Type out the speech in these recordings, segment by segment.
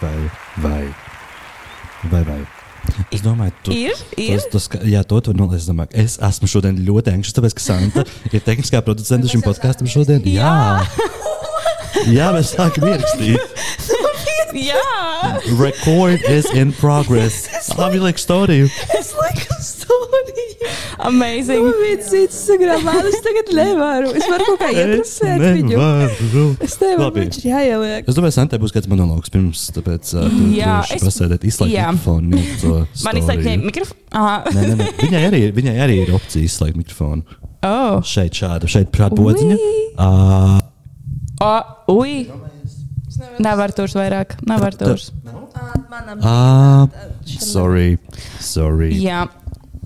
Vai, vai, vai. vai. Es domāju, tu, Ir, ir. Tas, tas, jā, to tu noliec. Es, domāju, es esmu šodien ļoti anxious, tāpēc, ka Santa ir tehniskā producente šim podkāstam šodien. Jā, jā mēs sākam ierakstīt. Jā, Record is in progress. Labi, liek storiju. Es. Amazing. Man viens cits sagrabās, es tagad nevaru. Es varu kaut kā Es ietrapsēt viņu. nevaru. Es nevaru, Labi. viņš ir jāieliek. Es domāju, Santai būs kāds monologs pirms, tāpēc uh, tu, Jā, tu es- pasēdēt, izslēgt jā. mikrofonu. to Man izslēgt mikrofonu. Nē, nē, nē. Viņai, arī, viņai arī ir opcija izslēgt mikrofonu. Oh, Šeit šāda, šeit šāda podziņa. Uh, oh, ui. Nevar turs vairāk. Nevar uh, sorry. Sorry. Jā.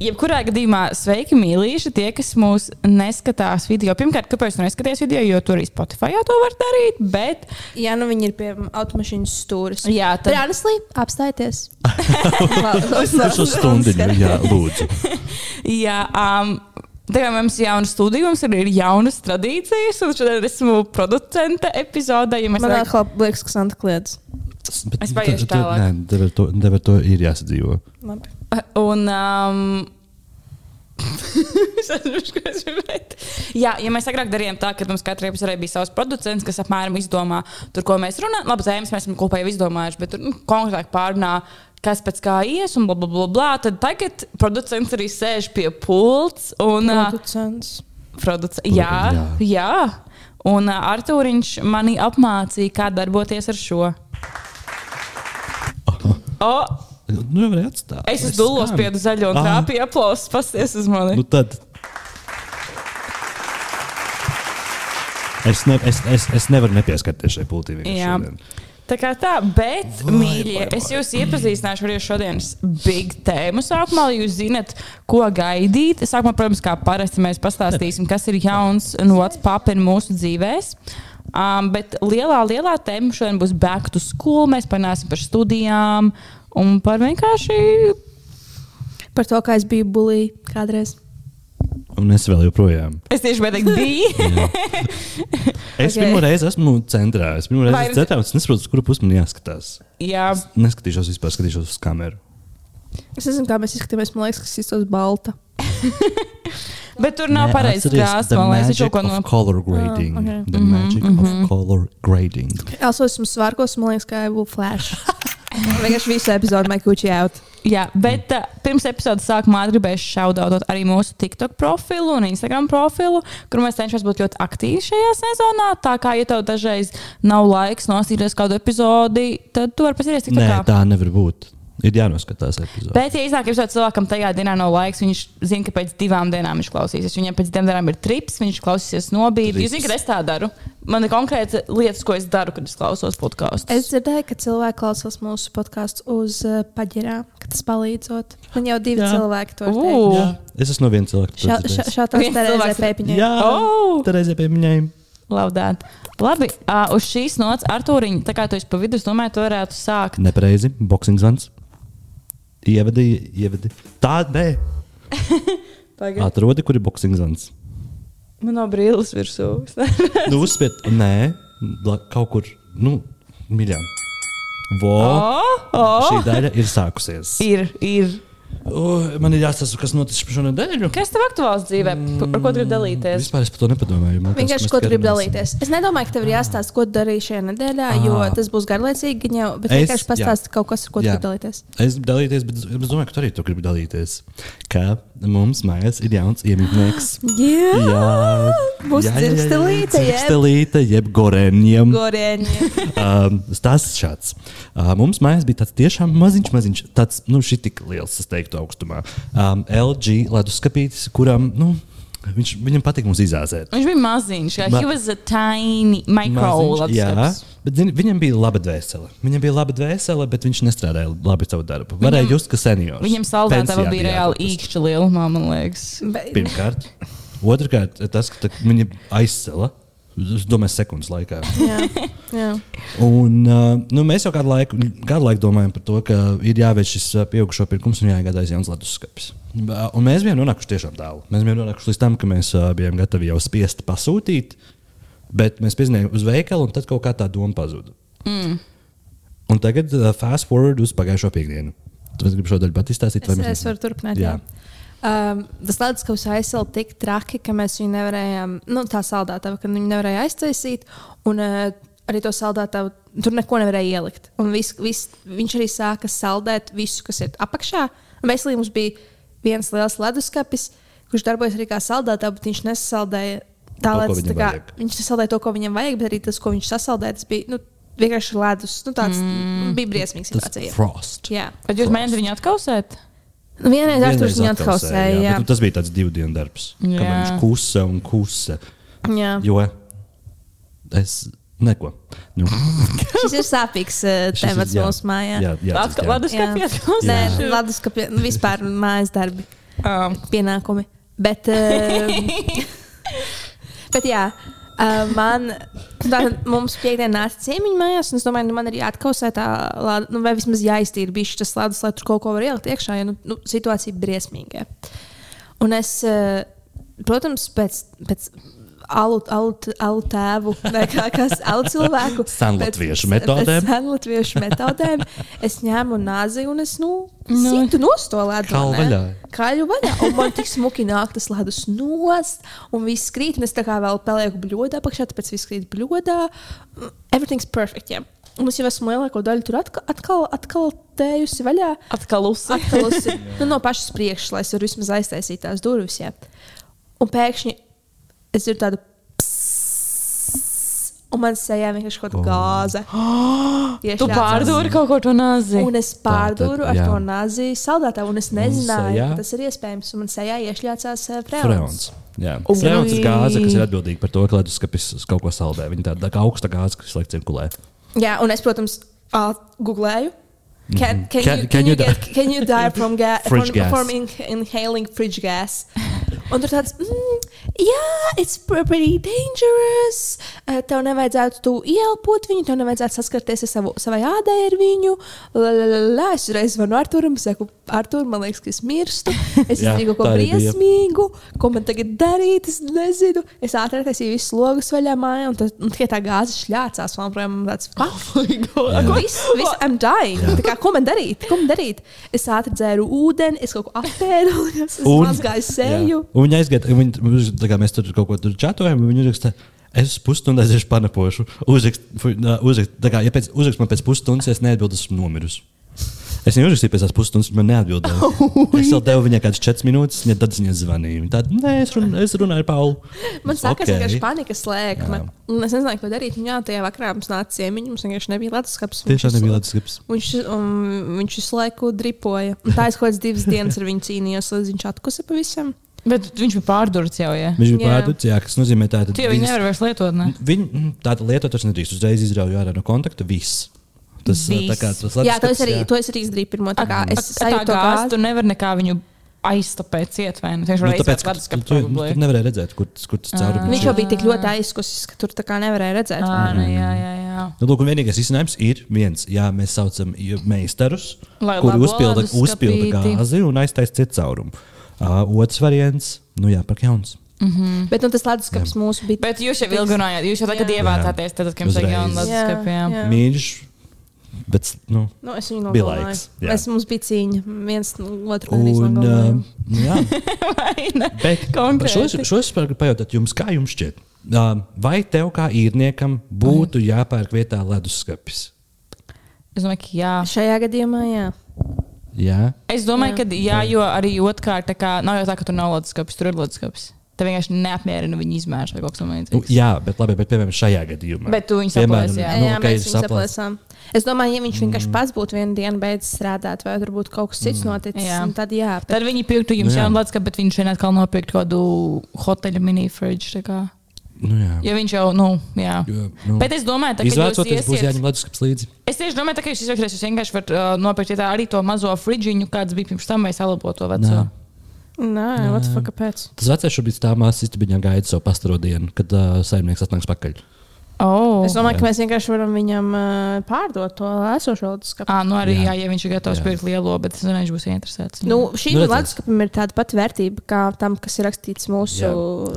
Jebkurā gadījumā, sveiki, mīļīši, tie, kas mūs neskatās video. Pirmkārt, kāpēc tu neskaties video, jo tur arī Spotify to var darīt. Bet, Jā, nu viņi ir pie automašīnas stūres. jā, tad, Prāneslī, apstājieties. Uz šo stundiņu, jā, lūdzu. jā, um, tā kā mums ir jauna studija, mums arī ir jaunas tradīcijas, un šodien esmu producente epizodē. Ja Man varam- atkal liekas, ka Santa kliedz. Tas- bet Es tu- tālāk. Nē, tev ar to, tev ar to ir jāsadzīvo. Labi. Un, um. Jā, ja mēs agrāk darījām tā, ka mums katrai epizodē bija savs producents, kas apmēram izdomā, tur, ko mēs runājam. Labi, zēmas mēs esam kopā jau izdomājuši, bet tur nu, konkrētāk pārunā, kas pēc kā ies un bla, bla, bla, bla. Tad tagad producents arī sēž pie pults un uh, Producents. produc jā, jā. jā. Un uh, Arthūriņš mani apmācīja, kā darboties ar šo. O, Nu, jau varēja atstāt. es uz dūlos piedu zaļo un trāpīju aplausus, pasties uz mani. Nu, tad. Es, ne, es, es, es nevaru nepieskarties šai vienkārši Jā. šodien. Tā kā tā, bet, Vai, mīļie, vai, es vai. jūs iepazīstināšu ar šodienas big tēmu sākumā, jūs zinat, ko gaidīt. Sākumā, protams, kā parasti mēs pastāstīsim, kas ir jauns un what's poppin mūsu dzīvēs. Um, bet lielā, lielā tēma šodien būs back to school. Mēs parunāsim par studijām un par vienkārši. Par to, kā es biju bulī kādreiz. Un es vēl joprojām. Es tieši gribēju teikt, bija. Es Ok. okay. pirmo reizi esmu centrā. Es pirmo reizi esmu centrā, un es nesaprotu, kuru pusi man jāskatās. Jā, Neskatīšos vispār, skatīšos uz kameru. Es nezinu, kā mēs izskatāmies. Man liekas, ka tas ir balta. bet tur nav atceries krāsa. the Man liekas, viņš magic kaut ko no. of Color grading. Ah, ok. The magic of color grading. Es esmu svārkos, man liekas, ka jau flash. Vienkārši visu epizodu man kuķi out. Jā, bet uh, pirms epizodes sākumā gribēju šaudautot arī mūsu TikTok profilu un Instagram profilu, kur mēs cenšamies būt ļoti aktīvi šajā sezonā. Tā kā, ja tev dažreiz nav laiks nosīties kādu epizodi, tad tu vari pasīties Nē, TikTokā. tā nevar būt. Ir jānoskatās epizode. Bet, ja iznāk, ka cilvēkam tajā dienā nav laiks, viņš zina, ka pēc divām dienām viņš klausīsies. Viņam pēc divām dienām ir trips, viņš klausīsies nobīdi. Jūs zināt, ka es tā daru. Man ir konkrēti lietas, ko es daru, kad es klausos podkāstu. Es dzirdēju, ka cilvēki klausās mūsu podkāstu uz uh, paģirām, ka tas palīdzot. Man jau divi Jā. cilvēki to ir. Jā, es esmu no viena cilvēka. Šā, šā, šā tā Viens Terēzē cilvēks- Pēpiņai. Jā, Oh! pie viņiem. Laudēt. Labi, uh, uz šīs nots, Arthūriņ, tā kā tu esi pa vidu, es domāju, tu varētu sākt. Nepareizi. Boxing zvans. Ievadīja, ievadīja. Tā, nē. Atrodi, kur ir boxing zvans. Man nav brīvs virsū. Nu, uzspied, nē, la- kaut kur, nu, mīļā. Vo, oh, oh. šī daļa ir sākusies. Ir, ir. O, man ir jāstāsta, kas noticis šo nedēļu. Kas tev aktuāls dzīvē? Par ko tu gribi dalīties? Vispār es par to nepadomāju. Man Vienkārši, ko tu gribi dalīties. Es nedomāju, ka tev ir jāstāsta, ko tu darīji šajā nedēļā, jo Ah. tas būs garlaicīgi. Jau, bet Es- vienkārši pastāsti kaut kas, ar ko tu gribi dalīties. Es dalīties, bet es es domāju, ka tu arī to gribi dalīties. Kā mums mājās ir jauns iemītnieks. Jā, Jā, Būs dzirkstelīte, jeb- dzirkstelīte, jeb goreniem. Gorēņi. um, Stāsts šāds. Uh, mums mājās bija tāds tiešām maziņš, maziņš, tāds, nu, šī tik liels, es teiktu, augstumā. Um, LG leduskapītis, kuram, nu, viņš, viņam patīk mums izāzēt. Viņš bija maziņš. Jā, Ma- he was a tiny micro. Maziņš, jā. Bet zini, viņam bija laba dvēsele. Viņam bija laba dvēsele, bet viņš nestrādāja labi savu darbu. Varēja just, ka seniors. Viņam saldētava bija reāli īkšķa lielumā, man liekas. Pirmkārt. Otrakārt, tas, ka viņa aizcēla. Es domāju, sekundes laikā. Jā, jā. Un, uh, nu, mēs jau kādu laiku, kādu laiku domājam par to, ka ir jāveic šis uh, pieaugušo pirkums un jāiegādājas jauns leduskapis. Un mēs bijām nonākuši tiešām tālu. Mēs bijām nonākuši līdz tam, ka mēs uh, bijām gatavi jau spiest pasūtīt, bet mēs piezinājām uz veikalu, un tad kaut kā tā doma pazuda. Mm. Un tagad uh, fast forward uz pagājušo piekdienu. Tu gribi šo daļu vai Es, mēs es varu turpināt. Jā. Jā. Um, tas leduskapis aizsāla tik traki, ka mēs viņu nevarējām, nu, tā saldētava, ka viņu nevarēja aiztaisīt. Un uh, arī to saldētavu tur neko nevarēja ielikt. Un vis, vis, viņš arī sāka saldēt visu, kas ir apakšā. Veselīgi mums bija viens liels leduskapis, kurš darbojas arī kā saldētājs, bet viņš nesaldēja tā, To, lai tā kā, vajag. viņš nesaldēja to, ko viņam vajag, bet arī tas, ko viņš sasaldēja, tas bija nu, vienkārši ledus. Nu, tāds mm. bija briesmīgs situācija. frost. Jā. Bet jūs mēģināt viņu atkausēt? Nu, Vienreiz ar to Vienreiz viņu atkausēja, jā, Jā. bet Tas bija tāds divu dienu darbs. Jā. Kamēr viņš kusa un kusa. Jā. Jo es neko. Nu, Šis ir sāpīgs uh, temats mūsu mājā. Jā, jā, jā. Atkausēt? leduskapī nu, vispār mājas darbi, Um, pienākumi. Bet, uh, bet jā, uh, man, tātad mums piekdienā nāca ciemiņi mājās, un es domāju, nu, man ir jāatkausē tā, lāda, nu, vai vismaz jāiztīra bišķi tas ledus, lai tur kaut ko var ielikt iekšā, jo nu, nu, situācija ir briesmīga. Un es, uh, protams, pēc. pēc Alu, alu, alu tēvu, kā kas alu cilvēku. Senlatviešu metodēm. Senlatviešu metodēm. Es ņēmu nāzi un es, nu, Nu. situ nostolētu. Kalu vaļā. Kaļu vaļā. Un man tik smuki nāk tas ledus nost, un viss krīt. Un es tā kā vēl pelēku bļodā apakšā, tāpēc viss krīt bļodā. Everything's perfect. Yeah. Un es jau esmu lielāko daļu tur atkal, atkal, atkal tējusi vaļā. atkal uzsver. Atkalusi, nu, no pašas priekšas, lai es varu vismaz aiztaisīt tās durvis. Jā. Un pēkšņi es dzirdu tādu. Un man sejā vienkārši kaut kāda gāze. Tu Iešļācās. pārdūri kaut ko to nazi. Un es pārdūru ar jā. to nazi saldētā, un es nezināju, sejā? ka tas ir iespējams. Un man sejā iešļācās uh, Freons. freons. Ir gāze, kas ir atbildīga par to, ka leduskapis kaut ko saldē. Viņa tāda tā kā augsta gāze, kas laik cirkulē. Jā, un es, protams, uh, googlēju. Can, can, Can- you, can can, you get, can you die from, ga from, gas. from in inhaling fridge gas? Un tur tāds, mm, yeah, it's pre- pretty dangerous. Uh, tev nevajadzētu tu ieelpot viņu, tev nevajadzētu saskarties ar savu, savai ādai ar viņu. Lalalala. Es uzreiz zvanu Arturam, saku, Artur, man liekas, ka es mirstu. Es Jā, izdarīju kaut ko briesmīgu, ko man tagad darīt. Es nezinu. Es ātri attaisīju visus logus vaļā mājā, un, tad, un tikai tā gāze šļācās. Man projām tāds, Oh Viss, viss, I'm dying. Tā kā, ko man darīt? Ko man darīt? Es ātri dzēru ūdeni, es kaut ko apēdu, es Un- mazgāju seju. Jā. Un viņa aizgāja, viņa, kā mēs tur kaut ko tur čatojam, un viņa raksta, es pusstundā aiziešu panapošu. Uzrakst, uzrakst, kā, ja pēc, uzrakst man pēc pusstundas, ja es neatbildu, esmu nomirusi. Es viņai uzrakstīju pēc pusstundas, viņa man neatbildēja. Es vēl devu viņai kādas četras minūtes, viņa tad viņa zvanīja. Tāda, nē, es, run, es runāju ar Paulu. Man sākās Ok. vienkārši panikas. Un Es nezināju, ko darīt. Jā, tajā vakarā mums nāca ciemiņš. Mums vienkārši nebija leduskapis. Tiešām Viņš nebija leduskapis. Viņš, um, viņš visu laiku dripoja. Un tā es kaut kādas divas dienas ar viņu cīnījos, līdz viņš atkusa pavisam. Bet viņš bija pārdurts jau, ja? Viņš bija Jā. pārdūts, jā, kas nozīmē tā, ka Tu jau viņu nevari vairs lietot, ne? Viņi tādu lietotāju nedrīkst uzreiz izrauj ārā no kontakta. Viss. Tas, Viss. tā kā, tas Jā, leduskapis, arī, to es arī izdarīju pirmo. Tā kā es tā sajūtu to gāzi, tu nevari nekā viņu aiztapēt ciet, vai ne? Tieši Nu, tāpēc, ka pēc tu, tu, nu, tu nevarēji redzēt, kur, tas- kur tas caurums Viņš jau bija tik ļoti aizkusis, ka tur tā kā nevarēja redzēt. Ah, nu, jā, jā, jā. Nu, lūk, vienīgais izcinājums ir viens. Jā, mēs saucam i- meistarus, Lai kuri uzpilda, uzpilda gāzi un aiztaisa citu caurumu. Uh, otrs variants, nu jā, par jauns. Bet nu, tas leduskapis mūsu bija. Bet jūs jau ilgi runājāt, jūs jau tagad ievācāties, tad, kad jums ir jauna. Jā. Mīļš, bet, nu, Nu, es viņu Bija nogalināju. laiks, jā. Mēs, mums bija cīņa. Viens no otru un, uh, jā, bet Konkrēti. šos es varu pajautāt jums, kā jums šķiet? Uh, vai tev kā īrniekam būtu jāpērk vietā leduskapis? Es domāju, ka jā. Šajā gadījumā, jā. Jā, Es domāju, Jā. ka jā, jo arī otrkārt, tā kā nav jau tā, ka tur nav leduskapis, tur ir leduskapis. Tev vienkārši neapmierina viņa izmērs vai kaut kas nu, tamlīdzīgs. jā bet, labi, bet piemēram šajā gadījumā. Bet tu viņu saplēsi, jā. Nu, jā, ok, mēs viņu saplēs. saplēsām. Es domāju, ja viņš vienkārši pats būtu vienu dienu beidzis strādāt, vai tur būtu kaut kas cits noticis, Jā. un tad jā. Bet, Tad viņi pirktu jums Nu, jaunu leduskapi, bet viņš šeit atkal nopirkt kaut kādu hoteļa mini-fridge. Nu, jā. Ja viņš jau, nu, jā. Jo, nu, Bet es domāju, ka jūs Izvācoties, būs iesiet, jāņem leduskapis līdzi. es tieši domāju, tā, ka jūs izvēlēsieties, jūs vienkārši varat uh, nopirkt ja tā, arī to mazo fridžiņu, kāds bija pirms tam, vai salabot to veco. Nā. nē, what the fuck, kāpēc? Tas vecais šobrīd stāv māsas istabiņā gaida savu pastaro dienu, kad uh, saimnieks atnāks pakaļ. Oh. Es domāju, jā. ka mēs vienkārši varam viņam uh, pārdot to esošo leduskapi. À, nu arī, jā. Jā. Ja viņš ir gatavs Jā. pirkt lielo, bet es nezinu, viņš būs interesēts. Nu, šīm Nu, redzēs. leduskapim ir tāda pati vērtība kā tam, kas ir rakstīts mūsu. Jā.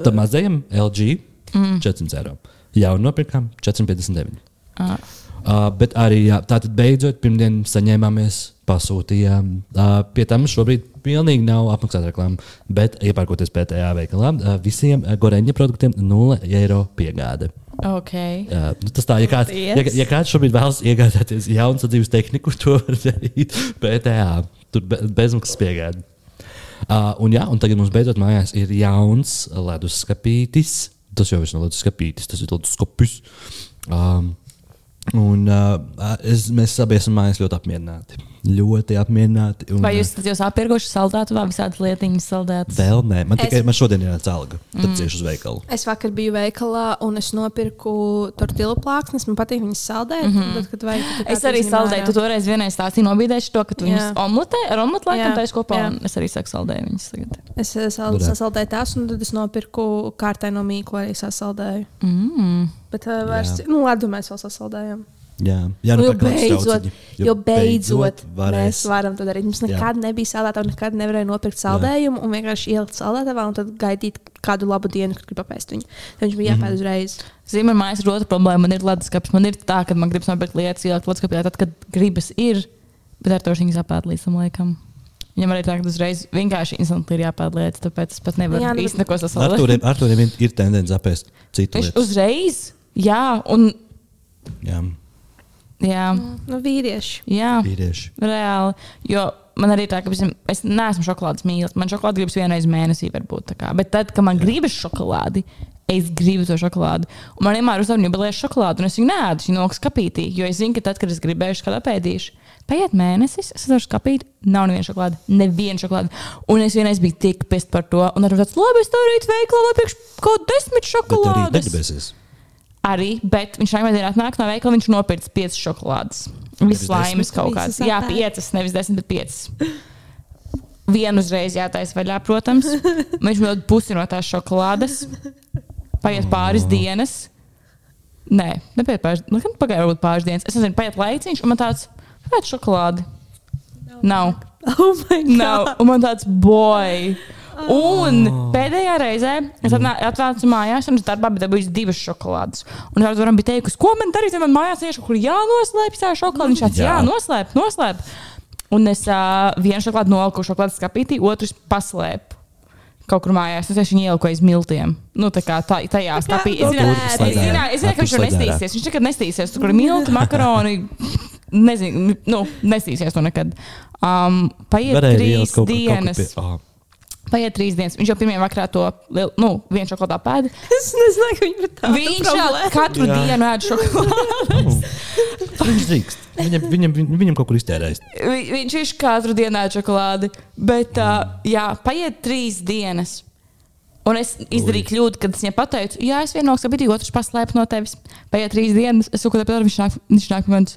Tam mazajam LG Mm. 400 eiro. Jā, un nopirkām 459. À. Uh, bet arī jā, tātad beidzot pirmdien saņēmāmies, pasūtījām. Uh, pie tam šobrīd pilnīgi nav apmaksāta reklāma, bet iepērkoties PTA veikalā, uh, visiem uh, Goreņa produktiem 0 eiro piegāde. Okay. Uh, nu, tas tā, ja kāds, ja, ja kāds šobrīd vēlas iegādāties jaunu sadzīves tehniku, to var darīt PTA. Tur be, bezmaksas piegāde. Uh, un, jā, un tagad mums beidzot mājās ir jauns leduskapītis. Tas jau ir leduskapītis, tas ir leduskapis. Um, Un, uh, es, mēs abi esam mājās ļoti apmierināti. Ļoti apmierināti. Un, Vai jūs esat apirkuši saldētu vai visādi lietiņas saldētas? Vēl nē, man tikai Es- man šodien ir atcēlga. Tad Mm. cieši uz veikalu. Es vakar biju veikalā un es nopirku tortilu plāksnes. Man patīk viņas saldēt. Mm -hmm. tad, kad vajag, tad. Es arī saldēju, tu toreiz vienreiz stāstīji nobīdējuši to, ka tu viņus Jā. omletē, ar omletu laikam Jā. taisi kopā, es arī saku saldēju viņus tagad. Es eh, sal, sasaldēju tās, un tad es nopirku kārtai no mīkla arī sasaldēju. Mm. Bet uh, vairs, nu, ledu mēs vēl sasaldējam. Jā, jā Nu, jo, beidzot, strauciņi. jo beidzot varēs. mēs varam to darīt. Mums nekad nebija saldēta, un nekad nevarēja nopirkt saldējumu un vienkārši ielikt saldētavā un tad gaidīt kādu labu dienu, kad grib apēst viņu. Tad viņš bija jāpēd uzreiz. Zīmē, man ir otra problēma. Man ir leduskapis. Man ir tā, ka man gribas nopirkt lietas, ielikt leduskapī, tad, kad gribas ir, bet ar to viņas apēd līdz tam laikam. Viņam arī tā, ka uzreiz vienkārši instantly ir jāpēd lietas, tāpēc es pat nevaru Jā, nu, īsti neko sasaldēt. Arturiem, Arturiem ir, ir tendence apēst citu Viņš uzreiz, jā, un Jā, jā, Nu, vīrieši. jā. vīrieši. Reāli. Jo man arī tā, ka es neesmu šokolādes mīlis. Man šokolāde gribas vienreiz mēnesī, varbūt. tā kā. Bet tad, kad man gribas šokolādi, es gribu to šokolādi. Un man vienmēr uzdevuma jubilejas šokolādi, un es viņu nēdu, viņa nokas kapītī. Jo es zinu, ka tad, kad es gribēšu, kad apēdīšu, paiet mēnesis, es atveru skapīti, nav neviena šokolāde, neviena šokolāde. Un es vienreiz biju tik pist par to, un arī tāds, labi, es to rīt veiklā nopirkšu kaut desmit Bet arī šokolādes. negribēsies. Arī, bet viņš nākamā dienā atnāk no veikala, viņš nopirks piecas šokolādes. Viss laimes kaut kāds. Visas Jā, piecas, nevis desmit, bet piecas. Vienu uzreiz jātaisa vaļā, protams. Viņš man dod pusi no tās šokolādes. Paiet pāris dienas. Nē, nepaiet pāris dienas. Nu, Pagāja varbūt pāris dienas. Es nezinu, paiet laiciņš, un man tāds - pēc šokolādi. Nav. Oh, my God. Nav. Un man tāds boy. Un pēdējā reizē es atnā- atnācu mājās, un es darbā biju dabūjis divas šokolādes. Un es varam bija teikusi, ko man darīt, ja man mājās ir kaut kur jānoslēpj tā šokolāde. Viņš tāds, jā, noslēp, noslēp. Un es uh, vienu šokolādi noliku šokolādes skapītī, otru paslēpu. Kaut kur mājās, es viņu ieliku aiz miltiem. Nu, tā kā tā, tajā skapī. Es tur es zināju, ka viņš Tur nestīsies. Viņš nekad nestīsies. Tur, kur ir milti, makaroni. Nezinu, nu, nestīsies to nekad. Um, paiet Varēja trīs ielikt kaut, ko- kaut dienas. pie. Oh. Paiet trīs dienas. Viņš jau pirmajā vakarā to nu, vienu šokoladā pēda. Es nezināju, ka viņi ir tādi. Viņš jau katru Jā. dienu ēd šokolādi. Viņš drīkst. Viņam, viņam, viņam kaut kur iztērēs. Vi- Viņš ir katru dienu ēd šokolādi. Bet, uh, jā, paiet trīs dienas. Un es izdarīju kļūdu, kad es viņam pateicu, jā, es noskatu, bet otrs paslēpu no tevis. Paiet trīs dienas, es saku, kāpēc viņš nāk, viņš nāk man.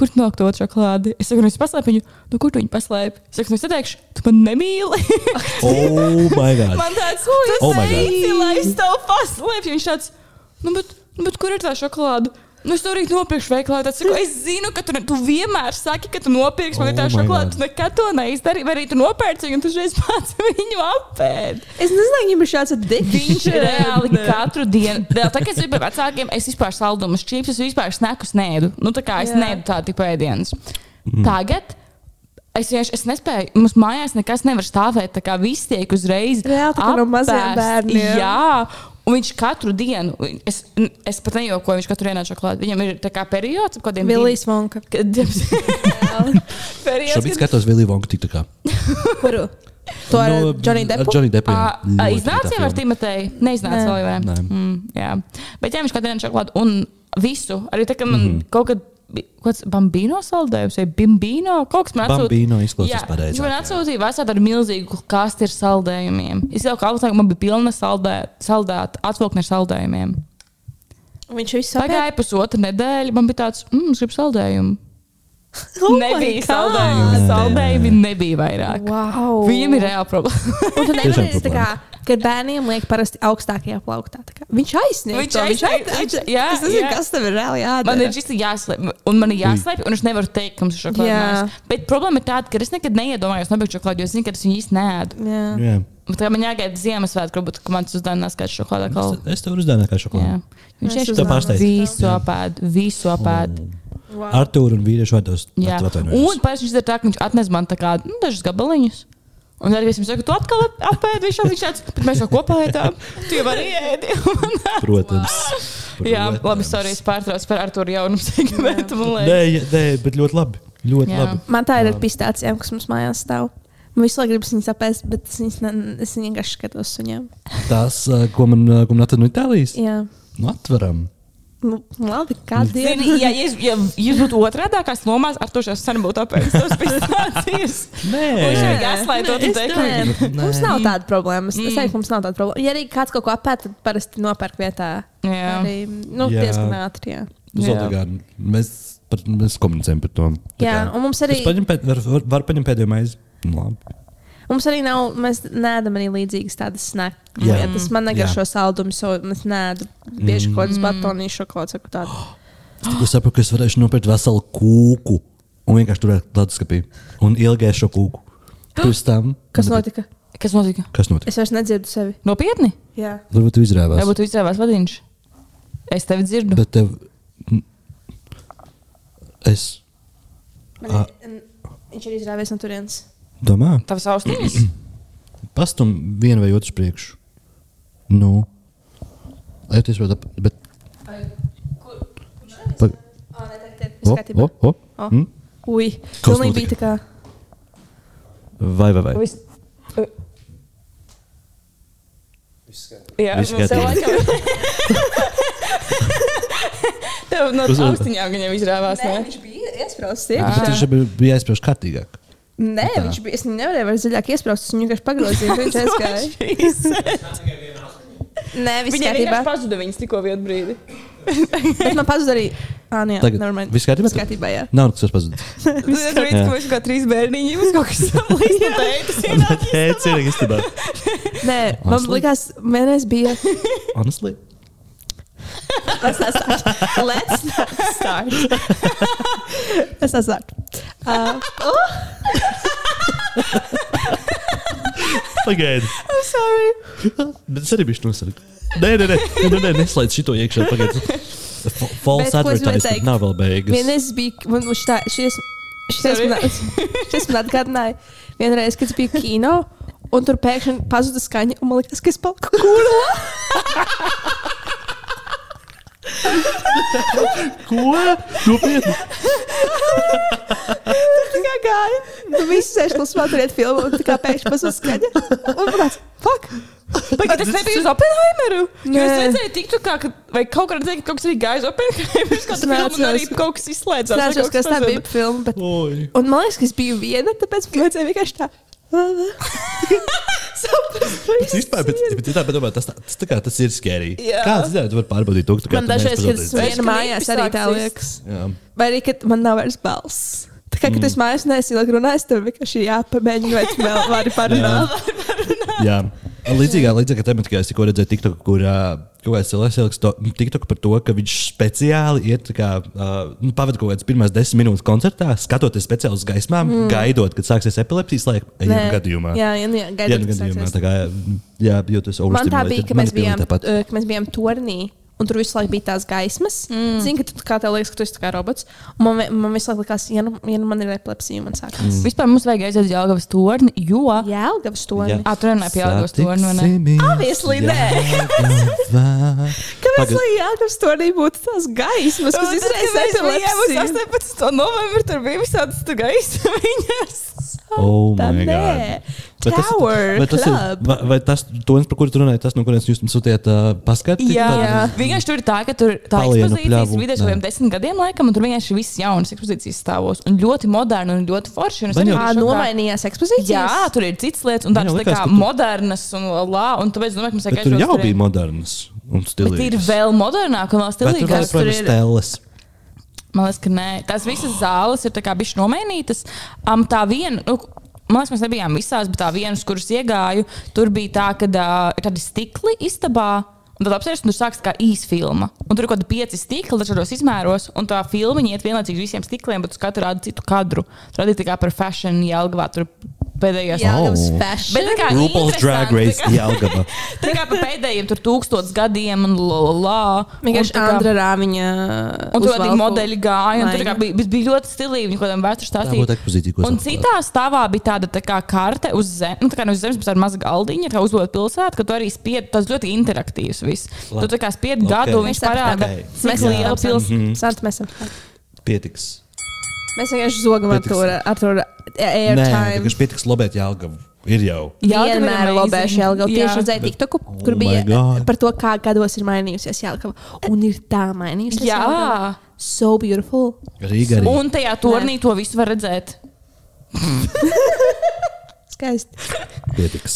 Kur nokļuvi to šokolādi? Es saku, nu, es paslēpu viņu. Nu, kur tu viņu paslēpi? Es saku, nu, es teikšu, tu man nemīli. Oh, my God. Man tāds, ko Oh God. teici, lai es tev paslēpju? Viņš tāds, nu, bet, nu, bet kur ir tā šokolāde? Nu, es to arī nopirkšu veikalā. Tad saku, es zinu, ka tu, ne- tu vienmēr saki, ka tu nopirksi man Oh tā my šokolāde. God. Tu nekad to neizdarīji. Vai arī tu nopērci viņu un tu uzreiz pats viņu apēdi. Es nezināju, viņam ir šāds Viņš reāli katru dienu, Dēļ tā kā es biju vecākiem, es vispār saldumus, čips, es vispār snekus nēdu. Nu, tā kā es Jā. nēdu tādu tipu ēdienus. Tagad. Es vienkārši es nespēju. Mums mājās nekas nevar stāvēt. Tā kā viss tiek uzreiz. Reāli tā kā no maziem bērniem. Jā, un viņš katru dienu, es, es pat nejokoju, viņš katru dienu šokolādi. Viņam ir tā kā periods, ap kādiem Vilijas Vonka. Kad, Šobrīd kad, skatos Viliju Vonku tik tā kā. Kuru? To ar Nu, Johnny Ar Deppu? Johnny Deppu. jā. Iznāca jau ar filma. Timotēju. Neiznāca vēl, vai ne? Mm, jā. Bet jā, viņš katru dienu šokolādi un visu. Arī tā, ka man mm. -hmm. kaut kad kāds bambino saldējums vai bimbino. Kaut kas man atsūtīja. Bambino izklausās Viņš man atsūtīja veselu tādu milzīgu kasti ar saldējumiem. Es jau kā augstāk man bija pilna saldē, saldēta atvilkne ar saldējumiem. Viņš visu sapēja. Pagāja pusotra nedēļa, man bija tāds, mm, es gribu saldējumu. Oh nebija saldējumi, saldējumi nebija vairāk. Wow. Viņam ir reāla problēma. Un tu nevari, tā kā, kad bērniem liek parasti augstākajā plauktā. tā kā Viņš aizsniedz Viņš to, aizsniedz, viņš- jā, Es nezinu, jā. kas tev ir reāli jādara. Man ir šis jāslēp, un man ir jāslēp, un es nevaru teikt, ka mums ir Jā. šokolāde. Bet problēma ir tāda, ka es nekad neiedomājos nopirkt šokolādi, jo es zinu, ka es viņu īsti nēdu. Jā. Jā. Bet kā man jāgaida Ziemassvētku, varbūt man tas uzdevums kā šokolāde kalu. Es, tev uzdāvināju kā Jā. šokolādi. Viņš tieši Tev pārsteidz. visu apēd, visu apēd. Wow. Artur un vīriešu vārdos. Jā, un pēc dara tā, viņš atnes man tā kā nu, dažus gabaliņus. Un arī es viņam saku, tu atkal apēdi visu, viņš tāds, bet mēs jau kopā ēdām. Tu jau vari ēdi. Protams. Jā, Protams. labi, sorry, es pārtraucu par Arturu jaunu segmentu, Nē, jā, nē, bet ļoti labi. Ļoti Jā. labi. Man tā ir ar pistācijām, kas mums mājās stāv. Man visu laiku gribas viņas apēst, bet es, viņas ne, es vienkārši skatos uz viņiem. Tās, ā, ko man, ā, ko man atvedu no Itālijas, Jā, nu atveram. Nu, labi, kādu dienu. Zini, ja, ja, jūs būtu otrādi, kā slomās, ar to šās sen būtu pistācijas. Nē, jau teikt. nē, mums nav tāda problēma. Es, es teiktu, mums nav tāda problēma. Ja arī kāds kaut ko apēta, tad parasti nopērk vietā. Jā. Arī, nu, Jā. diezgan ātri. Jā. Zoltagār, mēs, par, mēs komunicējam par to. Tā Jā, kā- un mums arī- paņem pēd, var, var paņemt pēdējo maizi. Nu, labi. Mums arī nav, mēs neēdam arī līdzīgas tādas snacks. Jā. Tas man negaršo Jā. saldumus, so es neēdu bieži kaut kādas batonīšu šokolādes vai tādu. Tikko sapratu, ka es varēšu nopirkt veselu kūku un vienkārši turēt leduskapī un ilgēju šo kūku. Pirms tam. Kas notika? Kas notika? Kas notika? Es vairs nedzirdu sevi. Nopietni? Jā. Varbūt tu izrāvās. Vai būtu izrāvās vadiņš? Es tevi dzirdu. Bet tev. Es Man, ir- viņš ir izrāvies no turienes. Domāju, Tavs austiņas? pastum vienu vai otru priekšu. Nu, ejties vēl, bet. Pag- O, o, o. O. Mm? Ui, Kas pilnīgi bija tā kā. Vai, vai, vai. Vis... Jā, kārtībā. laikam. Tev no austiņām viņam izrāvās, ne? viņš bija iekšā. viņš bija- jāizspiež kārtīgāk. Nē, Tā. viņš bija. Es nevarēju vairs dziļāk iesprāst. Es viņu vienkārši pagrozīju. Viņš aizgāja. Nē, kārtībā. vienkārši pazuda viņas tikko vienu brīdi. Bet man pazuda arī. Ah, nē, Tagad nevermind. viss kārtībā? Viss kārtībā, jā. Nav nekas pazudis. Tas ir rīts, ka mēs kā trīs bērniņi mums kaut kas ienāk. Ēd, ir īstenībā. Nē, man likās, vienreiz bija. Honestly. Let's not start. Let's not start. Let's not start. Uh, oh, Pagaidi. I'm sorry. Bet es arī biju nosargājis. Nē, nē, nē, nē, nē neslēdz šito iekšā. False teikt? nav vēl beigas. Vienreiz bija. Man šitā, šis, šis, Sorry. man, šis man atgādināja. Vienreiz, kad es biju kino. Un tur pēkšņi pazuda skaņa, un man liekas, ka es paliku kurlā. Ko? Nopietni. Tā kā gāja. Nu, visi sēž klusumā, turiet filmu, un tā kā pēkšņi pazuda skaņa. Un tāds, fuck! Pagaid, tas nebija uz Oppenheimeru. Es redzēju, tiktu, kā, ka, vai kaut kādā ka kaut kas bija gājis Oppenheimeru. Kā Es tā filma, un arī kaut kas izslēdzās. Es vai nezinu, kaut kas tā bija filma, bet. Oi. Un man liekas, ka es biju viena, tāpēc man vajadzēja vienkārši tā. Bet vispār, bet, bet, tā, bet domāju, tas, tas, tā kā, tas ir skērīgi. Jā. Kāds zināt, tu vari pārbaudīt to, ka tu Man dažreiz, kad esmu viena mājās, arī tā liekas. Jā. Vai arī, kad man nav vairs balss. Tā kā, kad es mājās neesmu ilgi runājis, tev vienkārši jāpamēģina, vai tu vēl vari parunāt. Jā. Līdzīgā, līdzīgā tematikā es tikko redzēju TikTok, kur uh, kaut kāds cilvēks ieliks to TikTok par to, ka viņš speciāli iet kā, uh, nu, pavadīt kaut kādas pirmās desmit minūtes koncertā, skatoties speciāli uz gaismām, mm. gaidot, kad sāksies epilepsijas laika. Ja nu gadījumā. Jā, jā, jā, Ja gaidot, nu kas gadījumā. kā, jā, jūtas Man tā bija, ka mēs bijām, Tāpat. ka mēs bijām tornī. Un tur visu laiku bija tās gaismas. Mm. Zini, ka tu kā tev liekas, ka tu esi kā robots. Man, man visu laiku likās, ja nu, ja nu man ir epilepsija, man sākās. Mm. Vispār mums vajag aiziet uz Jālgavas torni, jo. Jā, Elgavas torni. Jā. Runāja pie Jālgavas torni, vai ne? Obviously, nē. Kāpēc lai Elgavas tornī būtu tās gaismas, kas izraisa epilepsiju? 18. novembrī tur bija visādas viņas. Oh, my. God. Bet tas- Tower bet tas ir- Club. Vai, vai tas, tonis, par kuru tu runāji, tas, no kurienes jūs mums sūtījāt, uh, paskatīt? Jā, par- jā. vienkārši tur ir tā, ka tur tā Palienu ekspozīcijas vidē kaut kādiem desmit gadiem, laikam, un tur vienkārši viss jaunas ekspozīcijas stāvos. Un ļoti moderni un ļoti forši. Un Vai jau- biju Ā, šokā. nomainījās ekspozīcijas? Jā, tur ir citas lietas, un tādas jau tā kā tu- modernas un lā, un tāpēc, domāju, ka mums Bet vajag tur jau tur. bija moderns un Bet ir vēl modernāk un vēl Vai tur stilīgāk. joprojām ir stēles? Man liekas, ka nē. Tās visas zāles ir bijušas nomainītas. Um, tā viena, nu, man liekas, mēs nebijām visās, bet tā viena, uz kuras iegāju, tur bija tā, ka uh, ir tādi stikli istabā. Un tad apsēsties, un tur sākas kā īsa filma. Un tur ir kaut kādi pieci stikli, dažādos izmēros, un tā filma iet vienlaicīgi visiem stikliem, bet uz katru rāda citu kadru. Tur arī tā kā par fashion, Jelgavā, tur pēdējās. Jā, Oh. tas Bet fashion. tā kā RuPaul's Drag Race Jelgava. Tā kā pa pēdējiem tur tūkstotis gadiem un la la la. Vienkārši Andra Rāviņa. Un tur bija modeļi gāja, un tur kā bija, bija ļoti stilīgi. Viņi kaut kādam vēstures Tā stāstīja. Un citā stāvā bija tāda tā kā karte uz zemes, nu, tā kā no zemes, bet tāda maza galdiņa, kā uzlūkot pilsētu, ka tu arī spied, tas ļoti interaktīvs viss. Tu tā kā spied Ok. gadu, un viņš parāda, cik liela pilsēta. Esam. Pietiks. Mēs vienkārši zogam ar Pietiks. to, ar to Nē, airtime. vienkārši pietiks lobēt Jelgavu. Ir jau. Jā, Vienmēr lobēšu Jelgavu. Tieši redzēju Bet- TikToku, Oh kur my bija God. par to, kā gados ir mainījusies Jelgava. Un ir tā mainījusies. Jā. Jelgava. So beautiful. Rīga arī. Un tajā turnī to visu var redzēt. Skaisti. Pietiks.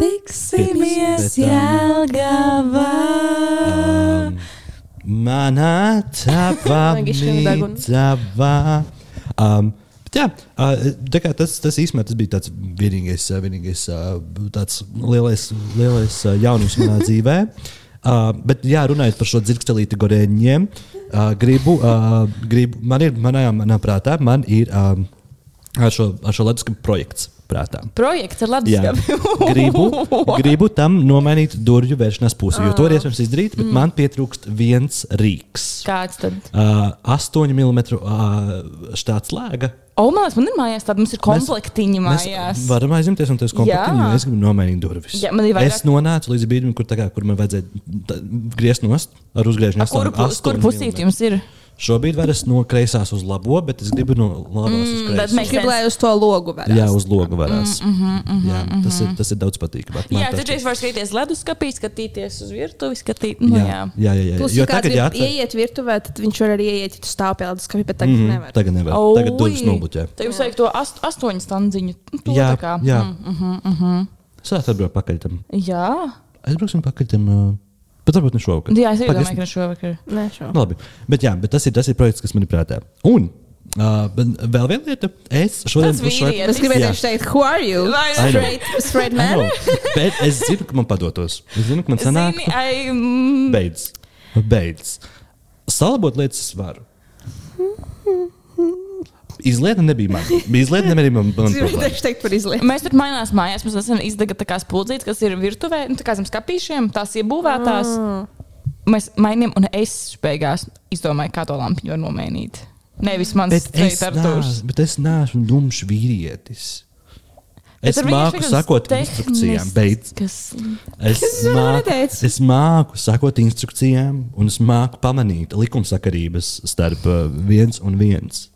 Tiksimies Jelgavā. Um, Vajag izšķirt degunu. mītavā. Um, jā, uh, tas, tas īstenībā tas bija tāds vienīgais, uh, vienīgais uh, tāds lielais, lielais jaunums manā dzīvē. Uh, bet, jā, runājot par šo dzirkstelīti gorēņiem, uh, gribu, uh, gribu, man ir, manā, manā prātā, man ir um, ar šo, ar šo leduskapu projekts prātā. Projekts Jā, leduskapi. gribu, gribu tam nomainīt durvju vēršanās pusi, jo to ir iespējams izdarīt, bet mm. man pietrūkst viens rīks. Kāds tad? Uh, 8 mm uh, štāts lēga. O, man liekas, man ir mājās tāda, mums ir komplektiņi Mēs mājās. varam aizņemties no tevis komplektiņu, Jā. jo es gribu nomainīt durvis. Jā, ir vairāk- Es nonācu līdz brīdim, kur, kā, kur man vajadzēja griezt nost ar uzgriežņu. Kur, kur pusīt jums ir? Šobrīd vairs no kreisās uz labo, bet es gribu no labās uz Mm, bet kreiso. mēs- Es gribu, lai uz to logu varētu. Jā, uz logu varēs. Mm, Mm, mm, mm, jā, tas, ir, tas ir daudz patīkamāk. Jā, tad es varu skatīties leduskapī, skatīties uz virtuvi, skatīt. Nu, jā, jā. jā, jā, jā. Plus, Jo ja tagad grib jāatver. ieiet virtuvē, tad viņš var arī ieiet, ja tu stāv pie leduskapja, bet tagad Mhm, nevar. Tagad nevar. Oi. Tagad durvis nobloķē. Tad jums vajag to ast, astoņu standziņu. Nu, to Jā, tā kā. jā. Mm, mm -hmm. Es varētu atbraukt pakaļ tam. jā. Aizbrauksim pakaļ tam. uh, Bet varbūt ne šovakar. jā, es domāju, ka šovakar. Nē, šo. Nu, Labi, bet, jā, bet tas, ir, tas ir projekts, kas man ir prātā. Un uh, vēl viena lieta, es šodien Tas vīrietis. Es gribēju tieši teikt, who are you? I. Straight, straight man? Bet es zinu, ka man padotos. Es zinu, ka man sanāk, Zini, ai, mm, beidz. beidz. Salabot lietas es varu. Izlieta nebija man. Izlieta nebija man. man Es gribēju problēma. tieši teikt par izlietu. Mēs tur mainās mājās. Mums nesen izdega tā kā spuldzītes, kas ir virtuvē, nu, tā kā zem skāpīšiem, tās iebūvētās. Mēs mainījām, un es beigās izdomāju, kā to lampiņu var nomainīt. Nevis mans Bet es, straight Arturs. nās, bet es neesmu dumšs vīrietis. Es māku sakot instrukcijām, beidz. Es Kas man māku, es māku sakot instrukcijām, un es māku pamanīt likumsakarības starp uh, viens un viens.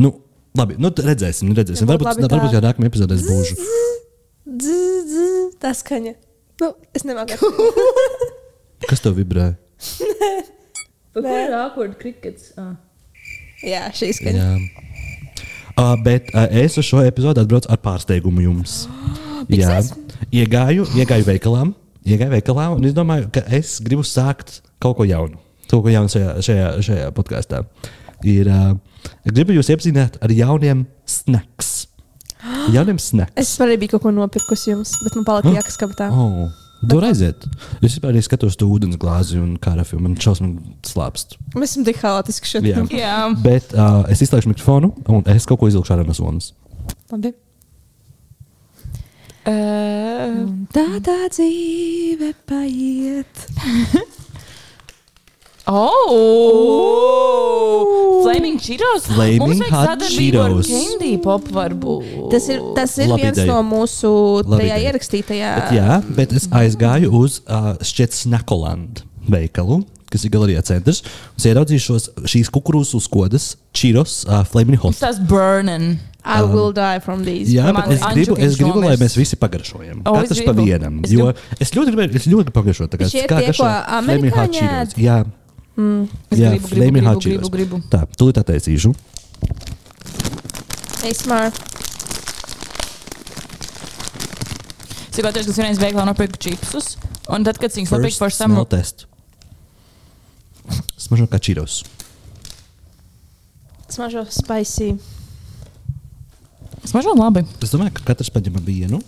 Nu, labi, nu, redzēsim, nu, redzēsim. Varbūt, labi varbūt jau nākamajā epizodē es būšu. Tā skaņa. Nu, es nemāku. Kas tev vibrē? Kur ir awkward crickets? Ah. Jā, šī skaņa. Jā. Uh, bet uh, es uz šo epizodu atbraucu ar pārsteigumu jums. Jā, iegāju, iegāju veikalā, iegāju veikalā un es domāju, ka es gribu sākt kaut ko jaunu. Kaut ko jaunu šajā, šajā, šajā podkāstā. Ir, uh, es gribu jūs iepazīstināt ar jauniem snacks. Jauniem snacks. Es arī biju kaut ko nopirkusi jums, bet man palika jākas kabatā. Oh, tur aiziet. Es arī skatos to ūdens glāzi un karafi. un Man šausmīgi slāpst. Mēs esam tik haotiski Jā. šodien. Jā, Bet uh, es izslēgšu mikrofonu un es kaut ko izvilkšu ārā no somas. Labi. uh, Tā tā dzīve paiet. oh! Flaming Cheetos! Flaming Hot Cheetos. Candy Pop varbūt. Tas ir, tas ir Labi viens ideja. no mūsu Labi tajā ideja. ierakstītajā. Bet, jā, bet es aizgāju uz uh, šķiet Snakoland veikalu. Kas ir galerijā centrs. Es ieraudzīju šos, šīs kukurūzu uzkodas, čīros, uh, flaming hot. Tas burning. I will die from these. Jā, bet es gribu, es gribu lai mēs visi pagaršojam. O, es Katrs pa vienam. Es Jo gribu. es ļoti gribēju, es ļoti kā- Šie tie, garšo ko Flaming Hot amerikāņi Cheetos. ēd? Jā, Es jā gribu, gribu, Flaming Hot gribu, gribu, Cheetos. gribu. Tā, tūlīt atteicīšu. Hey, smart. Es tikai teicu, ka es vienreiz veiklā nopirku čipsus, un tad, kad viņus nopirku First par smell samu, test. Smažo kā čīros. Smažo spicy. smažo labi. Es domāju, ka katrs paņem vienu.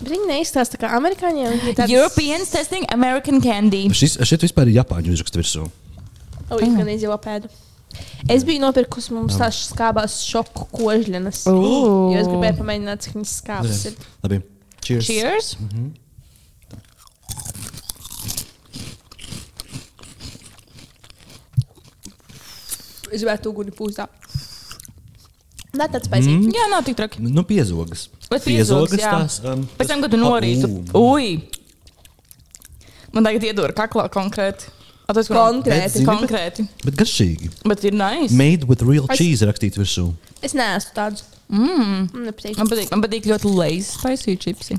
Bet viņi neizstāsta kā amerikāņiem. Tādi Europeans testing American candy. Šis, šeit vispār ir Japāņu uzraksts virsū. O, jūs gan izjau apēdu. Es biju nopirkusi mums tās skābās šoku kožļienas. Ooh. Jo es gribēju pamēģināt, cik viņas skābas ir. Labi. Cheers. Cheers! Es gribētu uguni pūstā. Nē, tāds spēcīgs. Mm. Jā, nav tik traki. Nu, piezogas. Bet piezogas, tās. Um, Pēc tam, kad tu norīti, ū. ui! Man tagad iedod kaklā konkrēti. Atos, Konkrēti. Bet zini, bet- Konkrēti. Bet garšīgi. Bet ir nice. Made with real Es- cheese rakstīts virsū. Es neesmu tāds. Mm. Man nepatīk. Man patīk, man patīk ļoti lazy spicy čipsi.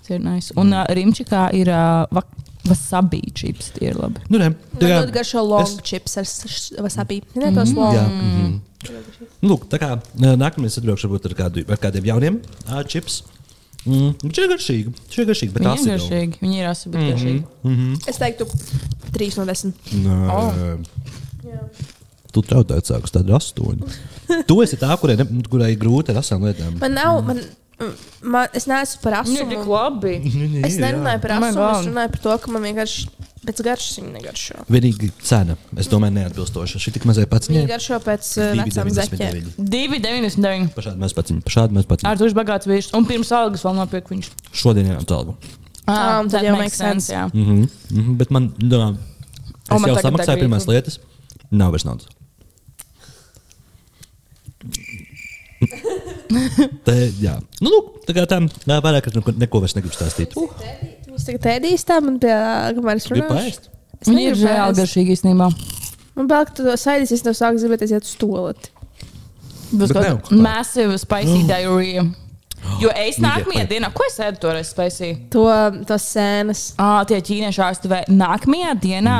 Tas ir nice. Un uh, rimčikā ir uh, wasabi čips. Tie ir labi. Nu, ne, Man ļoti garšo long chips ar s- s- wasabi. Nē, tos long. Jā, mm -hmm. Lūk, tā kā nākamais atbraukšu varbūt ar, kādu, ar kādiem jauniem chips. Mm, šie ir garšīgi. Šie ir garšīgi, bet tās ir garšīgi. Viņi ir asi, bet garšīgi. Es teiktu, 3 no 10. Nē, Oh. tu trautēt sākus tādu astoņu. tu esi tā, kurai, ne, kurai grūti ar asām lietām. Man nav, man, man, es neesmu par Viņi ir tik asumu. labi. Es nerunāju par Oh asumu, es God. runāju par to, ka man vienkārši pēc garšas viņa negaršo. Vienīgi cena, es domāju, neatbilstoša. Šī tik mazai pats Viņa garšo pēc uh, vecām zeķēm. 2,99. Pašādi mēs pats, pašādi mēs pats. Ar to bagāts vīrs. Un pirms algas vēl nopirkt viņš. Šodien jau tālu. Ah, un tad that jau makes make sense. jā. Mm -hmm. Mm -hmm. Bet man, domā, O, es man jau samaksāju pirmās lietas. Nav vairs naudas. Te, jā, nu, lūk, tā kā tā vairāk es neko, neko vairs negribu stāstīt. Uh, Jūs tagad ēdīs tā, man pie, paēst. Es Viņi ir reāli ēst. garšīgi īstenībā. Man ka tu to saidīs, es tev sāku gribēt iet uz toleti. Būs Bet kaut kāda massive spicy diarrhea. Jo es nākamajā vai- dienā, ko es ēdu toreiz spicy? To, tos sēnes. Ah, tie ķīnieši ārstevē nākamajā dienā.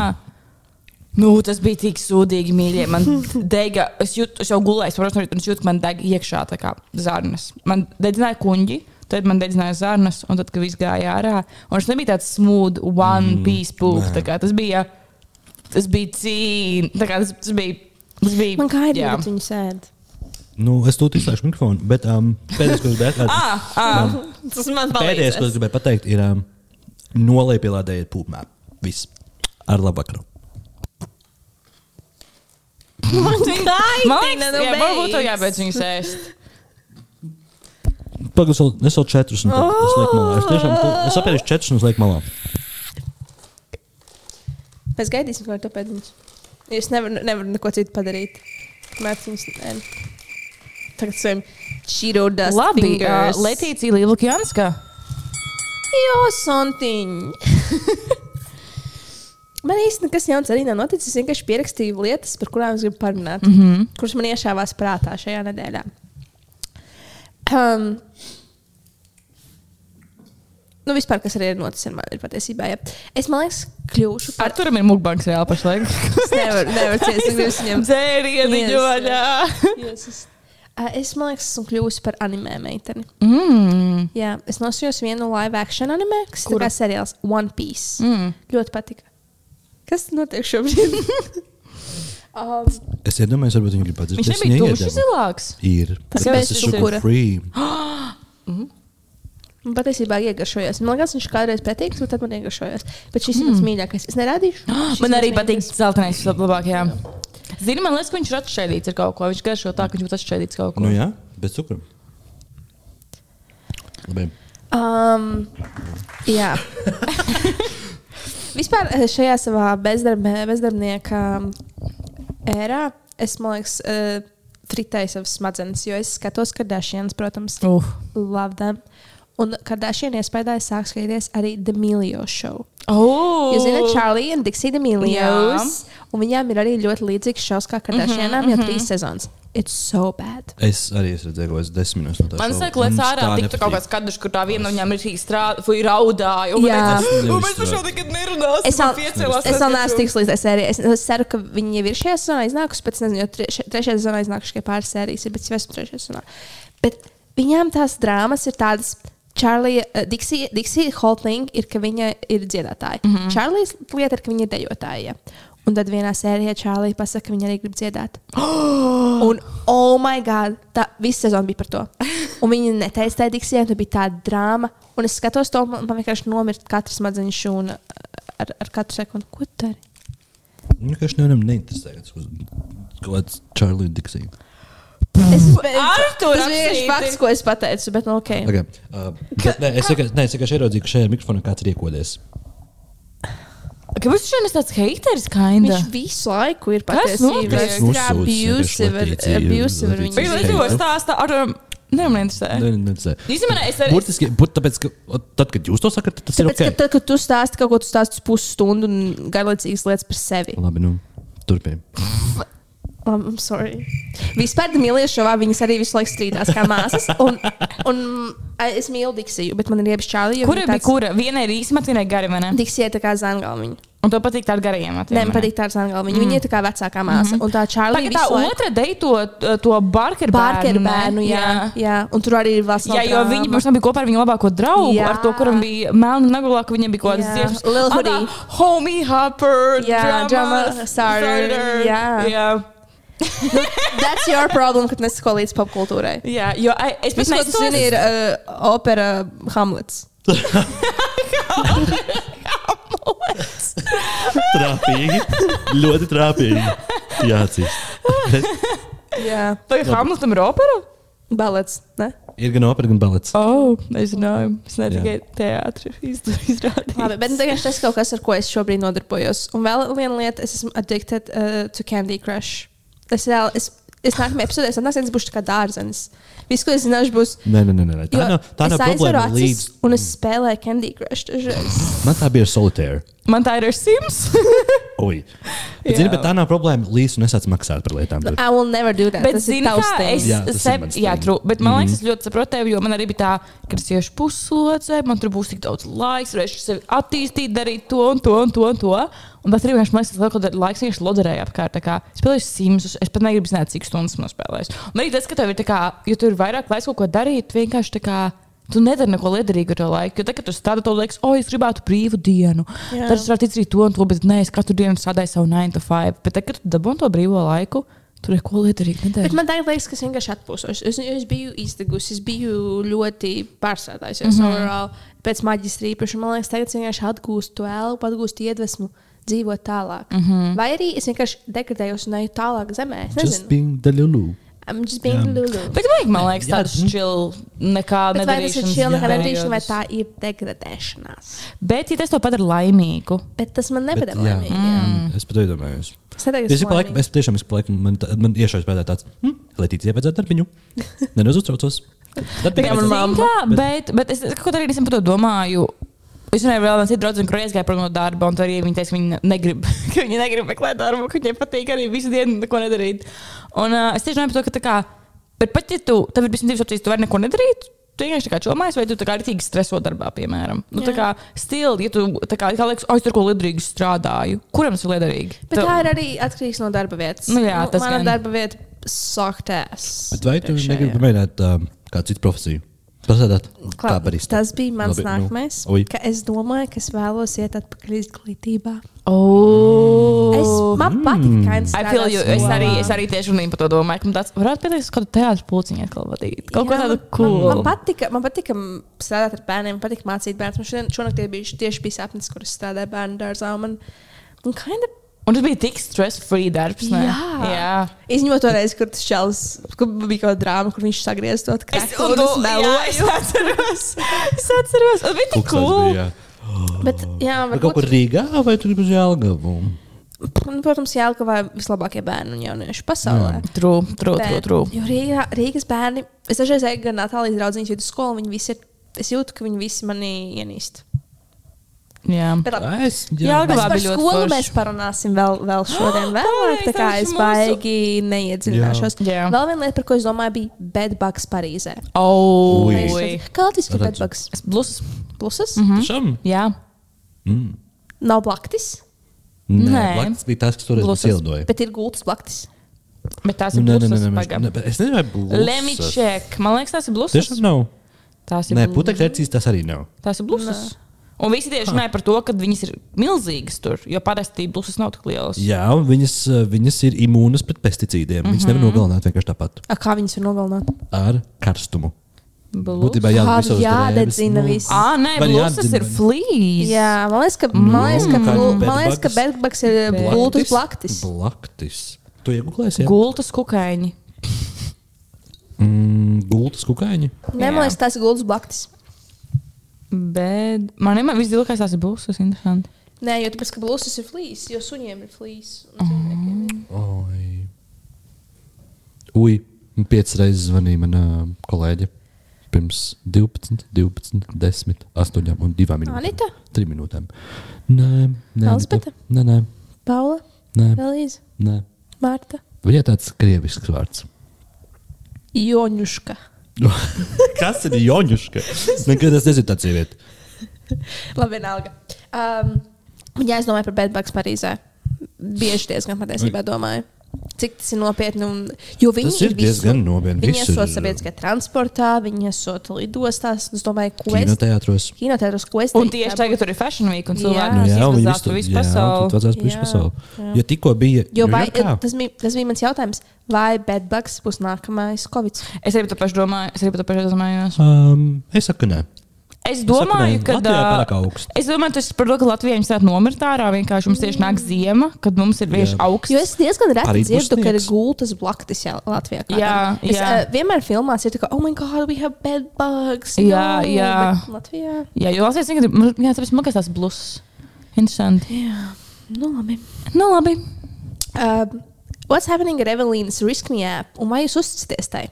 Nu, tas bija tik sūdīgi, mīļie. Man dega, es, jūt, es jau gulēju, protams, un es jūtu, ka man deg iekšā tā kā zarnas. Man dedzināja kuņģi, tad man dedzināja zarnas, un tad, kad viss gāja ārā, un tas nebija tāds smooth, one piece poop. nē. tā kā Tas bija, tas bija cīņa. Tas, tas bija. Tas bija Man kā ir, jā. kad viņi sēd. Nu, es tūlīt izslēgšu mikrofonu, bet um, pēdējais, ko es gribēju pateikt, Ah, ah. Tas man pēdējais, ko es gribēju pateikt ir um, nolaipielādējiet pūpmē. Viss. Ar labu vakaru. Man Kaitina, liekas, nu jā, varbūt tev beidz. jābeidz viņus ēst. Pagaidām, es vēl četrus un tad es lieku malā. Es tiešām tu- es apēdīšu četrus un es lieku malā. Mēs gaidīsim, kā to pēdiņus. Es nevaru, nevaru neko citu padarīt. Viņus. nē. Tagad saviem Cheeto dust Labi, uh. Letīcija Līvukjanska. Jo, Santiņ! Man īstenībā nekas jauns arī nav noticis. Es vienkārši pierakstīju lietas, par kurām es gribu parunāt, mm. -hmm. kuras man iešāvās prātā šajā nedēļā. Um, nu, vispār, kas arī ir noticis ar mani patiesībā. Ja. Es man liekas, kļūšu par. Ar turam ir mukbangs reāli pašlaik. Es nevaru, nevaru ciest, es viņam. Jēzus. Uh, Es domāju, ka esmu kļuvusi par anime meiteni. Mm. Jā, es nosījos vienu live action anime, kas ir seriāls One Piece. Mm. Ļoti patika. Kas notiek šobrīd? um, Es iedomājos, varbūt viņi grib padzīt. Viņš nebija tuši zilāks. Ir. Tas tas ir sugar free. man patiesībā iegaršojās. Man liekas, viņš kādreiz patīk, un tad man iegaršojās. Bet šis ir mans mīļākais. Es nerādīšu. Šis Man ir arī patīk zeltainais labāk. Jā. Zini, man liekas, ka viņš ir atšķaidīts ar kaut ko. Viņš garšo tā, ka viņš būtu atšķaidīts kaut ko. Nu jā, bez cukura. Labi. Um, jā. Vispār eh, šajā savā bezdarba, bezdarbnieka ērā es, liekas, fritēju savas smadzenes, jo es skatos Kardashians, protams, Uh. love them. Un Kardashian iespējā sāk skatīties arī The Miljo show. Oh. Jūs zināt, Charlie un Dixie D'Amelios. Un viņām ir arī ļoti līdzīgs šovs kā Kardashianām, mm -hmm, jau trīs sezonas. It's so bad. Es arī esmu redzējis, ka es desmit minūtes no tā Man saka, lec ārā, tā tik tur kaut kāds kadrs, kur tā viena no viņām ir šī strādā, vai raudāja. Jā. teica, "Nu, Mēs par šo nekad nerunāsim. Es vēl, es neesmu ka- tikus līdz sērijai. Es, es ceru, ka viņi jau ir šajā sezonā iznākusi. Pēc tam, jo treši- trešajā sezonā iznākušas tikai pāris sērijas, ir, bet es esmu trešajā sezonā. Bet viņām tās drāmas ir tādas. Čārlija, uh, Dixija, Dixija Holtling ir, ka viņa ir dziedātāja. Mm -hmm. Čārlijas lieta ir, ka viņa ir dejotāja. Un tad vienā sērijā Čārlija pasaka, ka viņa arī grib dziedāt. Un, oh, my God, tā visa sezona bija par to. Un viņa neteica tai Dixijai, tā bija tāda drāma. Un es skatos to, man man vienkārši nomirst katrs smadzeņu šūna ar, ar katru sekundi. Ko tu dari? Ka es nevienam neinteresēju. Kaut kāds Charlie Dixie. Es Artur, Tas bija vienkārši fakts, ko es pateicu, bet nu ok. Okay. Uh, bet, nē, es tikai, nē, es tikai ieraudzīju, ka šajā mikrofonā kāds ir iekodies. Kāpēc viņš ir tāds haters, kinda? Viņš visu laiku ir patiesībā. Tas ir abusive, vienkārši abusive. Viņa viņu. līdzīgo stāstā ar... um, Ne, man interesē. Nē, nē, nē. Īstenībā es arī... Burtiski, būt, tāpēc, ka tad, kad jūs to sakat, tas ir Tāpēc, ka tad, kad tu stāsti kaut ko, tu stāsti pusstundu un garlaicīgas lietas par sevi. Labi, nu, turpiniet. Um, I'm sorry. Vispār vārdu. Viņas arī visu laiku strīdās kā māsas. Un, un es mīlu Diksiju, bet man ir iepas čāli. Kura bija kura? Viena ir īsa, viena ir gara? Diksija ir tā kā zangalviņa. Un to patīk tāda garajiem. Nē, man patīk tā zangalviņa. Mm. Viņa ir tā kā vecākā māsa. Mm -hmm. Un tā čāli Pagaid, tā otra deito to Barkeru Barkeru bērnu. bērnu, jā, jā. jā. Un tur arī ir vēl Jā, jo viņi pirms tam bija kopā ar viņu labāko draugu, Jā. ar to, kuram bija melna nagulā, ka viņam bija kaut kādas dziesmas. Lil Hoodie. Homie Hopper, Jā, drama drama starter, jā. jā. That's your problem, kad nesako līdz popkultūrai. Jā, jo ai, es Viss, ko tu zini, ir uh, opera Hamlets. Trāpīgi. ļoti trāpīgi. Jāatzīst. Jā, Tagad Hamletam ir opera? balets. Ne? Ir gan opera, gan balets. Oh, nezināju. Es ne tikai teātri izrādīju. Labi, bet tagad tas kaut kas, ar ko es šobrīd nodarbojos. Un vēl viena lieta, es esmu addicted uh, to Candy Crush. Es reāli, es, es nākamajā epizodē, es nākamajā būšu kā dārzenis. Viss, ko es zināšu, būs. Nē, nē, nē. nē. Tā jo nav, tā nav problēma. acis Līdz, Un es spēlēju Candy Crush. dažreiz. man tā bija ar solitēru. Man tā ir ar Sims. Oi. Bet, zini, bet tā nav problēma. Līdz un es maksāt par lietām. tur. I will never do that. Bet, tas zini, kā es Jā, tas mans jā, true, bet man liekas, Mhm. es ļoti saprotu tevi, jo man arī bija tā, ka es iešu puslodzi, man tur būs tik daudz laiks, varēšu sevi attīstīt, darīt to un to un to. Un, to. un tas arī vienkārši man liekas, ka kādā laiks vienkārši loderēja apkārt. tā kā Es spēlēju simsus, es pat negribu zināt, cik stundas man spēlēs. Un arī tas, ka tev ir tā kā, jo tur ir vairāk laiks kaut ko darīt, vienkārši tā kā. Tu nedari neko liederīgu ar to laiku. Jo tagad, kad tu strādā, tu liekas, o, es gribētu brīvu dienu. Jā. Tad es varu izdarīt to un to, bet nē, es katru dienu strādāju savu 9 to 5. Bet tagad, kad tu dabūji to brīvo laiku, tur ir ko liederīgi. Bet man tagad liekas, ka es vienkārši atpūšos. Es, es biju izdegusi, es biju ļoti pārsēdājusies mm -hmm. overall pēc maģistra īpaši. Man liekas, tagad es vienkārši atgūstu to elpu, atgūstu iedvesmu. Dzīvot tālāk. Mm -hmm. Vai arī es vienkārši degradējos un eju tālāk zemē. Es nezinu. being the Lulu. I'm just being Jā. Lulu. Bet vajag, man liekas, tādu mm. šķilu nekā Bet vai tas ir šī nekā nedarīšana, vai tā ir degradēšanās? Bet, ja tas to padara laimīgu, Bet tas man Bet, nepadara jā. laimīgi. jā. Es pat iedomājos. Es Es, pa laikam, es tiešām es pa laikam, man, tā- man iešaujas pēdējā tāds, hm, Letīcija vajadzētu darbiņu. Man vajadzētu. mamma. kā, bet, bet es kaut arī nesen par to domāju. Es runāju vēl viens draugs, kurš aizgāja prom no darba, un arī viņi teica, ka viņi negrib, ka viņi negrib meklēt darbu, ka viņiem patīk arī visu dienu neko nedarīt. Un uh, es tieši domāju par to, ka tā kā, bet pat ja tu, tev ir bijis divas opcijas, tu vari neko nedarīt. Tu vienkārši tā kā čomājies, vai tu tā kā rītīgi streso darbā, piemēram. Nu, tā Jā. kā stil, ja tu tā kā, kā liekas, oh, es tur ko liederīgi strādāju. Kuram tas ir liederīgi? Bet tā ir arī atkarīgs no darba vietas. Nu jā, tas Mana gan. darba vieta saktēs. Bet vai tu negribi pamēģināt uh, kādu citu profesiju? Pasēdāt. Tas bija mans Labi, nu, nākamais. oi. ka es domāju, ka es vēlos iet atpakaļ izglītībā. Oh. Es, man patīk, kā I feel you. Es arī, es arī tieši runāju par to domāju, ka man tāds varētu pieteikties kādu teātris pulciņu atkal vadīt. Kaut ko tādu cool. Man, man, patika, man patika strādāt ar bērniem, man patika mācīt bērnus. Man šodien, šonakt bija tieši bija sapnis, kur es strādāju bērnu dārzā. un Man, man kinda, Un tas bija tik stress-free darbs. Ne? Jā. jā. Izņemot to reizi, kur tas čels, kur bija kaut kāda drāma, kur viņš sagriez to krāsu. Un es meloju. es atceros. Es atceros. Un bija tik cool. bija. Bet, jā, Vai kaut varbūt, kur Rīgā vai tur uz Jālgavu? nu, protams, Jālgavā ir vislabākie bērni un jaunieši pasaulē. True, true, true, Bet, true. Jo Rīgā, Rīgas bērni, es dažreiz eju gan Natālijas draugiņas vidu skolu, un viņi visi ir, es jūtu, ka viņi visi mani ienīst. Jā. Bet labi. Es, Jālgavā Mēs par skolu forši. mēs parunāsim vēl, vēl šodien, vēlāk. Tā kā es baigi neiedziļināšos. Jā. Jā. Vēl viena lieta, par ko es domāju, bija bedbugs Parīzē. Oh. Kā tas ir bedbugs? Es Blus. Plusas? Mhm. Šam? Jā. Mm. Nav blaktis, Nē, Nē. Blakts bija tas, kas Blusas. ielidoja. bet ir gultas blaktis. Bet tās Nu, ir Nē, nē, nē, blusas. nē, mēs- pagaid. nē, bet es nezinu. Let me check. Man liekas, tās ir blusas. Tiešām nav. Tās ir Nē, blusas. putekļi tas arī nav. Tās ir blusas. Un visi tieši runāja par to, ka viņas ir milzīgas tur, jo parasti blusas nav tik lielas. Jā, un viņas, uh, viņas ir imūnas pret pesticīdiem. Viņas Mhm. nevar nogalināt vienkārši tāpat A, kā viņas var nogalināt? ar karstumu. Būtībā jā, visos jādedzina drēbes, viss. Ā, nē, jāatdzina ir flīs. Jā, man liekas, ka, man liekas, ka, kā blu- bedbugs? man liekas, ka bedbugs ir gultas blaktis. Blaktis. Tu iegūlēsi? Ja? Gultas kukaiņi. Mm, gultas kukaiņi. Nē, man liekas, tas ir gultas blaktis. Bet man vienmēr viss dilkais tās ir būs. Interesanti. Nē, jo tāpēc, ka blūzas ir flīs, jo suņiem ir flīs. Oi. Ui, piecas reizes zvanīja mana kolēģe. Pirms 12, 12, 10, 8 un 2 minūtēm. Anita? 3 minūtēm. Nē, nē, Elzbieta? nē, nē, Paula, nē, Elīze, nē. Marta, Viņai tāds krievisks vārds. Joņuška. Kas ir Joņuška? Nekad es nezinu tādu sievieti. Labi, vienalga. Um, ja es domāju par bedbugs Parīzē, bieži diezgan patiesībā domāju. Cik tas ir nopietni. Un, jo viņi Tas ir diezgan nopietni. Viņi esot sabiedriskajā transportā, viņi esot lidostās. Es domāju, ko es Kinoteātros. Kinoteātros, ko es Un tieši tā tagad tur ir Fashion Week, un Jā. cilvēki Nu, jā, un viņi visu visu jā, pasauli. pa visu Jā, pasauli. jā. Jo tikko bija. Jo vai, Ņujorkā. tas, bija, tas bija mans jautājums, vai bedbugs būs nākamais Covid? Es arī par to pašu domāju. Es arī par to pašu domāju. Um, es saku, nē. Es domāju, ka. Es tas ir par to, ka Latvijā viņi varētu nomirt ārā. Vienkārši mums tieši nāk ziema, kad mums ir Jā. augsts. Jo es diezgan reti dzirdu, ka ir gultas blaktis jā, Latvijā. kādam. Jā, es, jā. uh, vienmēr filmās ir tā, ka, oh, my God, we have bedbugs. Jā, no, jā. Latvijā. Jā, jo Latvijas vienkārši ir. Man liekas, tas blūzs. Interesanti. Jā, nu labi. Nu, labi. Uh, what's happening ar Evelīnas Risk Me app? Un vai jūs uzticaties tai?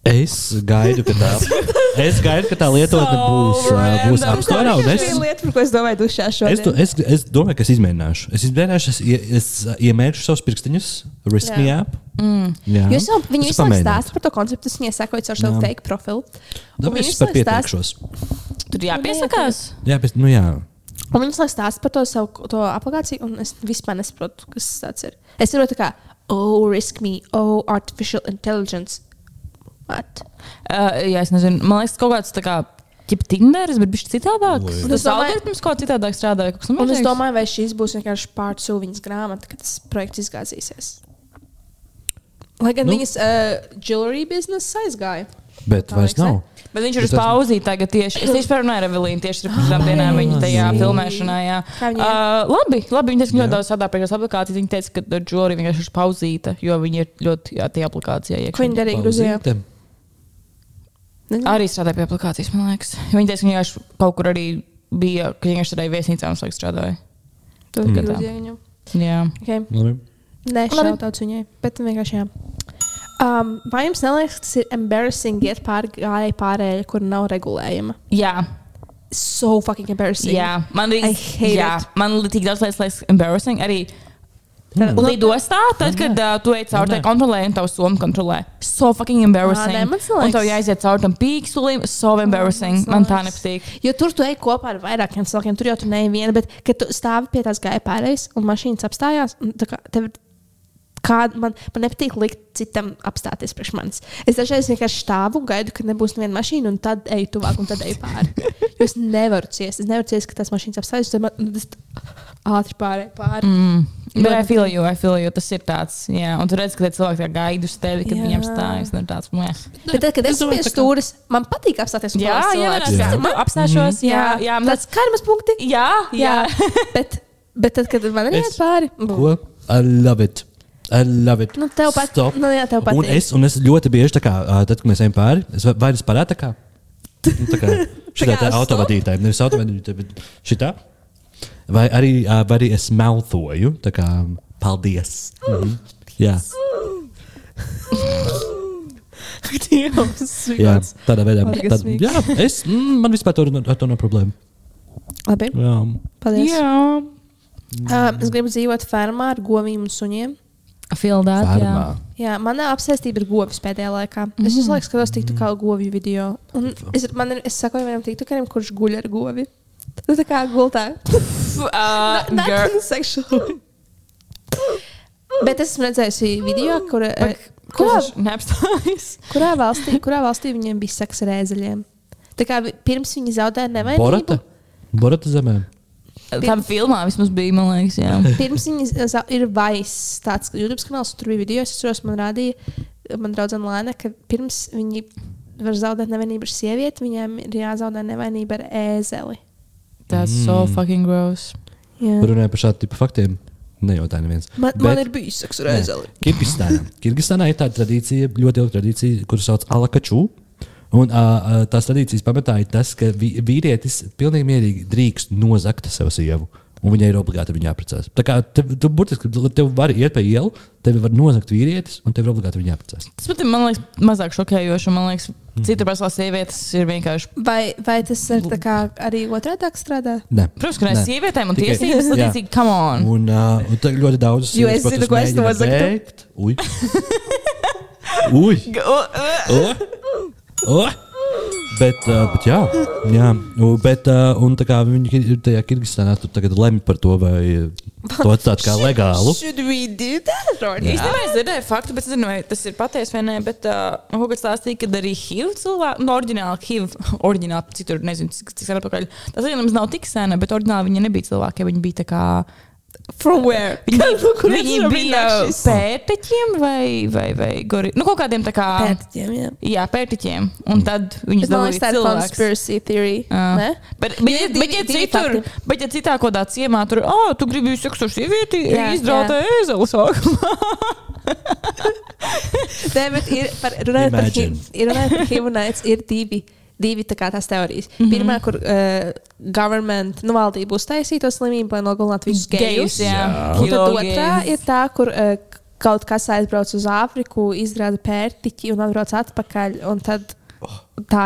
Es gaidu, ka tā, es gaidu, ka tā lietotne So būs, uh, būs apstākļā. Tā Es, lieta, par ko es domāju dušā es, šodien. to- es, es domāju, ka es izmēģināšu. Es izmēģināšu, es, es uh, iemēģināšu savus pirkstiņus, risk me app. Mm. Jā, Jūs jau, viņi Es visu laiku stāsta par to konceptu, es viņai sekoju caur savu fake profilu. Viņi es par pieteikšos. Tur jāpiesakās. Jā, bet, nu jā. Un viņi slēdz stāstu par to savu to aplikāciju, un es vispār nesaprotu, kas tas ir. Es saprotu, kā, oh, risk me, oh, artificial intelligence. What? Uh, jā, es nezinu. Man liekas, kaut kāds tā kā. Ķip Tinderis, bet viņš citādāk. Oi. Un es Tas domāju- algoritms kaut kā citādāk strādāja. Kaut kas Un es tamlīdzīgs. domāju, vai šis būs vienkārši pārts viņas grāmata, kad tas projekts izgāzīsies. Lai gan Nu. nu. viņas uh, jewelry biznesa aizgāja. Bet Tā vairs ne? nav. Bet viņš ir uz Bet tas- pauzīti tagad tieši. Es tieši parunāju ar Evelīnu tieši ar pirmām dienām viņa tajā filmēšanā. Jā. Kā viņa Uh, labi, labi. Viņa teica, ka ļoti daudz strādā pie šīs aplikācijas. Viņa teica, ka Džori vienkārši ir pauzīta, jo viņa ir ļoti jā, tajā aplikācijā. Ko iekšā. viņi darīja Grūzijā? Pauzīte. Arī strādāja pie aplikācijas, man liekas. Viņa teica, ka viņa vienkārši kaut kur arī bija, ka viņa vienkārši strādāja viesnīcā un slēgt strādāja. Tur bija Grūzijā viņam. Jā. Okay. Labi. Nē, šautauts viņai, bet vienkārši jā. Um, vai jums neliekas, ka tas ir embarrassing iet pāri gājai pārējai, kur nav regulējuma? Jā. So fucking embarrassing. Jā, man hate jā, it. man tik daudz lietas, liekas, embarrassing. Arī Tad- lidostā, tad, kad uh, tu ej cauri tai kontrolē, un tavs somu kontrolē. So fucking embarrassing. Nē, man un tev liekas- jāiziet cauri tam pīkstulim. So embarrassing. man Man tā liekas. nepatīk. Jo tur tu ej kopā ar vairākiem cilvēkiem. Tur jau tu neej viena, bet kad tu stāvi pie tās gāja pārējais un mašīnas apstājās, un tā kā tev Kāda man, man nepatīk likt citam apstāties priekš manis. Es dažreiz vienkārši stāvu un gaidu, ka nebūs neviena mašīna, un tad eju tuvāk, un tad eju pāri. Jo es nevaru ciest. Es nevaru ciest, ka tās mašīnas apstājas, man tas ātri pārēj pāri. Mm. Bet Ļoti I feel you, I feel you. Tas ir tāds, jā. Un tu redz, ka tie cilvēki tā gaida uz tevi, kad Jā. viņiem stājas. Un ir tāds, meh. Bet tad, kad es Es esmu pie stūres, man patīk apstāties uz Jā, jā, cilvēks. jā, jā. apstāšos. Jā, jā, man tāds karmas punkti. jā, jā. bet, bet tad, kad man ir Es- jāiet pāri, Ko? I love it. I love it. Nu, tev pat- Stop. nu, jā, tev Un patīk. es, un es ļoti bieži, tā kā, tad, kad mēs ejam pāri, es vai, vai es parādu tā kā, nu, tā kā šitā tā stop? autovadītāji, nevis autovadītāji, bet šitā. Vai arī, vai arī es meltoju, tā kā, paldies. Mhm. Jā, jā, tādā veidā. Tad, jā, es, mm, man vispār to, ar to nav problēma. Labi, Jā. paldies. Jā. Uh, es gribu dzīvot fermā ar govīm un suņiem. Feel that, jā. Fermā. Jā, manā apsēstība ir govis pēdējā laikā. Es visu laiku skatos, tiktu kā govju video. Un es, man ir, es sakoju vienam tiktukarim, kurš guļ ar govi. Tas tā kā gultā. Uh, Not girl. sexual. Bet es esmu redzējusi video, kur, eh, kurā, neapstājas? kurā, valstī, kurā valstī viņiem bija seks ar ēzeļiem. Tā kā pirms viņi zaudēja nevainību. Borata? Borata zemē. Tā filmā vismaz bija, man liekas, jā. Pirms viņi za- ir vairs tāds YouTube kanāls, tur bija video, es atceros, man rādīja, man draudzene Lēna, ka pirms viņi var zaudēt nevainību ar sievieti, viņiem ir jāzaudē nevainība ar ēzeli. That's so fucking gross. Jā. Runāja par šādu tipu faktiem. Nejautāja neviens. Man, Bet- man ir bijis seks reizē. Kirgistānā. Kirgistānā ir tāda tradīcija, ļoti ilga tradīcija, kuras sauc alakaču. Un uh, tās tradīcijas pamatā ir tas, ka vīrietis pilnīgi mierīgi drīkst nozagt savu sievu. Un viņai ir obligāti viņa jāprecās. Tā kā tev, tu burtiski tev var iet pa ielu, tevi var nozagt vīrietis, un tev ir obligāti viņa jāprecās. Tas pat ir, man liekas, mazāk šokējoši. Man liekas, citur pasaulē sievietes ir vienkārši. Vai, vai tas ir arī otrādi strādā? Nē. Protams, ka ne sievietēm un Tikai- tiesības līdzīgi, come on. Un, uh, un tā ļoti daudz Jo es zinu, ko es nozagtu. Ui! Ui! O! O! Bet, uh, bet jā, jā. U, bet, uh, un tā kā viņi ir tajā Kirgistānā, tur tagad lemj par to, vai to atstāt kā legālu. Should we do that or not? Īstenībā es dzirdēju faktu, bet es nezinu, vai tas ir patiesi vai nē. Bet uh, kas stāstīja, ka arī HIV cilvēki, nu, oriģināli HIV, oriģināli citur, nezinu, cik, sen atpakaļ. Tas arī nemaz nav tik sena, bet oriģināli viņi nebija cilvēki, viņi bija tā kā. From where? Viņi, viņi bija runāšu? pētiķiem vai, vai, vai gori, nu, kaut kādiem tā kā. Pētiķiem, jā. Jā, pētiķiem. Un tad viņi Bet man liekas, tā ir cilvēks. conspiracy theory. Ne? Bet, bet, Ir bet, ja citur, bet, ja citā kaut kādā ciemā tur, ah, tu gribi seksu ar sievieti, izdrautē ēzeli sākumā. Nē, bet ir par, runājot par runājot par un AIDS, ir divi. Divi tā kā tās teorijas. Mm -hmm. Pirmā, kur uh, government, nu, valdība uztaisīja to slimību, lai nogalinātu visus gejus. jā. Jā. Un tad otrā gejs. ir tā, kur uh, kaut kas aizbrauc uz Āfriku, izrāda pērtiķi un atbrauc atpakaļ. Un tad tā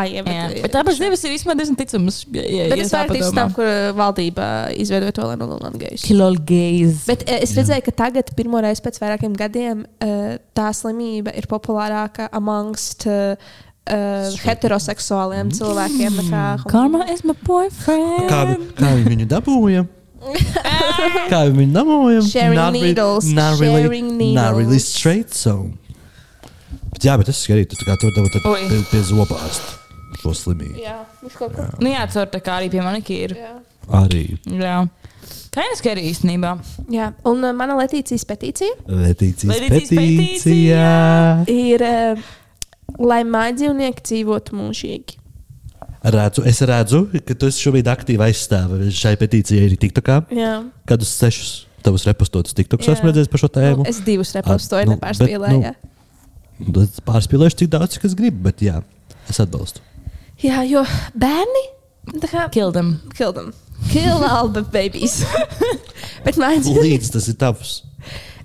bet abas divas ir vismaz diezgan ticamas. Ja, ja, Bet es tā vērtīju tam, kur uh, valdība izveidoja to, lai nogalinātu gejus. Kilo gaze. Bet eh, es redzēju, ka tagad, pirmo reizi pēc vairākiem gadiem, eh, tā slimība ir populārāka amongst uh, heteroseksuāliem cilvēkiem. nekā homo- Karma is my boyfriend. Kā, vi- kā viņi viņu dabūja? Kā viņi viņu dabūja? Sharing Not re- needles, Not really, sharing not really needles. straight, so. Bet jā, bet tas ir arī. Tu kā tur dabūji Oi. pie, pie zobārsta šo slimību. Jā, viņš kaut ko Nu jā, caur tā kā arī pie manikīra. Jā. Arī Jā. Tā ir skeri īstenībā. Jā, un uh, mana Latīcijas petīcija Letīcijas Letīcijas petīcijā. ir, uh, lai mājdzīvnieki dzīvotu mūžīgi. Redzu, es redzu, ka tu esi šobrīd aktīvi aizstāvi šai petīcijai arī TikTokā. Jā. Kādus sešus tavus repostotus TikToks Jā. esmu redzējis par šo Nu, tēmu. es divus repostoju, nu, nu, nepārspīlēju. bet, nu, pārspīlēšu, cik daudz, cik es gribu, bet jā, es atbalstu. Jā, jo bērni kā Kill them. kill them. Kill all the babies. Bet mājdzīvnieki Līdz tas ir tavs.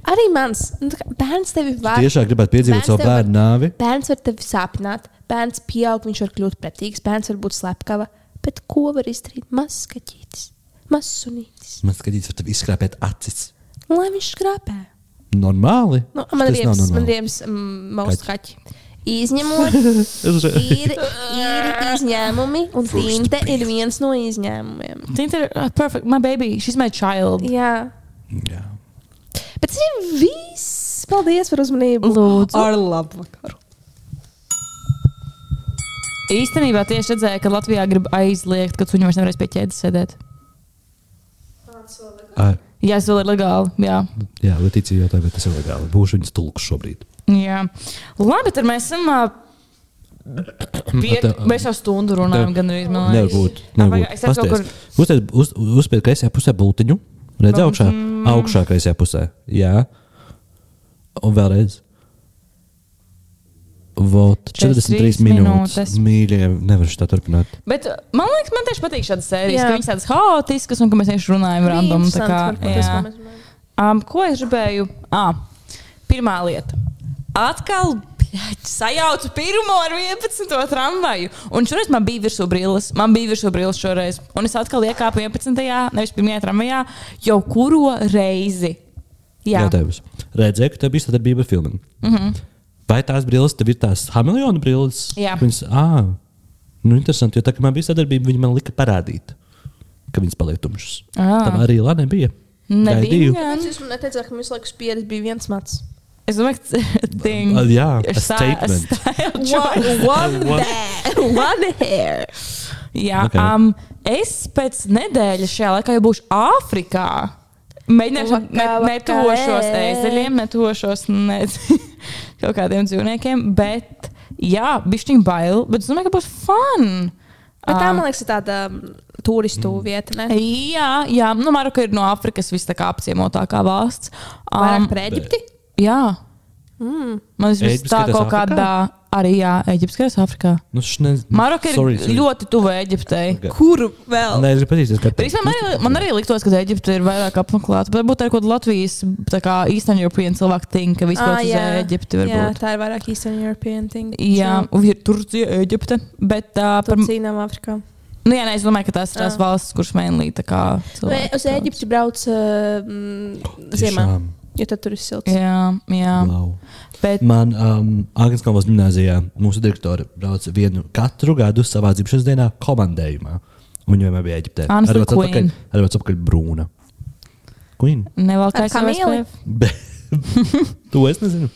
Arī mans. Nu, kā Bērns tevi var. Tiešām gribētu piedzīvot savu var- bērnu nāvi. Bērns var tevi sāpināt, bērns pieaug, viņš var kļūt pretīgs, bērns var būt slepkava. Bet ko var izdarīt mazs skatītis, mazs sunītis? Man skatīs, vai tev izskrāpēt acis. Lai viņš skrāpē. Normāli. Nu, man ir riepas, man ir riepas mm, mausu kaķi. Izņemot, Es re- ir, ir izņēmumi, un tinte ir viens no izņēmumiem. Think they're uh, perfect. My baby, she's my child. Jā, Jā. Bet tas ir viss. Paldies par uzmanību. Lūdzu. Ar labu vakaru. Īstenībā tieši redzēju, ka Latvijā grib aizliegt, ka suņi vairs nevarēs pie ķēdes sēdēt. Ai, Jā, tas vēl ir legāli. Jā. Jā, Letīcija jautāja, vai tas ir legāli. Būšu viņas tulks šobrīd. Jā. Labi, tad mēs esam. ā, Pie, mēs jau stundu runājam, gan arī Nevar būt. Nevar būt. es. Uzspied, uz, uzspied kreisajā pusē bultiņu. Redz augšā? Mm. Augšā kreisajā pusē. Jā. Un vēlreiz. Vot, 43 43 minūtes. minūtes. Mīļie, nevar tā turpināt. Bet uh, man liekas, man tieši patīk šādas sērijas, Jā. ka viņas tādas haotiskas un ka mēs vienkārši runājam random. tā Kā, jā. um, ko es gribēju? Ah, pirmā lieta. Atkal sajaucu pirmo ar 11. tramvaju. Un šoreiz man bija virsū brilles. Man bija virsū brilles šoreiz. Un es atkal iekāpu 11. nevis 1. tramvajā, jau kuro reizi. Jā, Jautājums. Redzēju, ka tev bija sadarbība ar filmiem. Mm -hmm. Vai tās brilles tev ir tās hameleona brilles? Jā. Viņas, ah, nu, interesanti, jo tā, kad man bija sadarbība, viņi man lika parādīt, ka viņas paliek tumšas. Ā. Tā arī Lana bija. nebija. Jūs man neteicāt, ka mums laikus pieredze bija viens mats. Es domāju, ka tas ir Uh, jā, a statement. One, one, bad, one hair. Jā, Ok. okay. um, es pēc nedēļas šajā laikā jau būšu Āfrikā. Mēģināšu, Vakā, ne, netošos ēzeļiem, netošos ne, kaut kādiem dzīvniekiem, bet jā, bišķiņ bail, bet es domāju, ka būs fun. Bet tā, Um, man liekas, ir tāda um, turistu vieta. Ne? Jā, jā. Nu, Maroka ir no Āfrikas vis tā kā apciemotākā valsts. Vairāk Um, par Eģipti. Jā. Mm. Man liekas, tā kaut Āfrikā? kādā arī, jā, Eģiptes skatās Āfrikā. Nu, šis ne... Maroka ir Sorry, sorry. ļoti tuva Eģiptei. Okay. Kur vēl? Nē, es gribu patīties, ka Bet īstenībā man, arī- man arī liktos, ka Eģipte ir vairāk apmeklēta. Bet varbūt tā ir kaut kāda Latvijas, tā kā Eastern European cilvēku ting, ka vispār Ah, uz jā. Eģipti Jā, varbūt. tā ir vairāk Eastern European thing. Jā, un ir Turcija, Eģipte. Bet uh, par, cīnām Afrikā. nu, jā, nē, es domāju, ka tās ir tās Ah. valstis, kuras mainlī tā kā Vai cilvēki. Uz Eģipti brauc uh, ziemā, jo tad tur ir silts. Jā, jā. Wow. Bet Man um, Agnēs Kalvas gimnājā mūsu direktore brauc vienu katru gadu savā dzimšanas dienā komandējumā. Viņa vienmēr bija Eģiptē. Atpakaļ, queen. arī atpakaļ brūna. Queen. Ar kā kamīli? To es nezinu.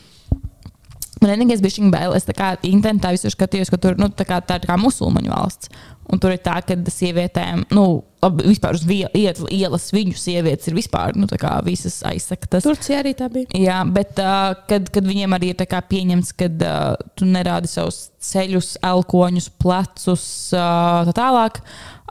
Man vienīgais bija šī bail. Es tā kā internetā visur skatījos, ka tur nu, tā, kā, tā ir kā musulmaņu valsts. Un tur ir tā, ka sievietēm, nu, labi, vispār uz iet- ielas viņu sievietes ir vispār, nu, tā kā visas aizsaktas. Turcija arī tā bija. Jā, bet uh, kad, kad viņiem arī ir tā kā pieņemts, ka uh, tu nerādi savus ceļus, elkoņus, plecus, uh, tā tālāk.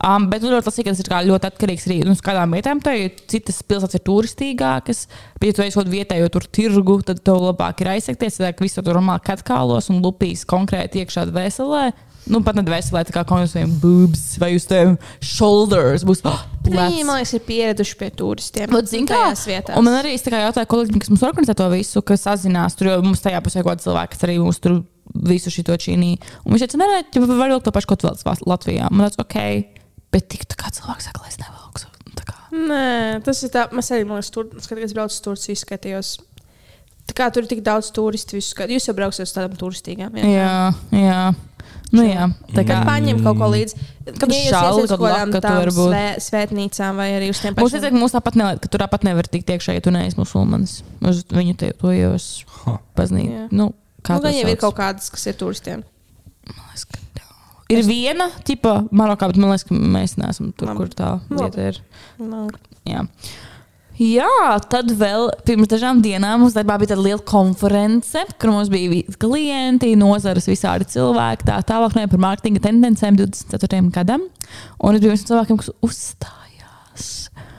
Um, bet nu, ļoti lasīgi, tas ir ļoti atkarīgs arī no nu, kādām vietām. Tā ir citas pilsētas ir turistīgākas, bet, ja tu kaut vietējo tur tirgu, tad tev labāk ir aizsekties. Tad viss tur normāli katkālos un lupīs konkrēti iekšā dvēselē. Nu, pat ne dvēselē, tā kā konkrēti boobs vai uz tiem shoulders būs oh, Viņi, man liekas, ir pieraduši pie turistiem. Vat, zini kā? tajās vietās. Un man arī kā jautāju kolēģiem, kas mums organizē to visu, kas sazinās. Tur jau mums tajā pusē kaut kāds cilvēks, kas arī mums tur visu šo čīnī. Un viņš teica, nē, nē, var vilkt to pašu, ko tu vēlaties Latvijā. Man liekas, ok, bet tik tā kā cilvēks saka, lai es kā. Nē, tas ir tā, mēs arī, man liekas, tur, kad es braucu uz Turciju, skatījos. Tā kā tur ir tik daudz turistu, visu. Jūs jau brauksiet uz tādām turistīgām. vietām. Jā, jā. Nu, jā, tā kā. Paņem kaut ko līdzi. Kad uz kad kaut kādām laka tu tām vari būt. svē, svētnīcām vai arī uz tiem Mums pašiem. liekas, ka mums tāpat nevar, ka tur tāpat nevar tikt iekšā, ja tu neesi musulmanis. Uz viņu te, to jau es pazīstu. Nu, kā Nu, jau ir kaut kādas, kas ir turistiem. Man liekas, ka tā. Ir viena tipa Marokā, bet man liekas, ka mēs neesam tur, Labi. kur tā Labi. vieta ir. Nu, Jā. Jā, tad vēl pirms dažām dienām mums darbā bija tāda liela konference, kur mums bija klienti, nozares, visādi cilvēki. Tā tālāk runāja par mārketinga tendencēm 24. gadam. Un es biju viens no cilvēkiem, kas uzstājās.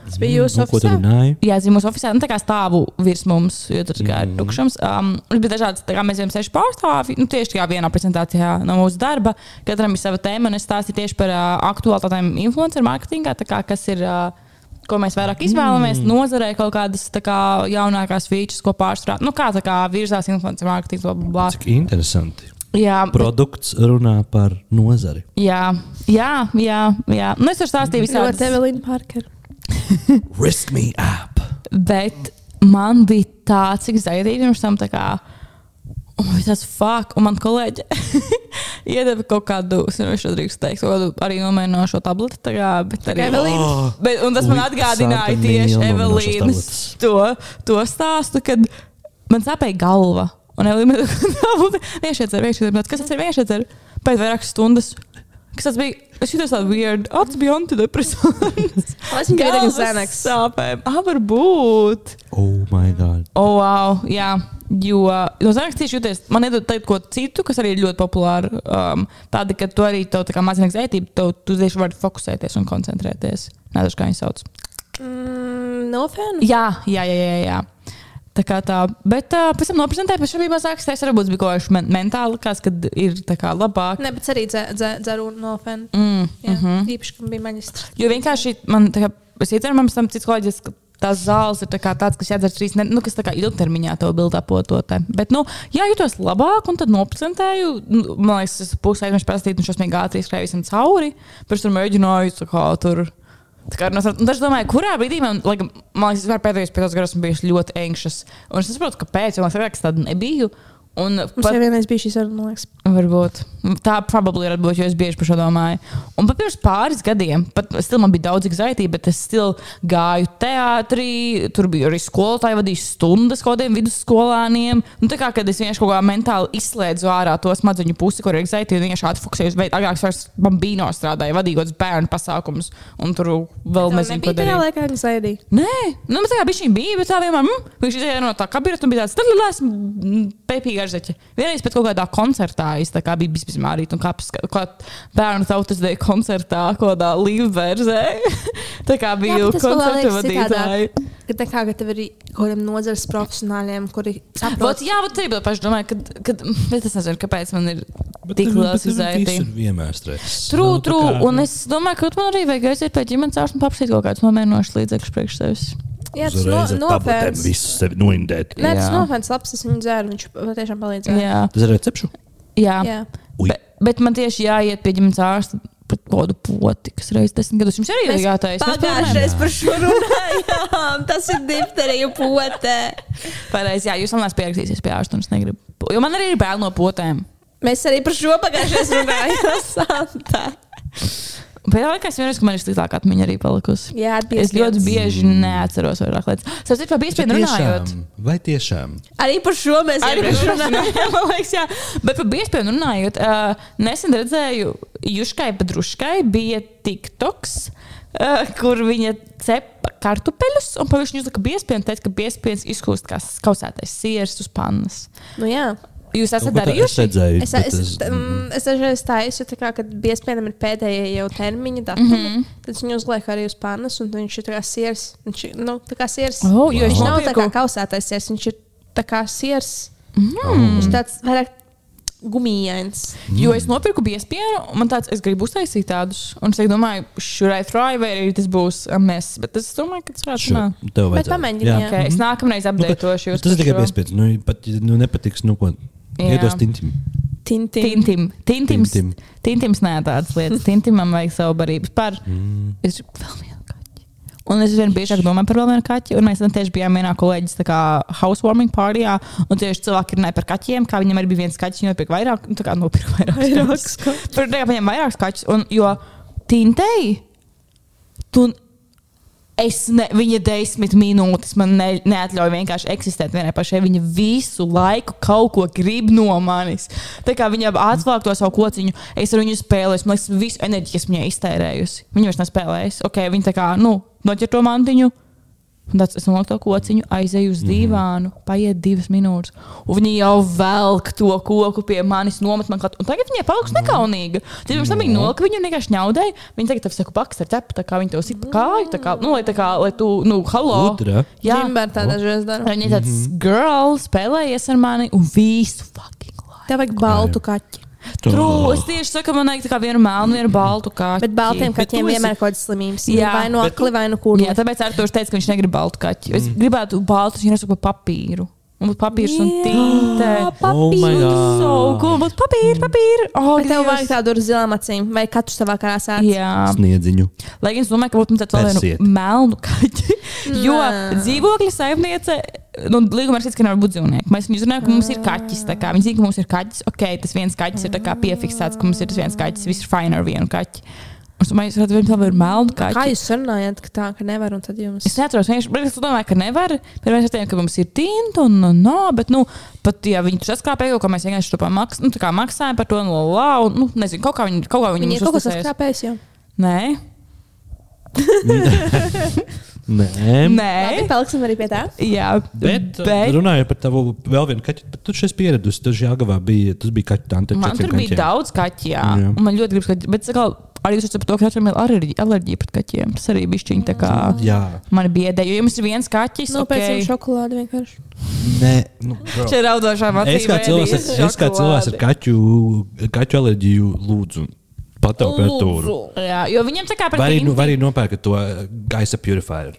Tas bija jūsu Nu, tu oficiāli? runāji? Jā, zīmē mūsu oficiālā, nu, tā kā stāvu virs mums, jo tur kā ir Mhm. tukšums. Um, bija dažādas, tā kā mēs bijām seši pārstāvji, nu, tieši tajā vienā prezentācijā no mūsu darba. Katram ir sava tēma, un es stāstīju tieši par uh, aktuālitātēm influencer mārketingā, tā kā kas ir. Uh, Ko mēs vairāk izvēlamies, mm. nozarē kaut kādas tā kā, jaunākās features, ko pārstrādāt. Nu, kā tā kā virzās influencer mārketings, bla, bla, bla. Cik interesanti. Jā, bet- Produkts runā par nozari. jā, jā, jā, jā. Nu, es varu stāstīt visādi. Ļoti Evelīna Parker. Risk me app. Bet man bija tāds exciting, tam tā kā. Un bija tas fuck, un man kolēģi iedeva kaut kādu, es nezinu, šo drīkst teikt, kaut kādu arī nomēnošo tableti. Tā kā, bet arī, Evelīna. Oh, bet, un tas man atgādināja tieši Evelīnas to, to stāstu, kad man sāpēja galva. Un Evelīna teica, vienšķiet, vienšķiet, kas tas ir vienšķiet, pēc vairākas stundas. Kas tas bija? Es jutos tādu weird, tas bija antidepresants. Es viņu tagad Galvas Xanax. sāpēm. Ah, varbūt. oh my god. Oh, wow, jā. Jo no tieši jūties, man ir teikt, ko citu, kas arī ir ļoti populāri. Um, tāda, ka tu arī to mazina anxiety, tu, tu tieši vari fokusēties un koncentrēties. Nezinu, kā viņi sauc. Mm, no fēnu. Jā, jā, jā. jā, jā. Tā kā tā, bet uh, pēc tam noprezentēju, pēc tam bija mazāk stresa. Varbūt bija kaut kas men mentāli, kas ir tā kā labāk. Ne, bet arī dze- dze- dzeru no fēnu. Mm, Jā, mhm. īpaši, ka bija maģistrs. Jo vienkārši man, tā kā, es ieteiktu, man tam cits kolēģis, ka tās zāles ir tā tāds, kas jādzer trīs, ne, nu, kas ilgtermiņā to bildā pototē. Bet, nu, jā, jutos labāk, un tad noprezentēju. Nu, Man liekas, es pusē aizmirsu prasīt, un šausmīgi ātri skrēju visam cauri. Pēc tam mēģināju, tā kā tur. Un tad es domāju, kurā brīdī man, like, man liekas, pēdējos piecos gados bijusi ļoti anxious. Un es saprotu, kāpēc, jo man liekas, ka tāda nebija. Un Mums pat, jau vienreiz bija šī saruna, man liekas. Varbūt. Tā probably varētu būt, jo es bieži par šo domāju. Un pat pirms pāris gadiem, pat still man bija daudz anxiety, bet es still gāju teātrī. Tur bija arī skolotāji, vadīju stundas kaut kādiem vidusskolāniem. Nu, tā kā kad es vienkārši kaut kā mentāli izslēdzu ārā to smadzeņu pusi, kur ir un vienkārši atfokusējos. Bet agrāk es vairs bambīno strādāju, vadīju kādus bērnu pasākumus, un tur vēl nezinu, ko darīt. laikā anxiety. Nē, nu, tā kā bija šī bija, bet tā vienmēr, mm, viņš izjāja no tā kabineta un bija tāds, tad es esmu garzeķi. Vienreiz pēc kaut kādā koncertā es tā kā biju bijis mārīt un kāpis, kā bērnu tautas deja koncertā, kaut kādā līvverzē. tā kā biju vadītāji. citādāk. Ka tā kā ka tev ir kaut kādiem nozares profesionāļiem, kuri Vot, saprot, jā, bet arī paši domāju, ka, kad, bet es nezinu, kāpēc man ir Bet tik liels izaicinājums. vienmēr stress. True. kā, Un nu, es domāju, ka man arī vajag aiziet pie ģimenes ārsta un paprasīt kaut kādus nomierinošus līdzekļus priekš sevis. Jā, tas no, nofēns. visu sevi noindēt. Nē, tas nofēns labs, es viņu dzēru, viņš patiešām palīdzēja. Jā, Tas ir recepšu? jā. Jā. Ui. Bet, man tieši jāiet pie ģimenes ārsta. Pat kādu poti, kas reizes desmit gadus jums arī ir jātaisa. Pagājušajā par šo runājām. Tas ir difterija potē. Pareizi, jā, jūs man esat pierakstījusies pie ārsta un es negribu. Jo man arī ir bail no potēm. Mēs arī par šo pagājušajā runājām. Pēdējā laikā es vienreiz, ka man ir sliktāka atmiņa arī palikusi. Jā, Es ļoti bieži neatceros vairāk lietas. Sapratu, par biespienu runājot. Vai tiešām? Arī par šo mēs Arī par šo runājām. man liekas, jā. Bet par biespienu runājot, uh, nesen redzēju, Juškai Padruškai bija TikToks. Uh, kur viņa cepa kartupeļus, un viņa uzlika biespienu, un teica, ka biespiens izkūst kā kausētais siers uz pannas. Nu, jā. Jūs esat Nu, bet Es darījuši? redzēju, Es, es, es- mm, es dažreiz taisu, tā kā, kad biespienam ir pēdējie jau termiņa datumi, mm. -hmm. tad viņu uzliek arī uz pannas, un viņš ir tā kā siers. Viņš nu, tā kā siers. Oh, jo viņš nav tā kā kausētais siers, viņš ir tā kā siers. Mm. Viņš tāds vairāk gumijāns. Jo es nopirku biespienu, un man tāds, es gribu uztaisīt tādus. Un es domāju, should I try, vai arī tas būs mēs. Bet es domāju, ka tas varētu būt. tev Bet vajadzētu. pamēģini, Jā. jā. Okay, es nākamreiz Nu, bet-. Tas ir tikai šo. piespiedu. Nu, pat, nu, nepatiks, nu, ko. Iedos tintim. Tintim. Tintim. Tintims, Tintim. tintims nē, tādas lietas. Tintimam vajag savu barības par. Mm. Es gribu vēl vienu kaķi. Un es vien biežāk domāju par vēl vienu kaķi. Un mēs tam tieši bijām vienā kolēģis kā housewarming partyjā. Un tieši cilvēki runāja par kaķiem, kā viņam arī bija viens kaķis. Viņam nopirka vairāk, nu, tā kā nopirka vairāk. Vairākus Par tā kā viņam vairākus kaķus. Un, jo tintei, tu Es ne, viņa desmit minūtes man ne, neatļauj vienkārši eksistēt vienai pašai. Viņa visu laiku kaut ko grib no manis. Tā kā viņa atklāja to savu kociņu, es ar viņu spēlēju. Man liekas, visu enerģiju esmu viņai iztērējusi. Viņa vairs nespēlējas. Okay, viņa tā kā nu, noķer to mantiņu. Un tāds, es nolieku to kociņu, aizēju uz dīvānu, paiet divas minūtes. Un viņa jau velk to koku pie manis, nomet man klāt. Un tagad viņai paliks nekaunīga. Tad pirms tam viņa nolika viņu vienkārši ņaudēja. Viņa tagad tev saka, paks ar ķepu, tā kā viņa tev sit pa kāju, tā kā, nu, lai, tā kā, lai tu, nu, halo. Gudra. Jā, Ģimber tā dažreiz dara. viņa tāds girl spēlējies ar mani un visu fucking laiku. Tev vajag baltu kaķi. True, es tieši saku, man vajag tā kā vienu melnu, vienu baltu kādu. Bet baltiem kaķiem esi- vienmēr ir kaut kādas slimības. Jā. vai no akli, vai no kuriem. Jā, tāpēc Arthurs teica, ka viņš negrib baltu kaķi. Es gribētu baltu, viņa nesaka par papīru. Un būtu papīrs un tinte. Oh my God. So cool, būtu papīra, papīra. Oh, Vai tev vajag tādu ar zilām acīm, vai katrs savā krāsā? Jā, Sniedziņu. lai gan es domāju, ka būtu tāds vēl vienu melnu kaķi. Jo dzīvokļa saimniece, nu, līgumā rakstīts, ka nevar būt dzīvnieki. Mēs viņu zinām, ka mums ir kaķis. Viņi zina, ka mums ir kaķis. Ok, tas viens kaķis ir tā kā piefiksēts, ka mums ir tas viens kaķis. Viss ir fine ar vienu kaķi. Es domāju, ka viņam vēl ir melnu kaķi. Kā jūs runājat, ka tā, ka nevar, jums. Es neatceros, viņš es domāju, ka nevar. Bet mēs redzējām, ka mums ir tinta un no, bet, nu, pat ja viņi tur saskāpēja, ka mēs vienkārši to pamaks, nu, tā kā maksājam par to no lā, un, nu, nezinu, kaut kā viņi, kaut kā viņi ir kaut uzticējās. saskrāpējis jau. Nē, Nē. nē. Labi, paliksim arī pie tā. Jā, Bet, bet bet runājot par tavu vēl vienu kaķu, bet tu šeit pieradusi. Tas Jāgavā bija, tas bija kaķu tante. man tur bija kaķiem. daudz kaķu, jā. Jā. Un man ļoti gribas, ka, bet, sakal, arī esat par to, ka katram ir alerģija, alerģija pret kaķiem. Tas arī bija šķiņķi tā kā. Jā, Man biedē, jo jums ir viens kaķis. Nu, pēc tam okay. šokolādi vienkārši. nē, nu, bro. Šeit raudošām acīm. Es kā cilvēks, ar, es kā cilvēks ar kaķu, kaķu alerģiju lūdzu pat temperatūru. Jā, jo viņam tā kā pret Vai arī, nu, vai arī nopērkat to gaisa purifier.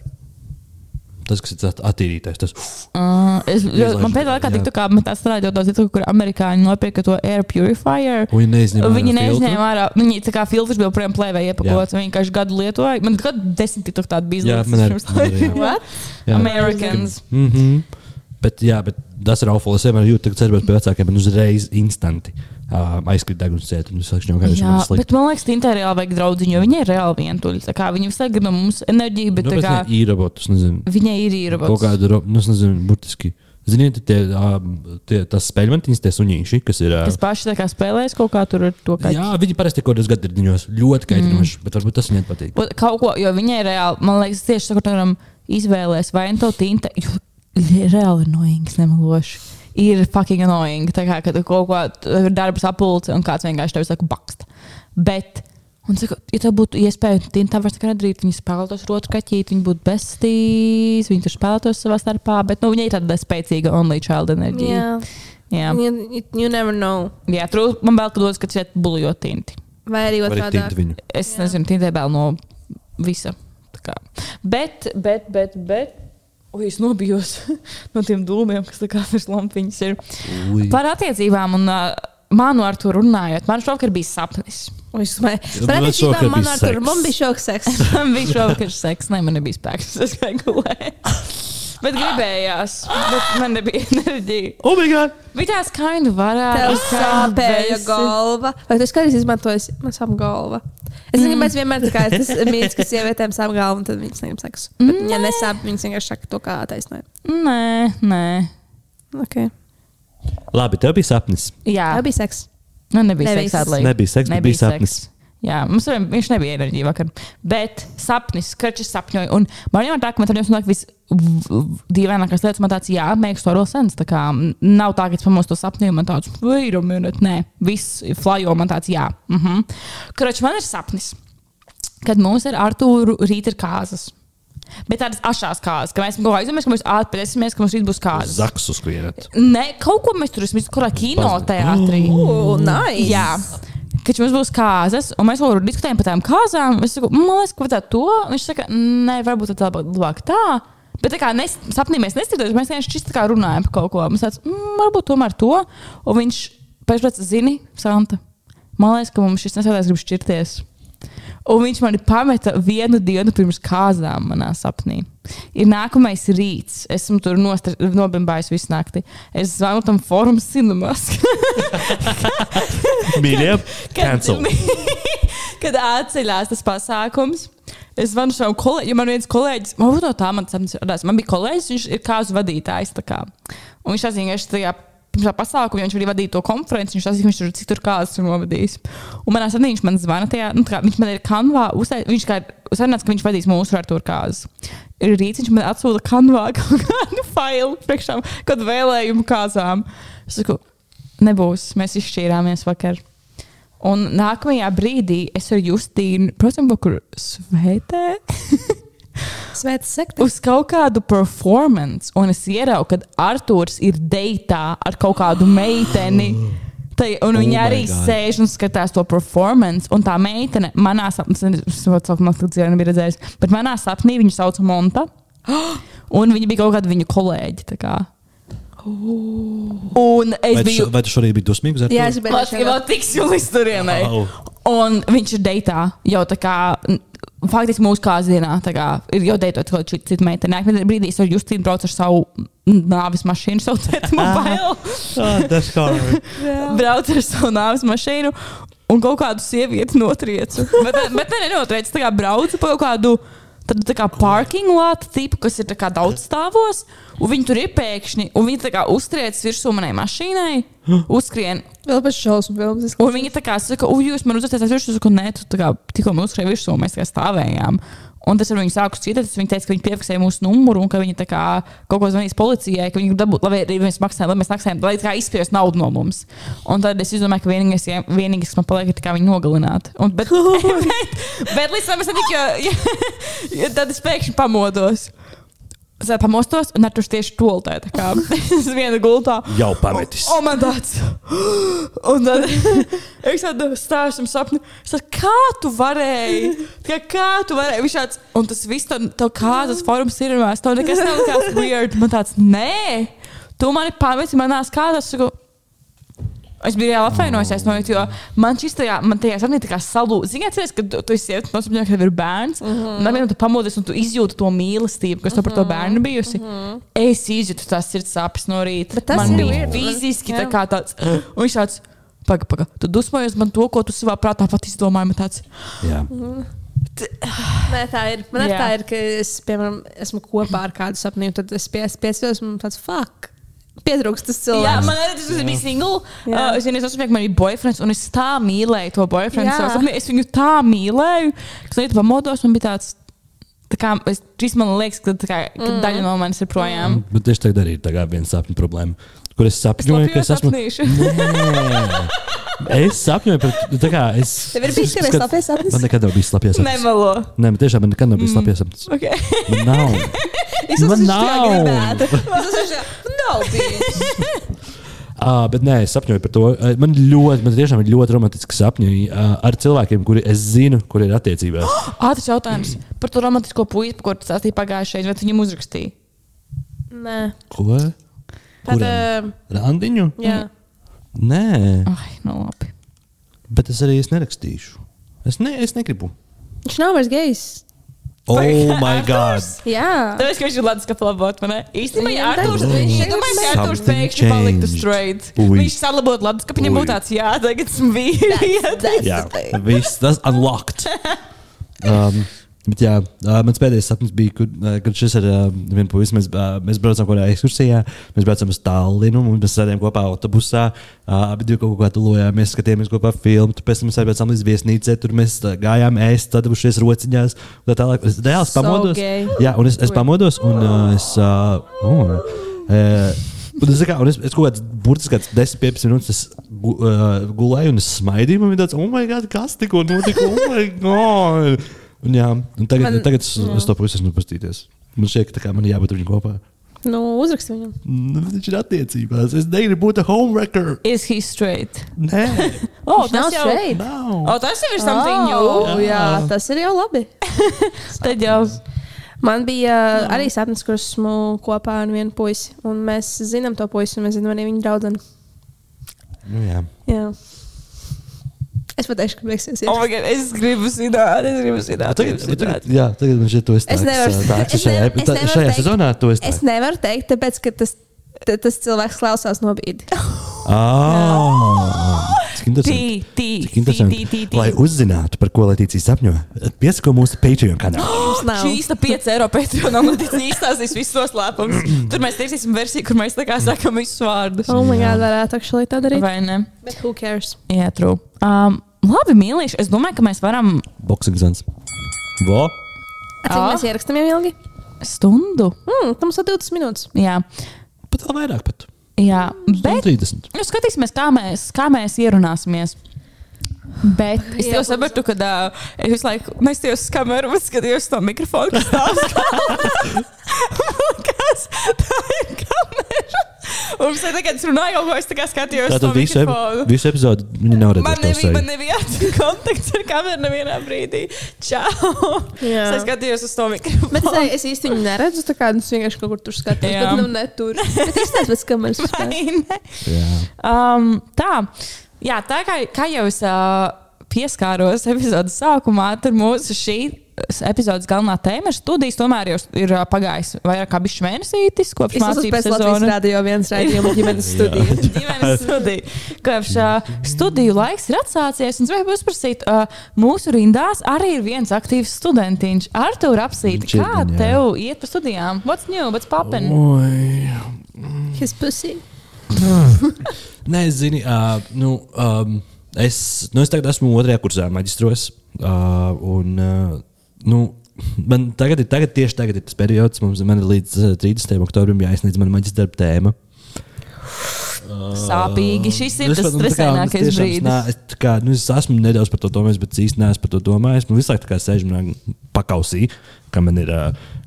Tas, kas ir at- attīrītais, tas Uh, es, jo, man pēdējā laikā jā. tiktu, kā man tā strādāja daudz, kur amerikāņi nopirka to air purifier. Viņi neizņem ārā Viņi neizņēma ārā. Viņi tā kā filtrs bija projām plēvē iepakots. Viņi vienkārši gadu lietoja. Man kad desmit tiktu tādu Jā, biznesa. man arī. man arī, jā. Jā. Americans. Mm -hmm. Bet, jā, bet tas ir aufuli. Es vienmēr jūtu, ka ceļot pie vecākiem un uzreiz instanti uh, aizkrīt deguns ciet. Un es sāku jau kādreiz Jā, slikti. bet man liekas, Tintē reāli vajag draudziņu, jo viņa ir reāli vientuļa. Tā kā Viņa visu laiku grib no mums enerģiju, bet Nu, tā bet kā ne īrobotus, nezinu. viņai ir īrobots. Kaut kādu, ro- nu, es nezinu, burtiski. Ziniet, tie, um, tie tas spēļmentiņas, tie suņīši, kas ir. Kas Uh, paši tā kā spēlēs kaut kā tur ar to kaķi. jā, viņi parasti kaut kādos gadsimtos ļoti kaitinoši, mm. bet varbūt tas viņiem patīk. Kaut ko, jo viņai reāli, man liekas, tieši sakot, varam izvēlēties vai nu to tinta, jo reāli ir noīgs, nemeloši. Ir fucking annoying. Tā kā, kad tu kaut ko tur darbu sapulci un kāds vienkārši tev saka, bakst. Bet, un saka, ja tev būtu iespēja, tad tā vairs nedarīt. Viņi spēlētos otru kaķīti, viņi būtu bestīs, viņi tur spēlētos savā starpā. Bet, nu, viņi ir tāda spēcīga only child enerģija. Jā. Jā, You, you, you never know. jā tur man vēl dodas, ka šeit buļļot tinti. Vai arī otrādi. Es Jā. nezinu, tintē vēl no visa. Bet, bet, bet, bet. Ui, es nobijos no tiem dūmiem, kas tā kā virs lampiņas ir. Ui. Par attiecībām un uh, manu ar to runājot. Man šovakar bija sapnis. Es domāju, šovakar man bija ar seks. man bija šoks seks. Man bija šovakar seks, ne, man nebija spēks. Es gāju gulēt. Bet gribējās, bet man nebija enerģija. Oh, my God! Bija tās kaini varētu. Tev es kā sāpēja galva. Vai tu skaties, izmantojas man sāp galva? Es nezinu, kāpēc vienmēr tā kā tas mīts, ka sievietēm sāp galva, un tad viņas negrib seksu. Bet, ja nesāp, viņas vienkārši saka to kā taisnojumu. Nē, nē. Okay. Labi, tev bija sapnis. Jā, Tā bija seks. Man nebija Nebija seks. Nebija seks, bet bija sapnis. seks. Jā, mums abiem viņš nebija enerģija vakar. Bet sapnis, karčs sapņoja. Un man jau tā, ka man tāds nāk viss dīvainākās lietas. Man tāds, jā, makes total sense. Tā kā nav tā, ka es pamostos to sapņoju, man tāds, wait a minute, nē, viss flajo, man tāds, jā. Mm -hmm. Karčs man ir sapnis, kad mums ar Artūru rīt ir kāzas. Bet tādas ašās kāzas, ka mēs kaut kā aizdomājamies, ka mēs atpēdēsimies, ka mums rīt būs kāzas. Zaks uzskrienat. Nē, kaut ko mēs tur esam, kurā kinoteātrī. Oh, nice. Jā. Kad mums būs kāzas, un mēs vēl diskutējam par tām kāzām, es saku, man liekas, ka vajadzētu to. Viņš saka, nē, varbūt tā labāk tā. Bet tā kā nes, sapnī mēs nestrādājam, mēs vienkārši čist tā kā runājam par kaut ko. Mums tāds, mm, varbūt tomēr to. Un viņš pēc tam zina, Santa, man liekas, ka mums šis nesēdēs grib šķirties. Un viņš man pameta vienu dienu pirms kāzām manā sapnī. Ir nākamais rīts. Esmu tur nobimbājis visu nakti. Es zvanu tam forum cinemas. Mīļie, cancel. kad atceļās tas pasākums. Es zvanu savam kolēģim, jo man viens kolēģis, man no tā, man, man bija kolēģis, viņš ir kāzu vadītājs. tā Kā. Un viņš atzina, ka tajā pirms tā pasākuma, jo viņš arī vadīja to konferenci, viņš atzina, ka viņš tur citur kāzas ir novadījis. Un manā sapnī viņš man zvana tajā, nu, kā, viņš man ir kanvā, uztai, viņš kā sarunāts, ka viņš vadīs mūsu ar to kāzas. Ir rīts, viņš man atsūta kanvā kaut kādu failu priekšā, kad vēlējumu kāzām. Es saku, nebūs, mēs izšķīrāmies vakar. Un nākamajā brīdī es ar Justīnu, protams, kaut kur svētē Svētas sekta. uz kaut kādu performance, un es ieraugu, ka Arthurs ir deitā ar kaut kādu meiteni. Tai, un Oh viņa arī God. sēž un skatās to performance. Un tā meitene, manā sapnī, es saprotu, ka dzīvē nebija redzējusi, bet manā sapnī viņu sauc Monta. Un viņa bija kaut kāda viņa kolēģi. Kā. Un es Vai tu, biju. šo- vai tu šorīt biji dusmīgs? Jā, to? es Pats teikt, vēl tiksim līdz turienei. Au. Un viņš ir deitā jau tā kā. Faktiski mūsu kāzienā kā, ir jau deitot kaut kāda cita meitene. Nākamajā brīdī es ar Justīnu braucu ar savu nāves mašīnu, savu tēmu Ah, that's hard. braucu ar savu nāves mašīnu un kaut kādu sievieti notriecu. Bet, bet ne, nenotriecu, tā kā braucu pa kaut kādu. Tad tā kā parking lot tipu, kas ir tā kā daudz stāvos, un viņi tur ir pēkšņi, un viņi tā kā uztriec virsū manai mašīnai, uzskrien. Vēl pēc šausmu filmas. Un viņi tā kā saka, ui, jūs man uzticēties virsū, es saku, nē, tu tā kā tikko man uzskrēja virsū, mēs tā kā stāvējām. Un tas ar viņu sāku cietēt, viņi teica, ka viņi piefiksēja mūsu numuru un ka viņi kā kaut ko zvanīs policijai, ka viņi dabūt, lai mēs maksājam, lai mēs maksājam, lai kā izspiež naudu no mums. Un tad es izdomāju, ka vienīgais, ja- vienīgais kas man paliek, ir viņi nogalināt. Un, bet, bet, bet līdz tam es jo, jo tad es pēkšņi pamodos. Es pamostos un to tieši kā Es vienu gultā. Jau pametis. O, man tāds. Un tad es tādu stāstu sapni. Es tādu, kā tu varēji? Kā, kā tu varēji? Viņš tāds, un tas viss, tev, tev kādas formas ir, un tev nekas nav likās weird. Man tāds, nē, tu mani pameti manās kādās. Saku, Es biju reāli apvainojusies no jo man šis tajā, man tajā sapnī tā kā salūza. Ziniet, atceries, ka tu, tu esi sieviete, nosapņo, ka tev ir bērns, uh -huh. un vienā tu pamodies un tu izjūti to mīlestību, kas tev par to bērnu bijusi. Uh -huh. Es izjūtu tās sirds sāpes no rīta. Bet tas man ir bija weird, man- fiziski tā kā tāds, un viņš tāds, paga, paga, tu dusmojies man to, ko tu savā prātā pat izdomāji. Man tāds, Jā. Nē, tā ir. Man Jā. tā ir, ka es, piemēram, esmu kopā ar kādu sapni, un tad es piespriežos, un tāds fuck. Pietrūkst tas Jā, cilvēks. man arī tas bija single. Jā. Uh, es vienreiz saprotu, ka man bija boyfriends, un es tā mīlēju to boyfriend. Jā. savā sapnī. Es viņu tā mīlēju, ka es pamodos un bija tāds. Tā kā es, man liekas, ka, tā kā, ka mm. daļa no manis ir projām. Bet tieši tagad arī ir viena sapņu problēma. Kur es sapņoju, ka es esmu. Es sapņoju par to, kā es. Tev ir bijis kādreiz skat- slapies sapnis? Man nekad nav bijis slapjas sapnis. Nemelo. Nē, man tiešām man nekad nav bijis slapjas sapnis. Okay. Man nav. Es Man nav. Es nav bijis. Uh, bet nē, es sapņoju par to. Uh, Man ļoti, man tiešām ir ļoti romantiski sapņi uh, ar cilvēkiem, kuri es zinu, kur ir attiecībās. Ātrs jautājums par to romantisko puisi, par ko tu stāstīji pagājušajā, vai tu viņam uzrakstīji? Nē. Ko? Tad, Kuram? uh, Randiņu? jā. Nē, Ai, nu labi. bet es arī es nerakstīšu. Es, ne, es negribu. Viņš nav vairs gejs. Oh, my God! Jā. Tāpēc, ka viņš ir Latvijas kapelā, man? Īstenībā, ja Viņam Artūrs, tagad- ja domāju, ka Artūrs Something pēkšņi paliktu straight, Ui. viņš salabot Latvijas Ui. būtu tāds, jā, tagad esmu vīrietis. Jā, viss tas unlocked. Um, Bet jā, mans pēdējais sapnis bija, kur, kad šis ar vienu puisi mēs, mēs braucām kādā ekskursijā. Mēs braucām uz Tallinu, un mēs sēdējām kopā autobusā. Abi divi kaut kā tulojāmies, skatījāmies kopā filmu. Pēc tam mēs aizbraucām līdz viesnīcai, tur mēs gājām ēst, sadavušies rociņās. Tā tālāk. Es reāli So pamodos. gay. Jā, un es, es pamodos, un es. Uh, uh, Un es, kā, un es, es kaut kādā burtiski kāds 10, 15 minūtes es gu, uh, gulēju un es smaidīju. Man bija tāds, oh, my God, kas tikko notika? Oh, my God! Un, jā, un tagad, Man- tagad es, es to puisu esmu pastīties. Man šķiet, ka tā kā man jābūt viņam kopā. Nu, uzrakst viņam. Nu, Viņš ir attiecībās. Es negribu būt homewrecker. Is he straight? Nē, O, Viņš nav tas jau, šeit. nav. o, tas jau ir something new. Oh, jā, tas ir jau labi. Tad jau. Man bija uh, arī sapnis, kur esmu kopā ar vienu puisi. Un mēs zinām to puisi, un mēs zinām arī viņa draugu. Nu, jā. Jā. Es pateikšu, ka beigsies. Oh, my God, es gribu zināt, es gribu zināt. Tagad, gribu zināt. jā, tagad man šķiet, to es Es nevaru- es šajā, nevaru- es nevaru šajā teikt. sezonā. To es Es nevaru teikt, tāpēc, ka tas, ta- tas cilvēks klausās no brīdi. Ah, cik interesanti. Tī, tī, Cik tī, interesanti. tī, tī, tī. Lai uzzinātu, par ko Latīcija sapņo, piesako mūsu Patreon. Mums nav. Šī īsta 5 eiro Patreonam, un tas īstās visus noslēpumus. Tur mēs tieksim versiju, kur mēs tā kā sakam visus vārdus. Oh, my God, varētu actually tā darīt. Vai ne? Bet who cares? Jā, true. Um, labi, mīlīši. Es domāju, ka mēs varam Boxing zans. Vo? Cik mēs ierakstām jau ilgi? stundu. Hmm, tam ir 20 minūtes. Jā, Pat vēl vairāk. Pat. jā. bet 30. nu, skatīsimies, kā mēs, kā mēs ierunāsimies. Bet es jau Jā, sapratu, ka uh, es visu laiku nestījos uz kameru, bet skatījos to mikrofonu, kas stāv Kas? Tā ir. Un es tagad runāju, kaut ko es kā skatījos Tātad visu, ep visu epizodu viņi nav Man redzējuši. nebija, man nebija kontakts ar kameru nevienā brīdī. Čau! Jā. Es skatījos uz to mikrofonu. Bet es, es īsti viņu neredzu, tā kā es vienkārši kaut kur tur skatos. Jā. Bet nu ne tur. Bet es nezinu, pēc kameras. Ne? Jā. Um, tā, jā, tā kā, kā jau es uh, pieskāros epizodes sākumā, tad mūsu šī epizodes galvenā tēma ir studijas. Tomēr jau ir pagājis vairāk kā bišķi mēnesītis kopš Latvijas sezonas. rādio viens raidījuma ģimenes studija. Ģimenes studija. Kopš uh, studiju laiks ir atsācies, un es gribēju uzprasīt, uh, mūsu rindās arī ir viens aktīvs studentiņš. Artur, apsīt, Viņš ir kā tev iet pa studijām? What's new, what's poppin? Oi. His pussy. Nē, es zinu, uh, nu, um, es, nu, es tagad esmu otrajā kursā, maģistros. Uh, un, uh, nu, man tagad ir, tagad, tieši tagad ir tas periods, mums man ir līdz uh, 30. oktobrim jāizsniedz mana maģistra darba tēma. Sāpīgi. Šis ir Es tas nu, kā, stresainākais brīdis. nā- Es, kā, nu, es esmu nedaudz par to domājis, bet īstenībā neesmu par to domājis. Man tā kā sēž manā pakausī, ka man ir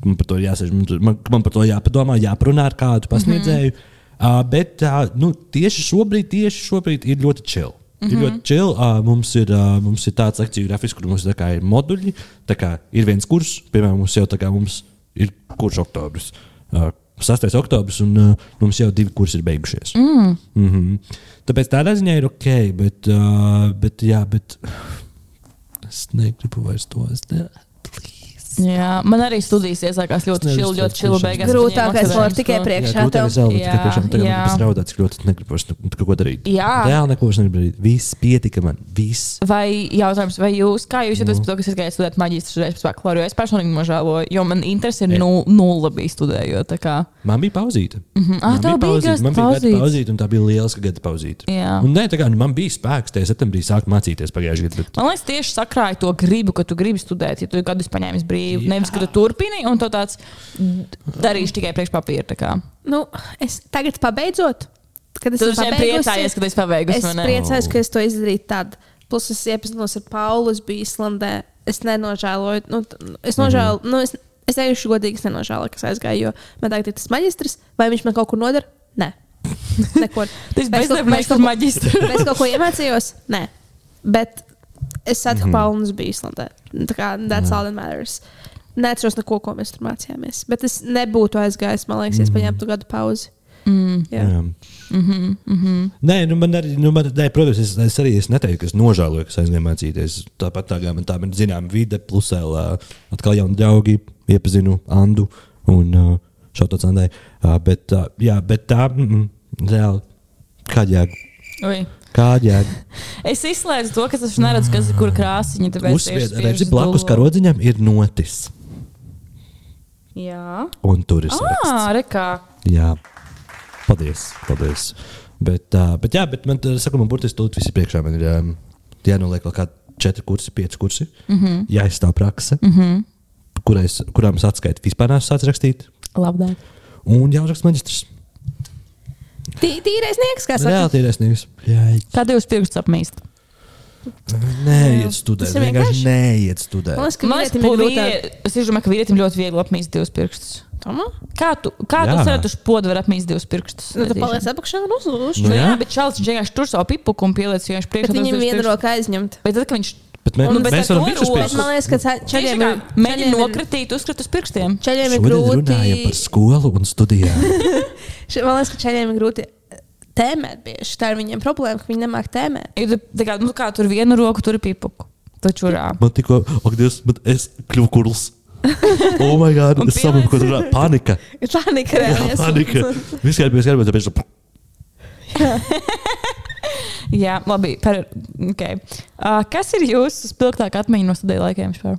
man par to jāsēž. Man, man, par to jāpadomā, jāparunā ar kādu pasniedzēju. Mm -hmm. uh, bet uh, nu, tieši šobrīd, tieši šobrīd ir ļoti chill. Mm -hmm. Ļoti chill. Uh, mums, ir, uh, mums ir tāds lekciju grafisks, kur mums ir moduļi. Ir viens kurs, piemēram, mums jau kā mums ir kurš oktobris. Uh, 6. oktobris, un uh, mums jau divi kursi ir beigušies. Mm. Mm -hmm. Tāpēc tādā ziņā ir ok, bet, uh, bet, jā, bet es negribu vairs to. Ne... Jā, man arī studijas iesākās ļoti Es čili, ļoti čili beigās. Grūtākais paņēmu var tikai priekšā Jā, tev. Jā, tikai priekšā. Tagad man tas raudāt, cik ļoti es negribu vairs neko ko darīt. Jā. Reāli neko vairs negribu darīt. Viss pietika man. Viss. Vai jautājums, vai jūs, kā jūs jūtaties par to, ka es gāju studēt maģistrā reizes pēc bakalaura? Jo es personīgi nožēloju, jo man interesi ir nu, nulle bija studējot. tā. Man bija pauzīte. -hmm. Ah, tev bija pauzīte, un tā bija liela gada pauzīte. Un, nē, tā kā, nu, man bija spēks, tajā septembrī sākt mācīties pagājušajā gadā. Man liekas, tieši sakrāja to gribu, ka tu gribi studēt, ja tu gadus paņēmis brīvi. Jā. Nevis, ka tu turpini un tu tāds darīšu tikai priekš papīra. Nu, es tagad pabeidzot. kad es šodien pabeigusi, priecājies, ka pabeigusi, Es vai ne? priecājos, ka es to izdarīju tad. Plus es iepazinos ar Paulu, es biju Islandē. Es nenožēloju. Nu, t- es nožēloju. Mm -hmm. nu, es, es teikšu, godīgi, es nenožēloju, kas aizgāja. Jo man tagad ir tas maģistrs, vai viņš man kaut ko nodara? Nē, neko. Tas es kaut- vai bezdarbieks es kaut ko- maģistru. vai es kaut ko iemācījos? Nē. Bet es satiku mm -hmm. Paulu un es biju Islandē. Tā kā that's all that matters. Neatceros neko, ko mēs tur mācījāmies. Bet es nebūtu aizgājis, man liekas, es paņemtu gadu pauzi. Mm. Jā. Jā. Mm -hmm. Nē, nu man arī, nu man, nē, protams, es, es arī es neteiktu, ka es nožēloju, ka es aizgāju mācīties. Tāpat tā kā man tā ir zināma vide, plus vēl atkal jauni draugi, iepazinu Andu un uh, šādu Andai. Uh, bet, uh, jā, bet tā, mm, mm, reāli, kāda jēga? Ui. Kāda jēga? Es izslēdzu to, ka es neredzu, kas ir kura krāsiņa. tieši redzi, blakus karodziņam ir notis. Jā. Un tur ir saraksts. Ah, rekā. Jā, paldies. paldies. Bet, uh, bet, jā, bet man, saku, man burtiski tur viss ir priekšā. Man ir um, jānoliek vēl kādi četri kursi, pieci kursi. Mm. -hmm. Jāizstāv praksa, mm -hmm. kurais, kurām es atskaitu vispār nesu sācis rakstīt. Labdien. Un jāuzraksta maģistrs. Tī, tīrais nieks, kā saka. Reāli ir esnīgs. Jā, Kā divas pirkstus apmīst? Neiet studēt. Ir Vienkārši neiet studēt. Man liekas, ka vīrietim ir grūtāk. vīrie- es domāju, ka vīrietim ļoti viegli apmīst divus pirkstus. Tomā? Kā tu, kā tu Jā. vari uz podu var apmīst divus pirkstus? Nu, tu paliec apakšā un uzlūž. Nu, jā, jā. bet viņš vienkārši tur savu pipuku un pieliec vienkārši Bet priekšā. viņam viena roka aizņemt. Bet tad, kad viņš Bet mē, Un, bet mēs ar varam to visus pirkstus. man liekas, ka ceļiem ir. ir- nokritīt, uzskriet uz pirkstiem. Ceļiem ir Šodien runājam grūti. par skolu un studijām. Še- Man liekas, ka ceļiem ir grūti tēmēt bieži. Tā ir viņiem problēma, ka viņi nemāk tēmēt. Tu- tā Kā, nu, kā tur vienu roku, tur ir pipuku. Taču rā. Man tikko, ak, Dievs, bet es kļuvu kurls. Oh, my God, es saprotu, ko tur ir. Panika. Ir panika Jā, reāli. panika. Viss ir bijis kārtībā, tāpēc. Jā, labi. Par, okay. uh, kas ir jūsu spilgtākā atmiņa no studiju laikiem? Špār?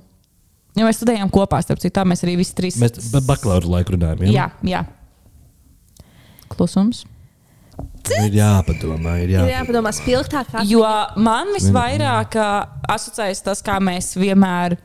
Jo mēs studējām kopā, citu, tā mēs arī visi trīs. Mēs ba- bakalaura laiku runājam. Jā, jā. Klusums. Ir jāpadomā, ir Ir jāpadomā. jāpadomā spilgtākā. Jo man visvairāk ā, asociējas tas, kā mēs vienmēr,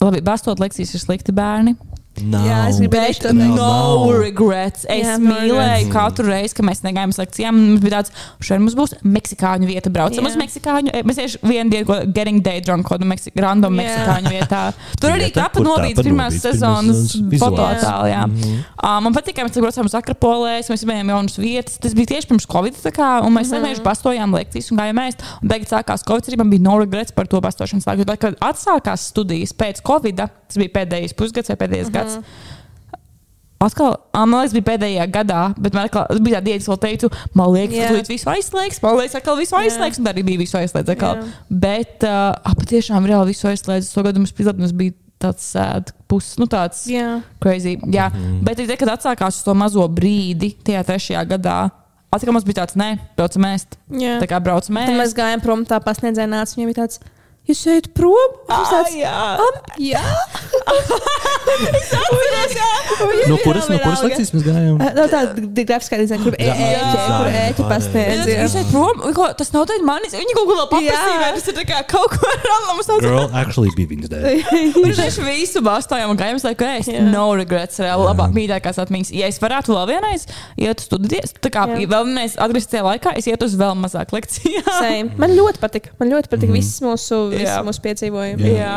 labi, bastot lekcijas, ir slikti bērni. Nav. Jā, es gribēju to no, teikt. no regrets. Es Jā, no mīlēju regrets. katru reizi, kad mēs negājām uz lekcijām. Mums bija tāds, šodien mums būs meksikāņu vieta. Braucam Jā. uz meksikāņu. e, Mēs tieši vienu dienu, getting day drunk, kādu meksik, random Jā. meksikāņu vietā. Tur arī Vieta, tāpa kur nobīdes tāpa pirmās sezonas pirmās sezonas fototēlā. Jā. Mhm. Uh, man patīk, ka mēs braucām uz Akropolēs, mēs bijām jaunas vietas. Tas bija tieši pirms Covid, tā kā, un mēs vienmēr pastojām lekcijas un gājām ēst. Un beigās sākās Covid, arī man bija no regrets par to pastošanas laiku. Bet, kad atsākās studijas pēc Covid, tas bija pēdējais pusgads vai pēdējais gads. Atkal, ā, man liekas, bija pēdējā gadā, bet man atkal, bija tāda ideja, ka teicu, man liekas, ka tu visu aizslēgs, man liekas, ka visu aizslēgs, un arī bija visu aizslēgts. atkal. Bet, uh, ap, patiešām, reāli visu aizslēdz. To gadu mums bija, mums bija tāds sēd, puses, nu tāds Jā. crazy. Jā, mm bet arī kad atsākās uz to mazo brīdi, tajā trešajā gadā, atkal mums bija tāds, nē, braucam ēst. Jā. Tā kā braucam Tad mēs ēst. gājām prom, tā pasniedzēja nāca. Viņam bija tāds, jūs ejat prom? Mums tāds, jā. "Am, jā. No kuras, no kuras lekcijas mēs gājām? No tāda grafiskā dizaina, kur Jā. ēķi, kur Jā. ēķi pasniedz. jā. Jūs ejat prom, tas nav tāds manis. Viņi kaut ko vēl paprasīja, Jā. vai tas ir tā kā kaut ko. Tāds, Girl, actually bija viņas dēļ. Mēs tieši visu bāstājām un gājām, lai ēst. Jā. No regrets, reāli labāk, mīļākās atmiņas. Ja es varētu vēl vienreiz iet uz studijas, tā kā Jā. vēl vienreiz atgriezties tajā laikā, es ietu uz vēl mazāk lekcijām. Man ļoti patika. Man ļoti patika Mhm. viss mūsu, Jā. piedzīvojumi. Jā.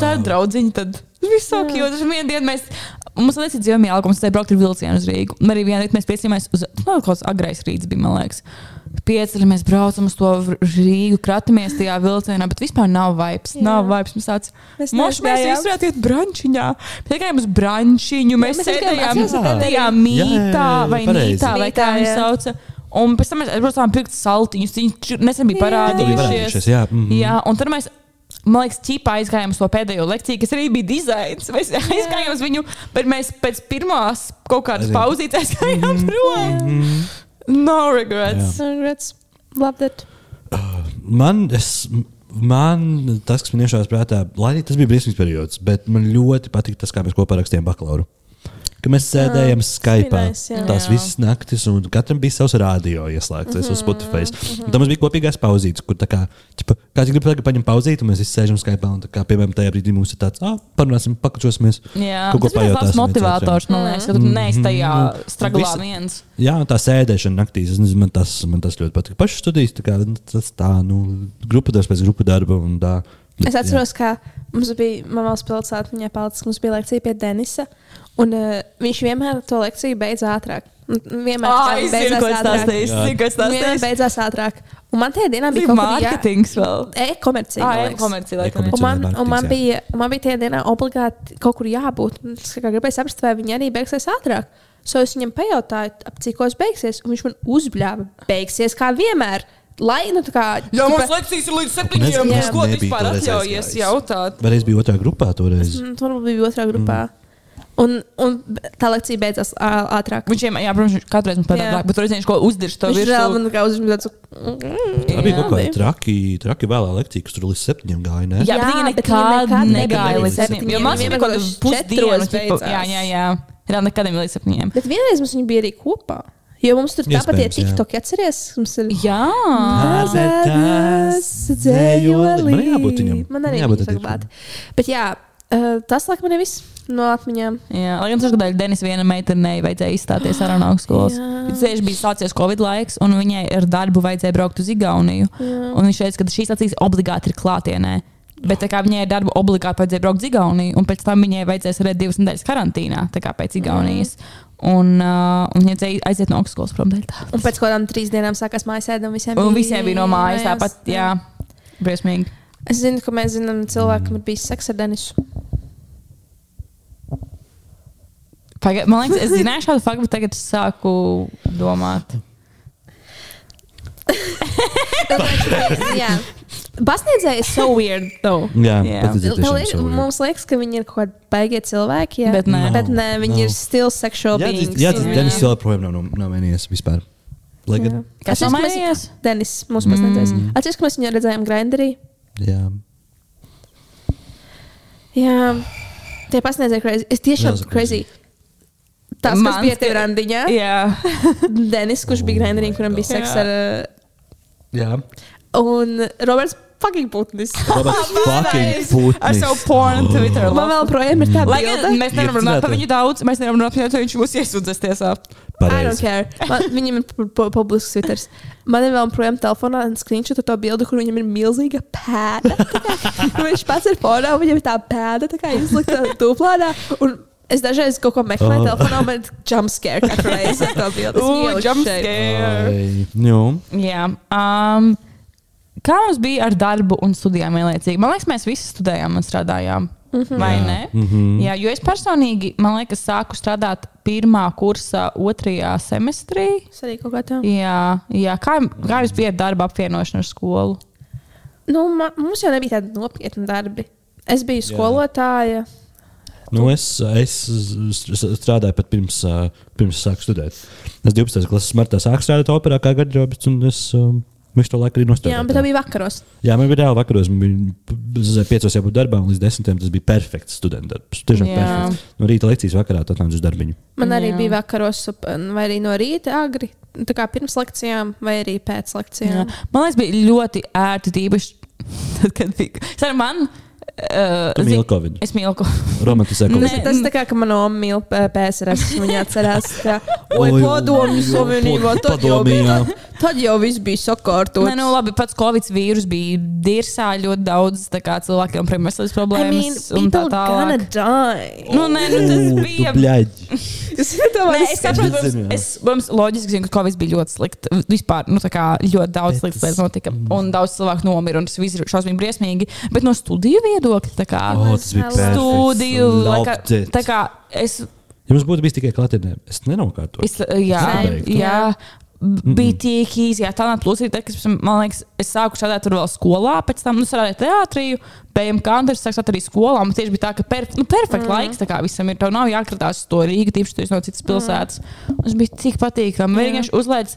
tā ir draudziņa, tad tas viss ok. Jo tas vienā dienā mēs. Mums liekas, dzīvojam jālga, mums te braukt ar vilcienu uz Rīgu. Un arī vienā dienā mēs piecījāmies uz, nu, kaut kāds agrais rīts bija, man liekas. Pieceļamies, braucam uz to Rīgu, kratamies tajā vilcienā, bet vispār nav vibes. Jā. Nav vibes. Mēs tāds, Mēs Moš, mēs visi varētu iet brančiņā. Mēs gājām uz brančiņu, mēs mēs aizgājām sēdējām tajā jā. mītā Jā, jā, jā, vai mītā, vai kā viņi jā. sauca. Un pēc tam mēs braucām pirkt saltiņus. Viņi nesen bija Jā. parādījušies. Parādījušies, jā, mhm. jā, un tad mēs. Man liekas, ķīpā aizgājām uz to pēdējo lekciju, kas arī bija dizains. Mēs aizgājām uz viņu, bet mēs pēc pirmās kaut kādas pauzītes aizgājām prom. No regrets. Regrets. Loved it. Man, es, man tas, kas man iešās prātā, lai arī tas bija briesmīgs periods, bet man ļoti patika tas, kā mēs kopā rakstījām bakalauru. Ka mēs sēdējām Skype. nice, jā. Tās Jā. visas naktis, un katram bija savs radio ieslēgts mm -hmm, uz Spotify. Mm -hmm. Tad mums bija kopīgās pauzītes, kur kā, ķipa, kāds grib tagad paņemt pauzīti, un mēs visi sēžam Skype. Un, kā, piemēram, tajā brīdī mums ir tāds, ah, parunāsim, pakačosimies. Jā, tas ir viens motivators, man liekas, ka tu neesi tajā Mhm. straglā viens. Jā, tā sēdēšana naktīs, es nezinu, man tas, man tas ļoti patīk. Pašas studijas, tā kā nu, tas tā, nu, grupa darbs pēc grupu darba. un Tā, Es atceros, ka mums bija mammas pilsēta, viņai palicis, mums bija lekcija pie Denisa. Un uh, viņš vienmēr to lekciju beidza ātrāk. Un Vienmēr tā es zinu, ko es stāstīju. Es zinu, ko es Vienmēr stāstīju. beidzās ātrāk. Un man tajā dienā bija mārketings vēl. e-komercija. Ah, jā. E-komercija. Un man, un man, bija, man bija tajā dienā obligāti kaut kur jābūt. Un Es gribēju saprast, vai viņi arī beigsies ātrāk. So es viņam pajautāju, ap cik os beigsies, un viņš man uzbļāva, beigsies kā vienmēr. Lai, nu, tā kā. Jā, mums tipa- lekcijas ir līdz septiņiem. Ko tu vispār atļaujies jautāt? Bet es biju otrā grupā toreiz. Mm, Tur bija otrā grupā. Un, un tā lekcija beidzās ātrāk. Viņš jau, jā, protams, katru reizi Jā. pateica, bet tur viņš ko uzdirž to Viņš virsmu. vēl man kā uzmanīja. Tā bija kaut kāda traki, traki vēlā lekcija, kas tur līdz septiņiem gāja. Ne? Jā, Jā, bet viņa bet viņa nekad negāja līdz septiņiem. Jo man bija kaut kāda vienkārši pusdiena. četros tipa- beidzās. Jā, jā, jā. Jā, nekad nebija līdz septiņiem. Bet vienreiz mums viņi bija arī kopā. Jo mums tur tāpat ir jā. TikTok, atceries? Mums ir Jā. Mazas dzējoli. Man jābūt viņam. Man arī Jābūt saglabāti. Bet jā, uh, tas laikam arī viss no atmiņām. Jā, lai gan tas gadījumā Denis viena meitenei vajadzēja izstāties ar augstskolas. Jā. Viņš bija sācies Covid laiks, un viņai ar darbu vajadzēja braukt uz Igauniju. Un viņš teica, ka šīs acīs obligāti ir klātienē. Bet tā kā viņai ar darbu obligāti vajadzēja braukt uz Igauniju, un pēc tam viņai vajadzēs arī divas nedēļas karantīnā, tā kā pēc Igaunijas. Un, uh, un viņa vajadzēja aiziet no augstskolas prom. Un pēc kādām trīs dienām sākās mājas ēda, un visiem Un visiem bija no mājas tāpat, jā, briesmīgi. Es zinu, ka mēs zinām, cilvēkam ir bijis seks ar Denisu. Paga, man liekas, es zināju šādu faktu, bet tagad es sāku domāt. jā. Pasniedzēji ir so weird, though. Jā, ir tiešām liek- so. Mums liekas, ka viņi ir kaut kādi baigie cilvēki, jā. Bet nē. bet nē viņi Nav. ir still sexual Jā, beings. jā, tas. Denis joprojām nav, nav mainījies vispār. Kas mēs- mainījies? Denis, mūsu pasniedzējs. Mm. Atceries, ka mēs viņu redzējām Grinderī. Jā. Jā, tie pasniedzēja crazy. Es tiešām Reāls crazy. Tas, kas bija tie- randiņā, Jā. Denis, kurš bija Grinderī, kuram bija seks ar. uh, jā. Un Roberts fucking putnis. Roberts fucking Ar putnis. savu pornu Twitter. Man vēl projām ir tā bilde. mēs nevaram runāt par viņu daudz, mēs nevaram runāt par viņu, jo viņš mūs iesūdzēs tiesā. I don't care. Man, viņam ir pu- pu- publisks Twitter. Man ir vēl projām telefonā screenshot ar to bildi, kur viņam ir milzīga pēda. Viņš pats ir un viņam ir tā pēda, tā kā izlikta tūplānā. Un es dažreiz kaut ko meklēju Oh. telefonā, un man ir jumpscare katru reizi ar ieliku jump šeit. scare. Nu, Jā. Um, kā mums bija ar darbu un studijām vienlaicīgi? Man liekas, mēs visi studējām un strādājām. Mm -hmm. Vai Jā. ne? Mm -hmm. Jā, jo es personīgi, man liekas, sāku strādāt pirmā kursa otrajā semestrī. Es arī kaut kā tā. Jā, jā. Kā, kā jums bija ar darba apvienošanu ar skolu? Nu, man, mums jau nebija tādi nopietni darbi. Es biju skolotāja. nu es, es strādāju pat pirms, pirms sāku studēt. Es 12. klases martā sāku strādāt operā kā garderobis, un es visu to laiku arī Jā, nostājos. bet tā bija vakaros. Jā, man bija reāli vakaros. Man bija piecos jābūt darbā, un līdz desmitiem tas bija perfekts students darbs. Tiešām Jā. perfekts. No rīta lekcijas vakarā nāc uz darbiņu. Man arī Jā. bija vakaros, vai arī no rīta agri. Tā kā pirms lekcijām, vai arī pēc Jā. lekcijām. Man liekas, bija ļoti ērti, tīpaši tad, kad bija. Sar, man, uh, Tu mīli Covid. Es mīlu Covid. Romantizē Nē. Covid. Tas tā kā, ka manā mīl PSRS, viņa atcerās, ka, oi, Oi, padomju savienībā, tad jau bija, tad jau viss bija sakārtots. Nē, nu, labi, pats Covid vīrus bija dirsā ļoti daudz tā kā cilvēkiem premjeras I mean, problēmas un tā people gonna tālāk. die. Nu, nē, nu, tas bija. Es saprotu, Es protams, loģiski zinu, ka Covid bija ļoti slikts. Vispār, nu, tā kā ļoti daudz sliktas tas- lietas notika, un daudz cilvēku nomira, un tas viss ir šausmīgi briesmīgi. Bet no studiju viedokļa, tā kā O, tas bija studiju, it. tā kā es Ja mums būtu bijis tikai klātienē, es nenokārtotu. Es, jā, Pabeigtu. jā, bija tik īsi. Jā, tā nav kas, man liekas, es sāku strādāt tur vēl skolā, pēc tam nu, strādāju teātrī, tam sāku strādāt arī skolā. Man tieši bija tā, ka perf nu, perfekts mm. laiks tā kā visam ir. Tev nav jākratās uz to Rīgu, tīpaši tu esi no citas pilsētas. Mm. Tas bija tik patīkami. Vienkārši uzlaiž,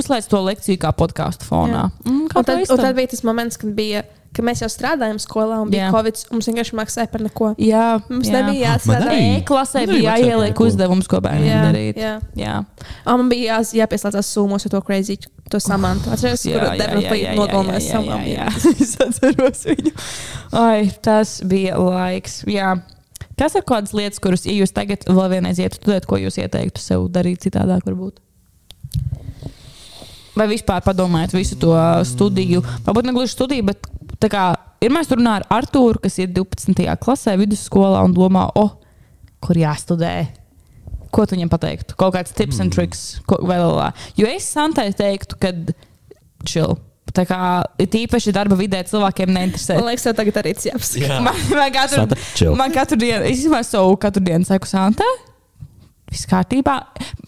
uzlaiž to lekciju kā podkāstu fonā. Mm, kā Un tad, un tad bija tas moments, kad bija. Ka mēs jau strādājām skolā un bija Jā. Covid. Mums vienkārši maksāja par neko. Jā, Mums jā. nebija jāstrādā. Man arī bija jāieliek uzdevums, ko bērniem Jā, darīt. jā. jā. Un man bija jā, jāpieslēdzas sūmos ar to crazy, to samantu. Atceries, kur nogalināja jā, savu jā. Es atceros viņu. Ai, tas bija laiks. Jā. Kas ir kādas lietas, kuras, ja jūs tagad vēl vienreiz ietu studēt, ko jūs ieteiktu sev darīt citādāk, varbūt? Vai vispār padomājat visu to studiju? Varbūt ne gluži studiju, bet tā kā ir mēs runājam ar Artūru, kas ir 12. klasē, vidusskolā un domā, oh, kur jāstudē. Ko tu viņam pateiktu? Kaut kāds tips and tricks, ko, vai vēl vēl. Jo es Santai teiktu, ka chill. Tā kā ir tīpaši darba vidē cilvēkiem neinteresē. Man liekas, tev tagad arī tas jāapsaka. Jā. Man, man, katru, Santa, man katru dienu, es īstenībā savu katru dienu saku, Santa, viss kārtībā.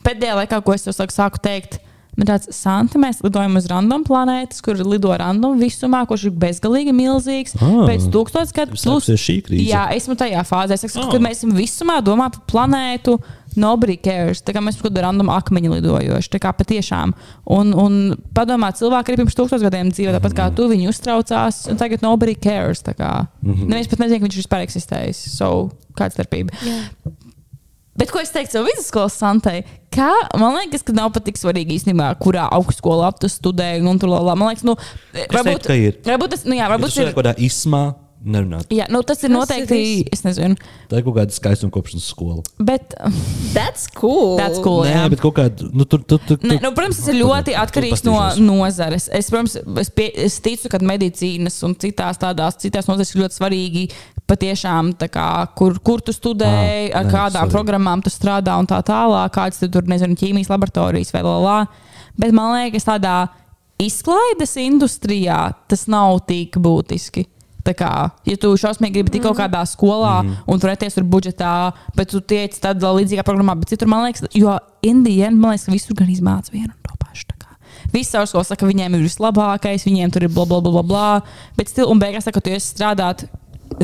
Pēdējā laikā, ko es tev saku, sāku teikt, man tāds, Santa, mēs lidojam uz random planētas, kur lido random visumā, kurš ir bezgalīgi milzīgs. Ah. Pēc tūkstotis gadu plus. Šī krīze. Jā, esmu tajā fāzē. Es saku, Ah. kad mēs esam visumā domā par planētu. Nobody cares. Tā kā mēs kaut kādā random akmeņa lidojoši. Tā kā patiešām. Un, un padomā, cilvēki arī pirms tūkstošiem gadiem dzīvoja tāpat kā tu. Viņi uztraucās, un tagad nobody cares. Tā kā Mhm. neviens pat nezina, ka viņš vispār eksistējis. So, kāda starpība? Bet ko es teiktu savu vidusskolas santai? Kā, man liekas, ka nav pat tik svarīgi īstenībā, kurā augstskolā tu studēji. Un, tur, lala. man liekas, nu, varbūt, teiktu, ir. varbūt tas, nu, jā, Ja varbūt tas ir tas kaut kādā ismā, nerunāt. Jā, nu, tas ir Tas noteikti. ir Es nezinu. Tā ir kaut kāda skaistuma kopšanas skola. Bet, That's cool. That's cool. Nē, jā. bet kaut kāda. Nu, tur, tur, tur, Ne, nu, protams, tas ir ļoti atkarīgs no pastīšos. nozares. Es, protams, es, pie, es ticu, ka medicīnas un citās tādās citās nozares ir ļoti svarīgi. Patiešām, kā, kur, kur tu studēji, Ah, ar kādām sorry. programmām tu strādā un tā tālāk, kādas tu tur, nezinu, ķīmijas laboratorijas vai lā. Bet man liekas, tādā izklaides industrijā tas nav tik būtiski. Tā kā, ja tu šausmīgi gribi tikt kaut kādā skolā mm. un turēties tur budžetā, bet tu tiec tādā līdzīgā programmā, bet citur, man liekas, jo Indija, man liekas, ka visur gan izmāca vienu un to pašu. Visi caur skolu saka, ka viņiem ir vislabākais, viņiem tur ir bla bla bla bla. bla bet stil, un beigās saka, ka tu esi strādāt,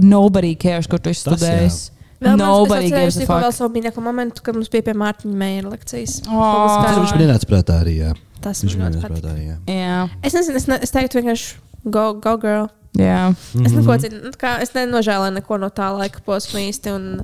nobody cares, kur tu esi Tas jā. studējis. Vēl Nobody gives a liekas, vēl fuck. savu mīļāko momentu, kad mums bija pie Mārtiņa Meijera lekcijas. Oh. Tas viņš man ienāca prātā arī. Jā. Tas Viņš man patīk. prātā arī. Jā. Jā, Es nezinu, es, ne, es teiktu vienkārši go, go girl. jā. Es neko nu, kā, es nenožēloju neko no tā laika posma īsti. un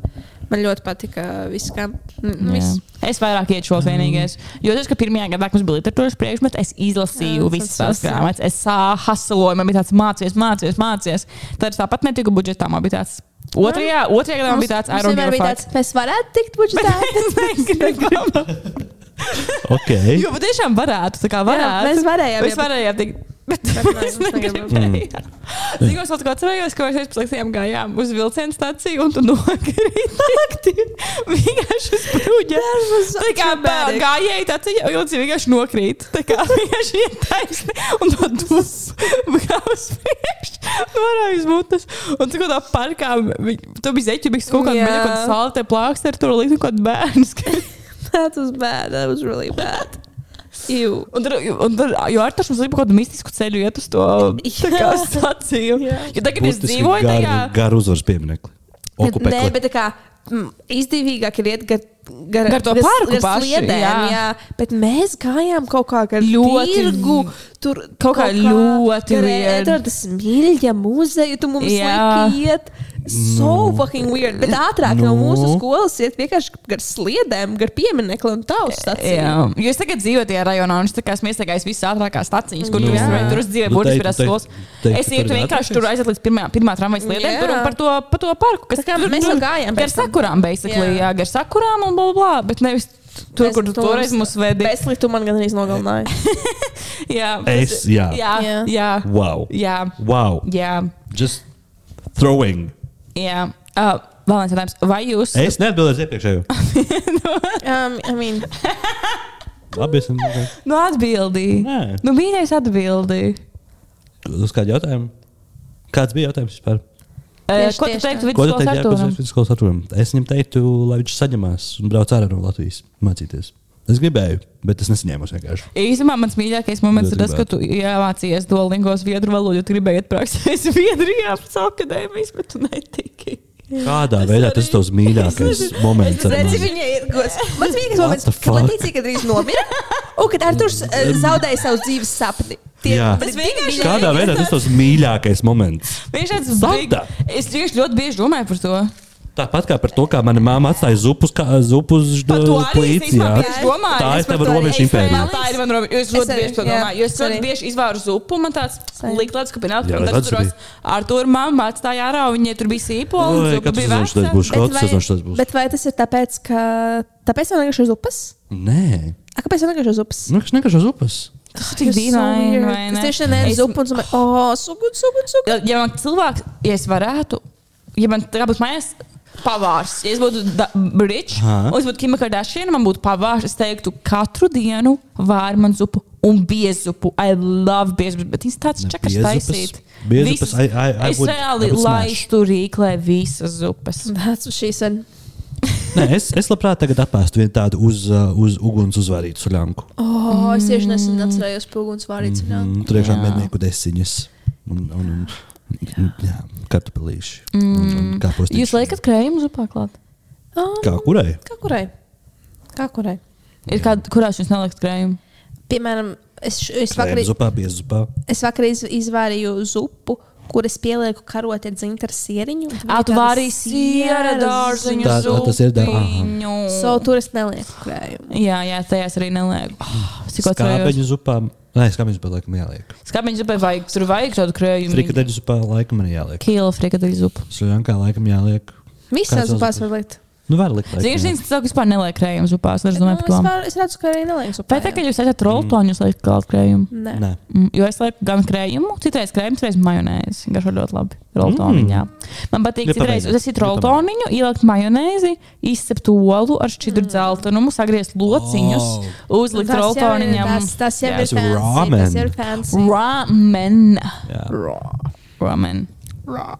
Man ļoti patika viss, kā. mm, Jā. viss. Es vairāk ietu šos vienīgais. Jo tas, ka pirmajā gadā, kad mums bija literatūras priekšmets, es izlasīju Jā, visas tās grāmatas. Es sāhasaloju, man bija tāds mācīties, mācīties, mācīties. Tad es tāpat netiku budžetā. Man bija tāds otrajā, otrajā gadā man bija tāds, I Mums don't vienmēr give a bija fuck. tāds, mēs varētu tikt budžetā. negribu. Okay. Jo patiešām varētu. Tā kā varētu. mēs varējām, Mēs jā, varējām tikt. Bet es negribu. negribam. Zinām, es atcerējos, ka mēs pēc gājām uz vilcienu stāciju un tu nokrīt naktī. Vienkārši uz prūģa. Tā kā gājēji tā ceļā, jo tas vienkārši nokrīt. Tā kā vienkārši iet taisni un to dusu kā uz priekšu. Norāj uz mutes. Un tu kaut kā parkā, tu biji zeķibīgs kaut kādā Jā. veidā, kad saltē plāksteri tur likt kaut kāds bērns. That was bad. That was really bad. Ew. Un tur, un tur jo ar to mums bija kaut kādu mistisku ceļu iet uz to kā. Jā. Jo tagad es dzīvoju garu- tajā. Garu uzvaras pieminekli. Nē, Okupekli. bet tā kā izdevīgāk ir iet gar, gar, Gar to parku gar paši, sliedēm, jā. jā. Bet mēs gājām kaut kā gar Ļoti tirgu, tur kaut kā ļoti gar weird. Edvarda Smilja muzeju, tu mums Jā. liki iet. So fucking weird. Bet ātrāk no Nu. mūsu skolas iet vienkārši gar sliedēm, gar pieminekli un tā uz staciju. Jā, jo es tagad dzīvoju tajā rajonā, un es tā kā esmu iestaigājis visas ātrākās stacijas, kur tur vispār tur es dzīvoju, Nu, burtiski pēc skolas. Es ietu vienkārši tur aiziet līdz pirmā, pirmā tramvajas sliedēm, tur un par to, pa to parku, kas Tā kā tur, mēs tur gājām Gar sakurām, basically, jā, Jā. gar sakurām un bla, bla, bet nevis tur, kur tu toreiz mūs vedi. Bezsliktu man gan arī nogalināja. Jā, Es, jā, Jā. jā, Wow. jā, Wow. jā, Just throwing. Jā. Uh, Vēl viens jautājums, vai jūs Es neatbildēju uz iepriekšējo. um, I mean, Labi, esam. nu atbildīji? Nē. Nu, mīļais atbildīji. Uz kādu jautājumu? Kāds bija jautājums vispār? Tieši- Ko tu teiktu vidusskolas es atturam? Es viņam teiktu, lai viņš saņemās un brauc ārā no Latvijas mācīties. Es gribēju, bet es nesaņēmu vienkārši. Īstenībā mans mīļākais moments ir tas, ka tu iemācījies duolingo zviedru valodu, jo gribēji iet praksē Zviedrijā akadēmijas, bet tu netiki. Kādā veidā tas ir tavs mīļākais moments? ar Redzi, mani? viņai ir gods. Mans mīļākais moments, the kad fuck? Latīcija gandrīz nomira, un kad Arturs uh, zaudēja savu dzīves sapni. Tie, Jā. bet vienkārši Kādā veidā tas ir tavs mīļākais moments? Viņš tāds Santa! big- Es ļoti bieži domāju par to. Tāpat kā par to, kā mana mamma atstāja zupu uz, kā- zupu es bieži domāju. Tā Es ir tava to robeža impērija. Tā ir mana robeža. Es Es ļoti bieži to domāju. Jo es es ļoti bieži izvāru zupu, man tāds likts, ka Jā, un redz tas tur arī. ar to mammu atstāja ārā, un viņai tur bija Katrs bija sezons tas būs. Vai, sezons tas būs. bet vai tas ir tāpēc, ka tāpēc tev vienkārši uz upes? Nē, A, kāpēc tev vienkārši uz upes? nu, kas nekas uz upes. Tas ir tik dīvaini, ne? tieši nē, Es- zupa un zupa. O, sugut, sugut, sugut. Ja- Ja man cilvēks, ja es varētu, ja man tā būtu mājās. Pavārs. Ja es būtu brīvs, Aha. un es būtu Kim Kardashian, man būtu pavārs. Es teiktu, katru dienu vār man zupu un biezupu. I love biezupu, bet viņš tāds biezupas- taisīt. biezupas, Visas- I- I- I Es would- I reāli laistu rīklē visas zupas. That's what she said. Nē, es, es labprāt tagad apēstu vienu tādu uz, uh, uz uguns uzvārītu suļanku. O, es tieši nesen atcerējos pūguns vārīts. Mm, tur iekšā Jā. mednieku desiņas un, un, un, kartupelīši. Kāpostīši. Jūs liekat krējumu zupā klāt? Kā kurai? Kā kurai? Kā kurai? Ir kāda, kurās jūs neliekat krējumu? Piemēram, es, es vakar, zupā, zupā. es vakar iz, izvārīju zupu, kur es pielieku karoti ar dzintaru sieriņu. un tad Ā, tu vari siera dārziņu Tā- tā tas ir dā- aha. zupiņu. So, tur es nelieku krējumu. Jā, jā, tajās arī nelieku. Oh, cik atcerējos. Nē, skābeņu zupā laikam jāliek. Skābeņu zupai vajag, tur vajag tādu krējumu. Frikadeļu zupā laikam arī jāliek. Kīla frikadeļu zupu. Suļankā laikam jāliek. Visās zupās var likt. Nu, var likt. zini, cilvēki vispār neliek krējumu zupās. Es Nu, domāju es, to. var, es redzu, ka arī nelieku zupā. Vai tā, ka jūs esat roltoni, jūs liekat klāt krējumu? Nē. Nē. Mm, Jo es lieku gan krējumu, citreiz krējumu, citreiz majonēzi. Garšo ļoti labi. Roltoniņā. Man patīk, Ja citreiz Ja roltoniņu, ielikt majonēzi, izcept olu ar šķidru dzeltenumu, sagriezt lociņus, uzlikt Tas jau ir- roltoniņam. Tas, tas jau ir Tas ir fancy. ramen. Tas ir fancy. Ramen. Jā. Ramen. Ra,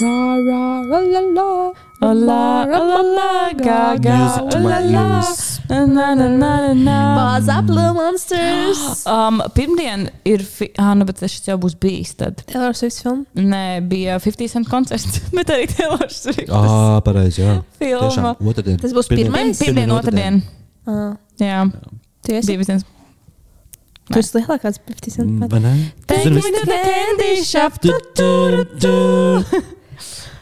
ra, la, la, la. La la la la ga ga Music to my la la na na na na up, little monsters. Um, pirmdien ir, ah, nu, bet šis jau būs bijis. Tad. Taylor Swift film. Nē, bija 50 cent koncerts, bet arī Taylor Swift. Ah, pareizi, jā. Filma. Tiešām, otrdien. Tas būs pirmais? Pirmdien, otrdien. Ah, Jā, tu esi? bija viens. Tu esi lielākais 50 cent. Mm, Vai ne? Take me to the candy shop. Du, du, du.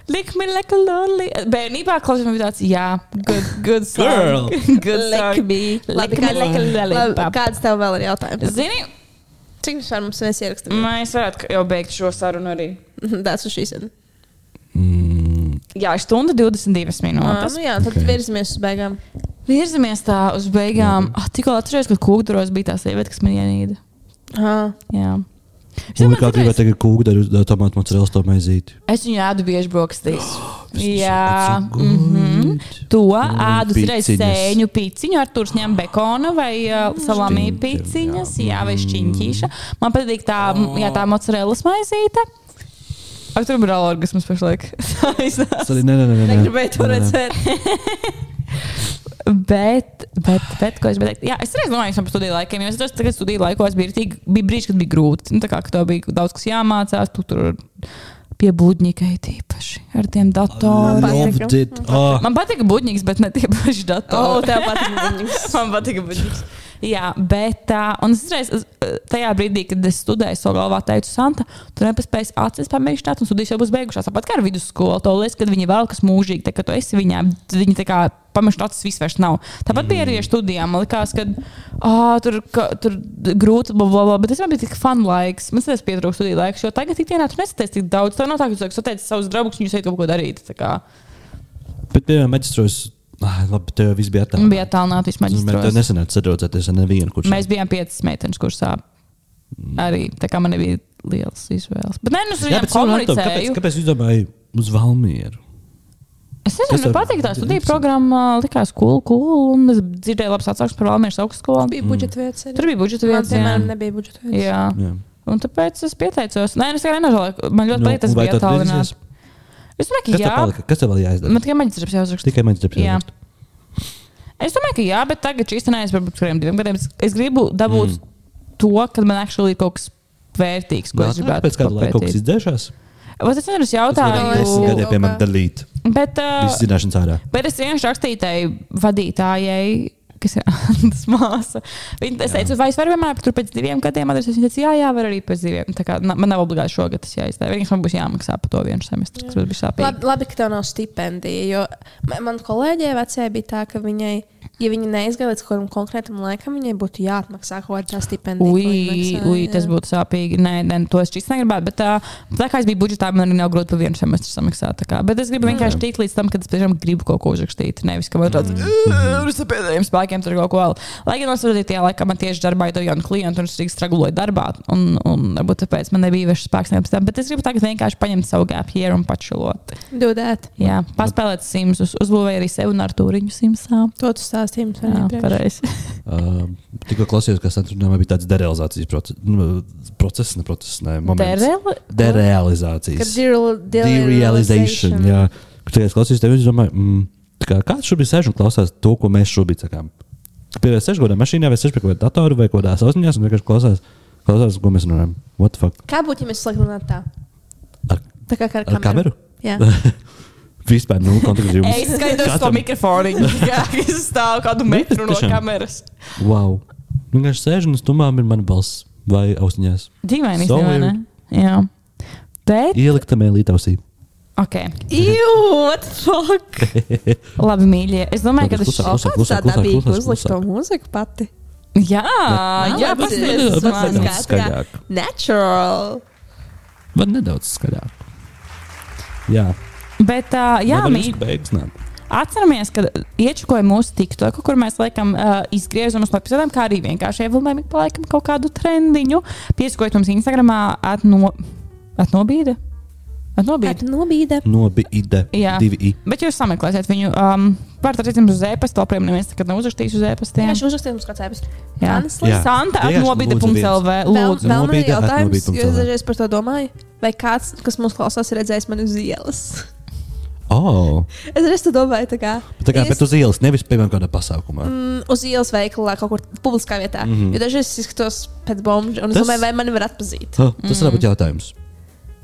Lick me like a lonely. Bērnībā klausījās, bija tāds, jā, good, good song. Girl. good Lick song. me. Labi, me like a Labi, lollipop. Kāds tev vēl ir jautājums? Zini, Cik vispār mums mēs ierakstām? mēs varētu jau beigt šo sarunu arī. Tas ir šīs. Mm, Jā, stunda 22 Ah, minūtes. nu jā, tad Ok. virzamies uz beigām. Virzamies tā uz beigām. Ah, Tikko atceros, ka kūkduros bija tā sieviete, kas man ienīda. Ah, Jā. Domāju, kā citreiz- gribētu tagad kūku ar tomātu mozzarella to maizīti? Es viņu ēdu bieži brokastīs. Jā, mhm. good. To ēdu reiz sēņu piciņu, ar tur ņem bekona vai uh, salāmī piciņas, jā. jā, vai šķiņķīša. Man patīk tā, jā, tā mozzarella maizīte. Ak, tur ir orgasms pašlaik. Es arī ne, ne, ne, ne, ne. negribēju to Ne, ne, ne. redzēt. bet, bet, bet, ko es gribēju teikt? Jā, es reiz domāju par studiju laikiem, jo es domāju, ka studiju laikos bija, rītīgi- bija brīži, kad bija grūti. Nu, tā kā ka tev bija daudz kas jāmācās, tu tur pie būdņika īpaši ar tiem datoriem. Ah, Man patīk būdņiks, bet ne tie paši datori. patīk viņas. Man patīk būdņiks. Jā, bet tā, un es reiz, es, tajā brīdī, kad es studēju, savu galvā teicu, Santa, tu nepaspēji acis pamēģināt, un studijas jau būs beigušās. Tāpat kā ar vidusskolu, to liekas, kad viņi vēl kas mūžīgi, tā, kad tu esi viņā, viņi tā kā pamēģināt acis vairs nav. Tāpat bija arī ar studijām. Man likās, ka oh, tur, ka, tur grūti, bla, bla, bla, bet tas man bija tik fun laiks. Man tas pietrūkst studiju laiks, jo tagad ikdienā tu nesatiec tik daudz. Tā nav tā, ka tu satieci savus draugus, jūs ejat kaut ko darīt. Bet, piemēram, maģistros, ah, labi, tev viss bija man attālināts. bija attālināti Tev vismaģistros. nesanāca sadraudzēties ar nevienu, kurš. Mēs bijām piecas meitenes kursā. Arī tā kā man nebija liels izvēles. Bet nē, nu, es bet saprotu, kāpēc, komunicēju. kāpēc jūs domājat uz Valmieru? Es nezinu, man tev patīk tā studiju programma, likās cool, cool. Un es dzirdēju labas atsauksmes par Valmieras augstskolu. Bija budžeta vietas. arī. Tur bija budžeta Man, vietas. Jā. piemēram, nebija budžeta vietas. jā. Jā. Un tāpēc es pieteicos. Nē, nu, es tikai nežēloju. Man ļoti Nu, patīk, tas bija atgriezīsies? Es domāju, ka Kas jā. palika? Kas tev vēl jāizdara? Man tikai maģistrāts jāuzraksta. Tikai maģistrāts. Jā. Es domāju, ka jā, bet tagad šīs tenēs par kādiem diviem gadiem. Es- Es gribu dabūt mm. to, ka man actually ir kaut kas vērtīgs, ko es gribētu Pēc kāda laika kaut kas izdzēšās? Vat Es nezinu, es jautāju, gādēju, piemēram, dalīt. bet, uh, Visas zināšanas ārā. bet es vienkārši rakstīju tai vadītājai. Kas ir Antas māsa? Viņa es teicu, vai es varu vienmēr tur pēc diviem gadiem atgriezties? Viņa teica, jā, jā, var arī pēc diviem. Tā kā man nav obligāti šogad tas jāizdara. Vienkārši man būs jāmaksā par to vienu semestru, kas būs sāpīgi. Labi, labi, ka tev nav stipendija. Jo man, kolēģei vecajai bija tā, ka viņai, ja viņa neizgāja līdz kaut kādam konkrētam laikam, viņai būtu jāatmaksā kaut kāda stipendija. Ui, maksā, ui, jā. tas būtu sāpīgi. Nē, nē, to es šķiet negribētu. Bet tā, tā kā es biju budžetā, man arī nav grūti par vienu semestru samaksāt. Bet es gribu vienkārši tikt līdz tam, kad es tiešām gribu kaut ko uzrakstīt. Nevis, ka man ir tāds Mm. - uz pēdējiem spēkiem tur kaut ko vēl. Lai gan es saprotu, tajā laikā man tieši darbā ir jauni klienti, un es arī stragloju darbā. Un, un varbūt tāpēc man nebija vairs spēks tam. Bet es gribu tagad vienkārši paņemt savu gap here un pačulot. Dodēt. Jā, paspēlēt sims, uz, uzbūvēju arī sevi un ar tūriņu simsā. To tu stāstīji mums Jā, vēl. pareizi. Uh, Tikko klausījos, kas tur bija tāds derealizācijas process, nu, process, ne process, ne moments. Kad Derealizācijas. dereal- Derealization. Jā, kur tikai klausījos tevi, es domāju, mm, kā, kāds šobrīd sēž un klausās to, ko mēs šobrīd sakām. Pie sēž kādā mašīnā, vai sēž pie kaut kāda datora vai kaut kādā ausniņās, un vienkārši klausās, klausās, ko mēs runājam. What the fuck? Kā būtu, ja mēs slēgtu runāt tā? Ar, Tā kā ar ar kameru? Jā. Vispār nulle kontaktu ar jums. Es skatos to mikrofonu. Jā, es stāvu kādu metru no kameras. Wow. Vienkārši sēž un uz tumām ir mana balss vai austiņās. Dīvaini, So ne? Jā. Bet, Ielikta mēlī tausī. ok, Ew, what the fuck? labi, mīļie. Es domāju, ka tas ir. klusāk, Kāds klusāk, tā klusāk, dabīgi klusāk, uzlikt to mūziku pati? Jā, jā, bet- man. bet- Nedaudz skaļāk. Natural. Var nedaudz skaļāk. Jā, Bet, uh, jā, mīļie. Atceramies, ka iečukoja mūsu TikTok, kur mēs laikam uh, izgriezumus no epizodēm, kā arī vienkārši ievulmējam ik pa laikam kaut kādu trendiņu. Pieskojot mums Instagramā atno, atnobīde. Atnobīde. Kāda nobīde? Nobīde. Jā. Divi. Bet jūs sameklēsiet viņu. Um, Varat arī uz e-pasta, to protams, neviens nekad nav uzrakstījis uz e-pastiem. Vienkārši uzrakstīt mums kāds ēpas. Jā. Jā. Santa atnobīde.lv. Lūdzu. vēl man ir Nobīde, jautājums, jo es dažreiz par to domāju. Vai kāds, kas mūs klausās, ir redzējis mani uz ielas? Oh. Es to domāju, tā kā, Bet Tā kā es, uz ielas, nevis piemēram kādā pasākumā. mm, uz ielas veikalā, kaut kur publiskā vietā. Mm. -hmm. Jo dažreiz es izskatos pēc bombuļa, un es Tas- domāju, vai mani var atpazīt. Oh, tas mm. ir jautājums.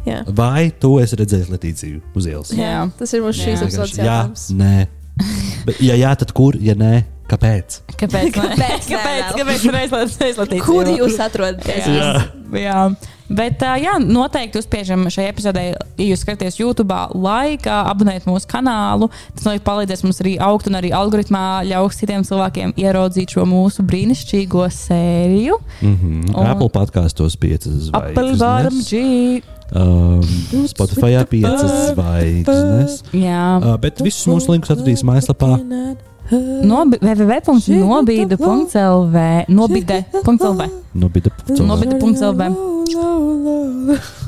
Jā. Vai tu esi redzējis Latīciju uz ielas? Jā. Tas ir mūsu šīs Jā. epizodes jā, jautājums. nē. Bet, ja jā, tad kur? Ja nē, kāpēc? Kāpēc? Kāpēc Kāpēc? Kāpēc? Kāpēc? Kāpēc? Kur jūs atrodaties? Jā. jā. Bet, uh, jā, noteikti uzspiežam šai epizodē, ja jūs skatāties YouTube, ā, abonējiet mūsu kanālu. Tas noteikti palīdzēs mums arī augt un arī algoritmā ļaus citiem cilvēkiem ieraudzīt šo mūsu brīnišķīgo sēriju. Mm -hmm. Un- Apple podkāstos piecas Apple zvaigznes. G. Um, Spotify piecas zvaigznes. Jā, Uh, bet visus mūsu linkus atradīs mājaslapā. Nobi- www.nobīde.lv. Nobīde.lv. Nobīde. Nobīde.lv.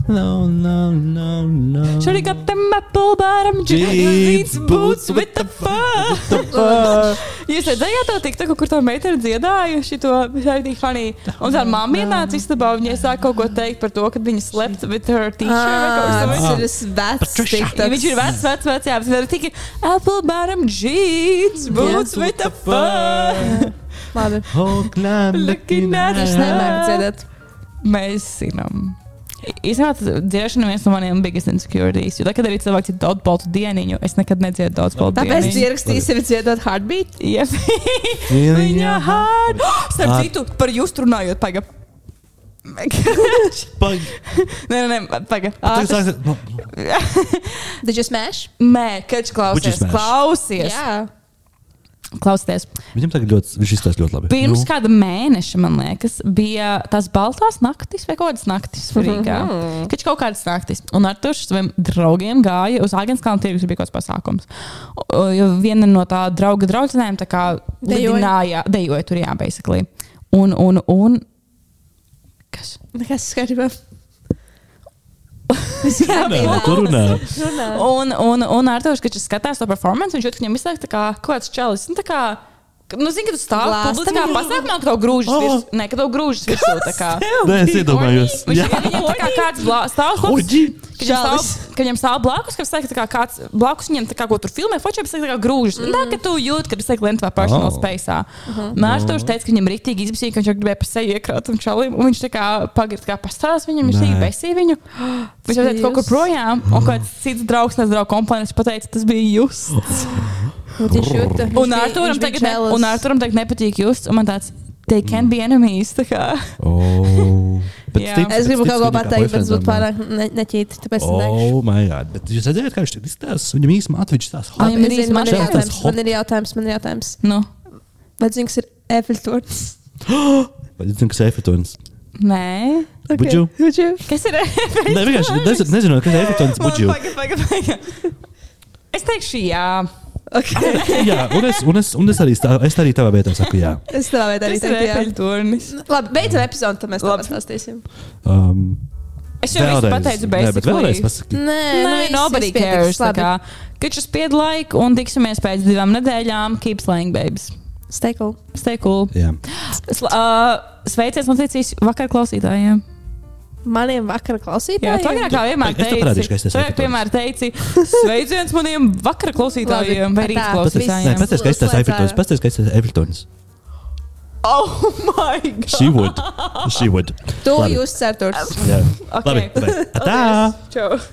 No, no, no, no. Should got them apple bottom jeans, boots with the fur. Jūs redzējāt to tiktu, kur tā meitene dziedāja šo ļoti funny. Un tā mamma ienāca istabā un viņa sāk kaut ko teikt par to, ka viņa slept with her teacher. vai kaut kas Ah. Tas ir vecs TikToks. viņš ir vecs, vecs, vecs, jā, bet viņš ir tikai apple bottom jeans, boots with the fur. Labi. Oh, climb, Looking at Es us. nemāku dziedāt. Mēs zinām. Īstenībā dziedāšana ir viens no maniem biggest insecurities. Jo, tad, kad arī cilvēks ir daudz baltu dieniņu, es nekad nedziedu daudz baltu Tāpēc dieniņu. ierakstīju sevi dziedot heartbeat. Feeling Viņa your hard. Starp Ar- citu, par jūs runājot, pagaidi. Pag- nē, nē, nu, Did you smash? Nē, kač klausies. Klausies. Jā. Klausieties. Viņam tagad ļoti, viņš izstāsta ļoti labi. Pirms Nu, kāda mēneša, man liekas, bija tās baltās naktis vai kādas naktis Rīgā. Kač kaut kādas naktis. Un ar to saviem draugiem gāja uz Agenskalnu tirgus, bija kaut kāds pasākums. Jo viena no tā drauga draudzenēm tā kā Dejoja. dejoja tur, jā, basically. Un, un, un. Kas? Nekas skatībā. Nē, tu runā. Un, un, un ar to, ka viņš skatās to performance, viņš jūt, ka viņam izsaka tā kā kaut kāds čalis. Nu, tā kā, Nu, zini, ka tu stāvi publiskā pasākumā, ka tev grūžas Oh. virsū. Nē, ka tev grūžas virsū. tā kā. Nē, es iedomājos. Jā. viņam tā kā kāds stāv Oģi. hops. Ka viņam stāv- blakus, ka viņš kā kāds blakus viņam tā kā ko tur filmē, fočiem tā kā grūžas. Mm. Tā, ka tu jūti, ka tas ir klients vai personal Oh. oh. space. Uh -huh. Mārcis teica, ka viņam rītīgi izbīsīgi, ka viņš gribēja pa seju iekrāt un čalim. Un viņš tā kā pagriez, kā pastāstīs viņam, viņš arī besīja viņu. Viņš jau teica kaut kur projām, un kāds cits draugs, nezinu, komponents pateica, tas bija jūs. Un jūta. Un Arturam tagad, ne, un Arturam tagad nepatīk jūs, un man tāds, they can be enemies. Oh. Tic- Es gribu kaut ko pateikt, bet tas būtu pārāk ne, neķīti. Tāpēc oh. My God. Bet jūs redzējāt, kā viņš tur izstāsta? Viņam īstenībā atveģis tās īsti man ir mašīna. jautājums, man ir jautājums, man ir jautājums. Nu, Vai zini, kas ir Eiffeltornis? Vai zināt, kas ir Eiffeltons? nē. Budžu? Budžu. Kas ir? Nē, vienkārši nezinu, kas ir paga. Es teikšu, jā. Okay. Jā, un es, un es, un es arī, stāv, es arī tavā vietā saku jā. es tev arī Tas ir teiktu, jā. Eiffeltornis. Labi, beidzam epizodu, tad mēs Labi. pastāstīsim. Um, Es jau visu pateicu, Nē, bet vēlreiz basically. pasaki. Nē, Nē, nu, nobody cares. just spied laiku un tiksimies pēc divām nedēļām. Keep slaying, babes. Stay cool. Stay cool. Sl uh, sveiciens noticīs vakar klausītājiem maniem vakara klausītājiem. Jā, tu agrāk kā vienmēr teici, parādīšu, ka es esmu. Tu vienmēr teici, sveiciens maniem vakara klausītājiem vai rīt klausītājiem. Pastāst, ka es esmu Evertons. Pastāst, ka es esmu Evertons. Oh my god! She would. She would. Tu Labi. jūs ceturts. Jā. Okay. Labi. Vai. Tā. Čau. Okay.